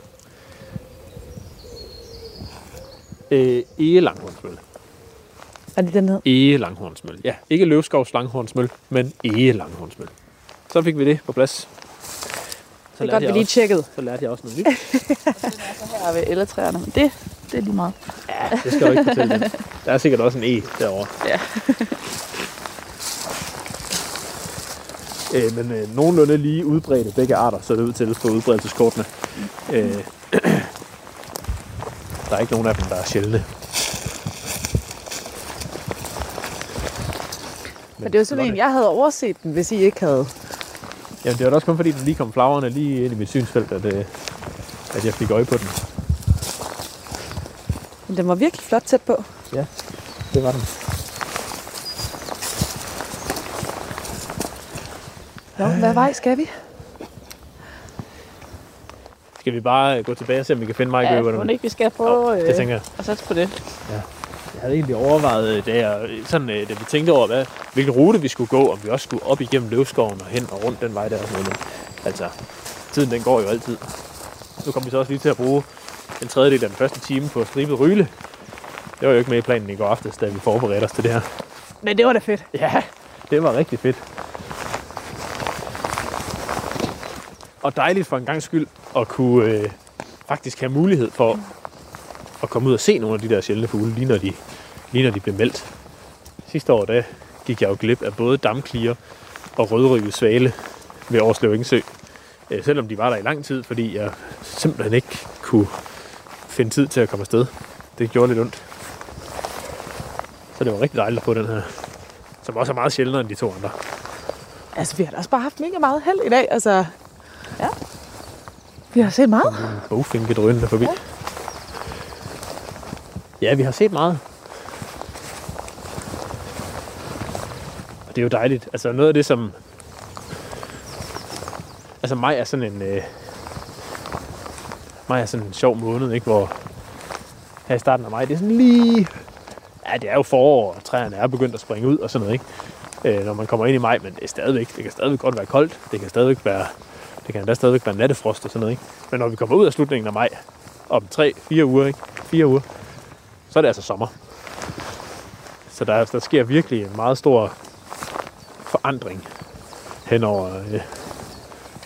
Øh, Ege Langhornsmølle. Er det den hed? Ege Langhornsmølle. Ja, ikke Løvskovs Langhornsmølle, men Ege Langhornsmølle. Så fik vi det på plads. Så det er godt, vi lige også, tjekkede. Så lærte jeg også noget nyt. og så er her ved elletræerne, men det, det er lige meget. Ja, det skal jeg ikke fortælle dig. Der er sikkert også en E derovre. Ja. øh, men øh, nogenlunde lige udbredte begge arter, så det ud til på udbredelseskortene. Mm. Øh, der er ikke nogen af dem, der er sjældne. Men, så det var sådan en, jeg havde overset den, hvis I ikke havde Jamen, det var da også kun fordi, den lige kom flagrende lige ind i mit synsfelt, at, øh, at jeg fik øje på den. Men den var virkelig flot tæt på. Det var den. Nå, hvad vej skal vi? Skal vi bare gå tilbage og se, om vi kan finde Mike Ja, Øver? må ikke, vi skal prøve det øh, tænker jeg. at satse på det. Jeg havde egentlig overvejet, øh, da, jeg, sådan, øh, da vi tænkte over, hvad, hvilken rute vi skulle gå, om vi også skulle op igennem løvskoven og hen og rundt den vej der. og sådan noget. Altså, tiden den går jo altid. Nu kommer vi så også lige til at bruge en tredjedel af den første time på stribet ryle. Det var jo ikke med i planen i går aftes, da vi forberedte os til det her. Men det var da fedt. Ja, det var rigtig fedt. Og dejligt for en gang skyld at kunne øh, faktisk have mulighed for at komme ud og se nogle af de der sjældne fugle, lige når de, lige når de blev meldt. Sidste år, der gik jeg jo glip af både damklier og rødrygget svale ved Årslev Engsø. Øh, selvom de var der i lang tid, fordi jeg simpelthen ikke kunne finde tid til at komme afsted. Det gjorde lidt ondt. Så det var rigtig dejligt at få den her som også er meget sjældnere end de to andre. Altså, vi har da også bare haft mega meget held i dag. Altså, ja. Vi har set meget. Bogfinke drønende forbi. Ja, Ja, vi har set meget. Og det er jo dejligt. Altså noget af det, som... Altså maj er sådan en... Øh... Maj er sådan en sjov måned, ikke? Hvor her i starten af maj, det er sådan lige... Ja, det er jo forår, og træerne er begyndt at springe ud og sådan noget, ikke? Øh, når man kommer ind i maj, men det er stadigvæk, det kan stadigvæk godt være koldt. Det kan stadigvæk være, det kan endda stadigvæk være nattefrost og sådan noget, ikke? Men når vi kommer ud af slutningen af maj, om 3-4 uger, ikke? 4 uger, så er det altså sommer. Så der, der sker virkelig en meget stor forandring hen over, øh,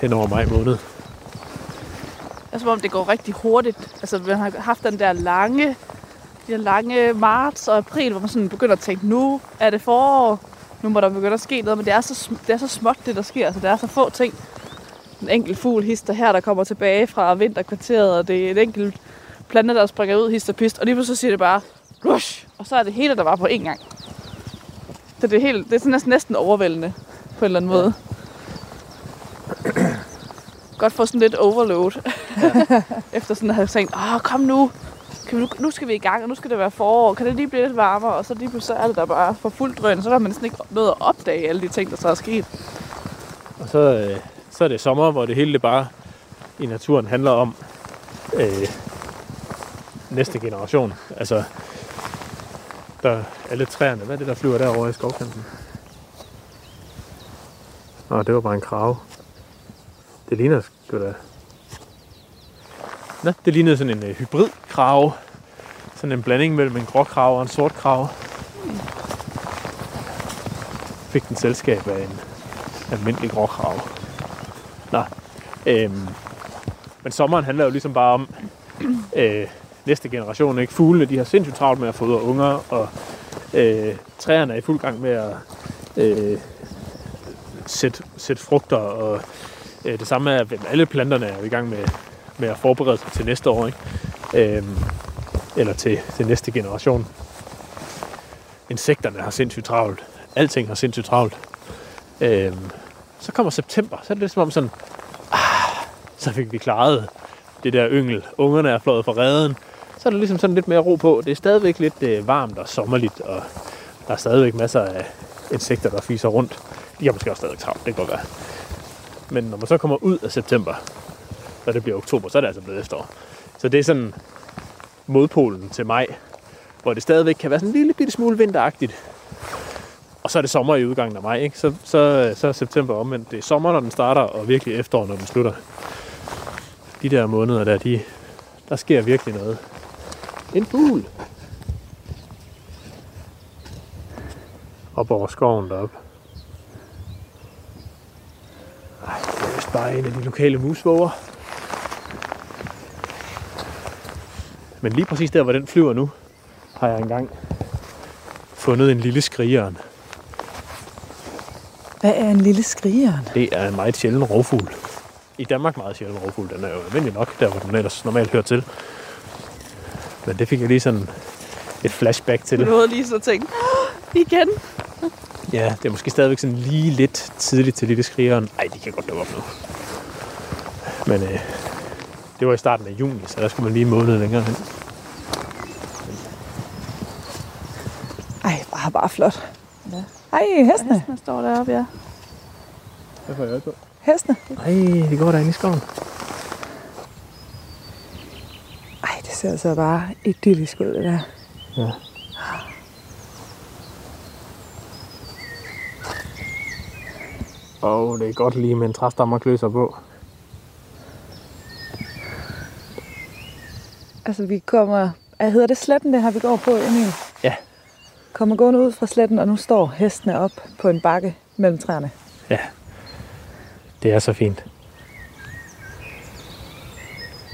hen over maj måned. Det er som om, det går rigtig hurtigt. Altså, man har haft den der lange, de der lange marts og april, hvor man sådan begynder at tænke, nu er det forår, nu må der begynde at ske noget, men det er så, det er så småt, det der sker. Altså, der er så få ting. En enkelt fugl hister her, der kommer tilbage fra vinterkvarteret, og det er et enkelt plante, der springer ud, hister pist, og lige pludselig så siger det bare, rush, og så er det hele, der var på én gang. Så det er, helt, det er sådan næsten, næsten overvældende på en eller anden måde. Godt få sådan lidt overload. Efter sådan at have tænkt, åh, kom nu. Kan vi nu, skal vi i gang, og nu skal det være forår. Kan det lige blive lidt varmere? Og så lige pludselig så er det der bare for fuldt drøn. Så er man næsten ikke nået at opdage alle de ting, der så er sket. Og så, øh, så er det sommer, hvor det hele det bare i naturen handler om øh, næste generation. Altså, der alle træerne. Hvad er det, der flyver derovre i skovkanten? Nå, det var bare en krave. Det ligner sgu da... Nå, det lignede sådan en øh, hybridkrave. Sådan en blanding mellem en gråkrave og en sort krave. Fik den selskab af en almindelig gråkrave. Nå, øhm, men sommeren handler jo ligesom bare om øh, næste generation. Ikke? Fuglene de har sindssygt travlt med at fodre unger, og øh, træerne er i fuld gang med at øh, sætte, sætte frugter, og øh, det samme er, at alle planterne er i gang med, med at forberede sig til næste år, ikke? Øh, eller til, til næste generation. Insekterne har sindssygt travlt. Alting har sindssygt travlt. Øh, så kommer september, så er det lidt som om sådan, ah, så fik vi klaret det der yngel. Ungerne er flået fra redden. Så er der ligesom sådan lidt mere ro på. Det er stadigvæk lidt øh, varmt og sommerligt, og der er stadigvæk masser af insekter, der fiser rundt. De har måske også stadig travlt, det kan godt være. Men når man så kommer ud af september, og det bliver oktober, så er det altså blevet efterår. Så det er sådan modpolen til maj, hvor det stadigvæk kan være sådan en lille bitte smule vinteragtigt. Og så er det sommer i udgangen af maj, ikke? Så, så, så er september omvendt. Det er sommer, når den starter, og virkelig efterår, når den slutter. De der måneder der, de, der sker virkelig noget. En fugl. Op over skoven deroppe. Ej, det er vist bare en af de lokale musvåger. Men lige præcis der, hvor den flyver nu, har jeg engang fundet en lille skrigeren. Hvad er en lille skrigeren? Det er en meget sjælden rovfugl. I Danmark meget sjælden rovfugl. Den er jo almindelig nok, der hvor den ellers normalt hører til. Men det fik jeg lige sådan et flashback til. Du nåede lige så tænkt, "Åh, igen. Ja, det er måske stadigvæk sådan lige lidt tidligt til lille skrigeren. Ej, de kan godt dukke op nu. Men øh, det var i starten af juni, så der skulle man lige en måned længere hen. Ej, bare, bare flot. Ja. Ej, hestene. Hestene står deroppe, ja. Hvad får jeg øje på? Hestene. Ej, de går derinde i skoven. Ej, det ser altså bare idyllisk ud, det der. Ja. Og det er godt lige med en træstamme at klø sig på. Altså, vi kommer... Hvad hedder det sletten, det her, vi går på, Emil? Ja. Kommer gående ud fra sletten, og nu står hestene op på en bakke mellem træerne. Ja. Det er så fint.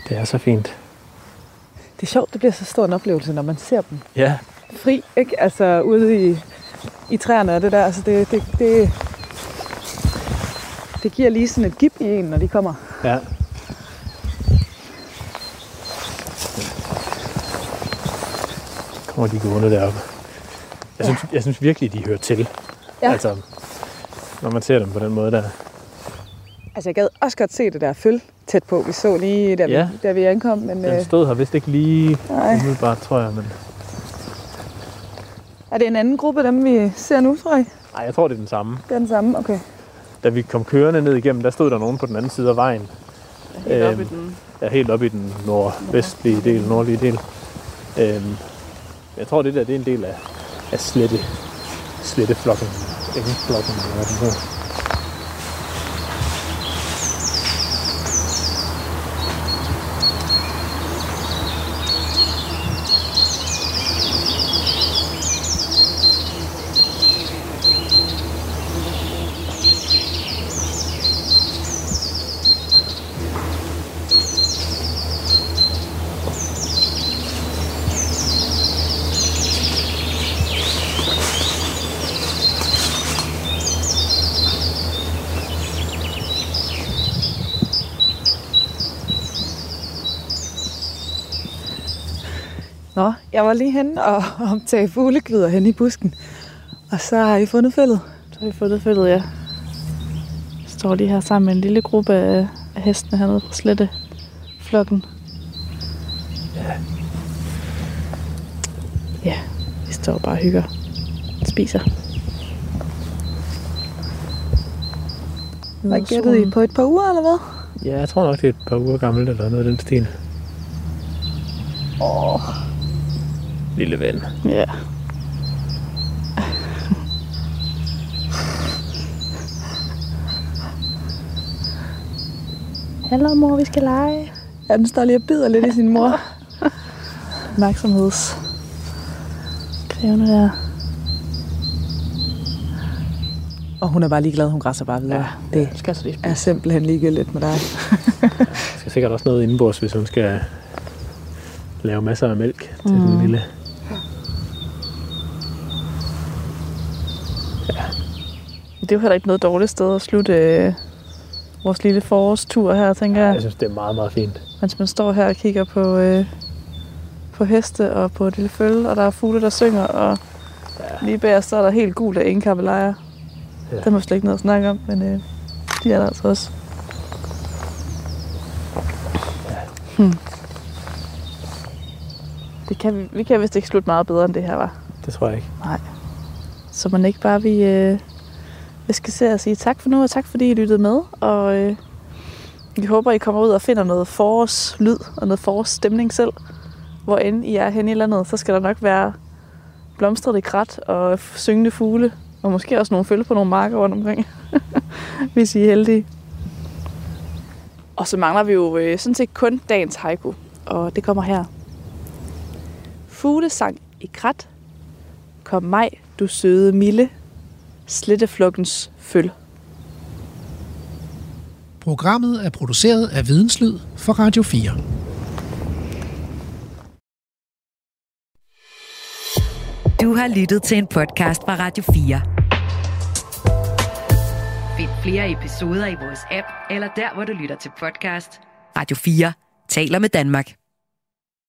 Det er så fint. Det er sjovt, det bliver så stor en oplevelse, når man ser dem Ja, fri, ikke? Altså ude i, i træerne og det der. Altså, det, det, det, det giver lige sådan et gip i en, når de kommer. ja. Kommer de gående deroppe. Jeg synes, jeg synes virkelig, de hører til. Ja. Altså, når man ser dem på den måde der. Altså, jeg gad også godt se det der føl tæt på. Vi så lige, da, Ja. vi, da vi ankom, men Den øh, stod her vist ikke lige nej. umiddelbart, tror jeg. Men... Er det en anden gruppe, dem vi ser nu, tror jeg? Nej, jeg tror, det er den samme. Det er den samme, okay. Da vi kom kørende ned igennem, der stod der nogen på den anden side af vejen. Helt oppe i Øhm, den. Ja, helt oppe i den nordvestlige del, nordlige del. Øhm, jeg tror, det der det er en del af, af slette, sletteflokken. Engeflokken, eller hvad den hedder. Nå, jeg var lige henne og optage fugleglyder hen i busken. Og så har I fundet fældet. Så har vi fundet følget, ja. Står lige her sammen med en lille gruppe af, hestene hernede fra slette flokken. Ja. Ja, vi står bare og hygger. Spiser. Hvad gættede I på et par uger, eller hvad? Ja, jeg tror nok, det er et par uger gammelt, eller noget af den stil. Lille ven. Ja. Hallo mor, vi skal lege. ja, den står lige og bider lidt i sin mor. Opmærksomheds. Krævende der. Og hun er bare ligeglad, hun græsser bare videre. Ja, det skal så lige er simpelthen ligegyldigt med dig. Der skal sikkert også noget indenbords, hvis hun skal lave masser af mælk til mm. den lille. Det er jo heller ikke noget dårligt sted at slutte øh, vores lille forårstur her, tænker jeg. Jeg synes, det er meget, meget fint. Mens man står her og kigger på, øh, på heste og på et lille følge, og der er fugle, der synger, og ja. lige bag så er der helt gult af engkappelejer. Ja. Ja. Det må slet ikke noget at snakke om, men øh, de er der altså også. Hmm. Det kan vi, vi kan vist ikke slutte meget bedre, end det her var. Det tror jeg ikke. Så man ikke bare vi, øh, jeg skal se at sige tak for nu, og tak fordi I lyttede med. Og øh, vi håber, I kommer ud og finder noget forårslyd og noget forårsstemning selv. Hvor end I er hen i landet, så skal der nok være blomstrede krat og syngende fugle. Og måske også nogle følge på nogle marker rundt omkring, hvis I er heldige. Og så mangler vi jo øh, sådan set kun dagens haiku, og det kommer her. Fuglesang i krat, kom maj, du søde Mille, sletteflukkens føl. Programmet er produceret af Videnslyd for Radio 4. Du har lyttet til en podcast fra Radio 4. flere episoder i vores app, eller der, hvor du lytter til podcast. Radio 4 taler med Danmark.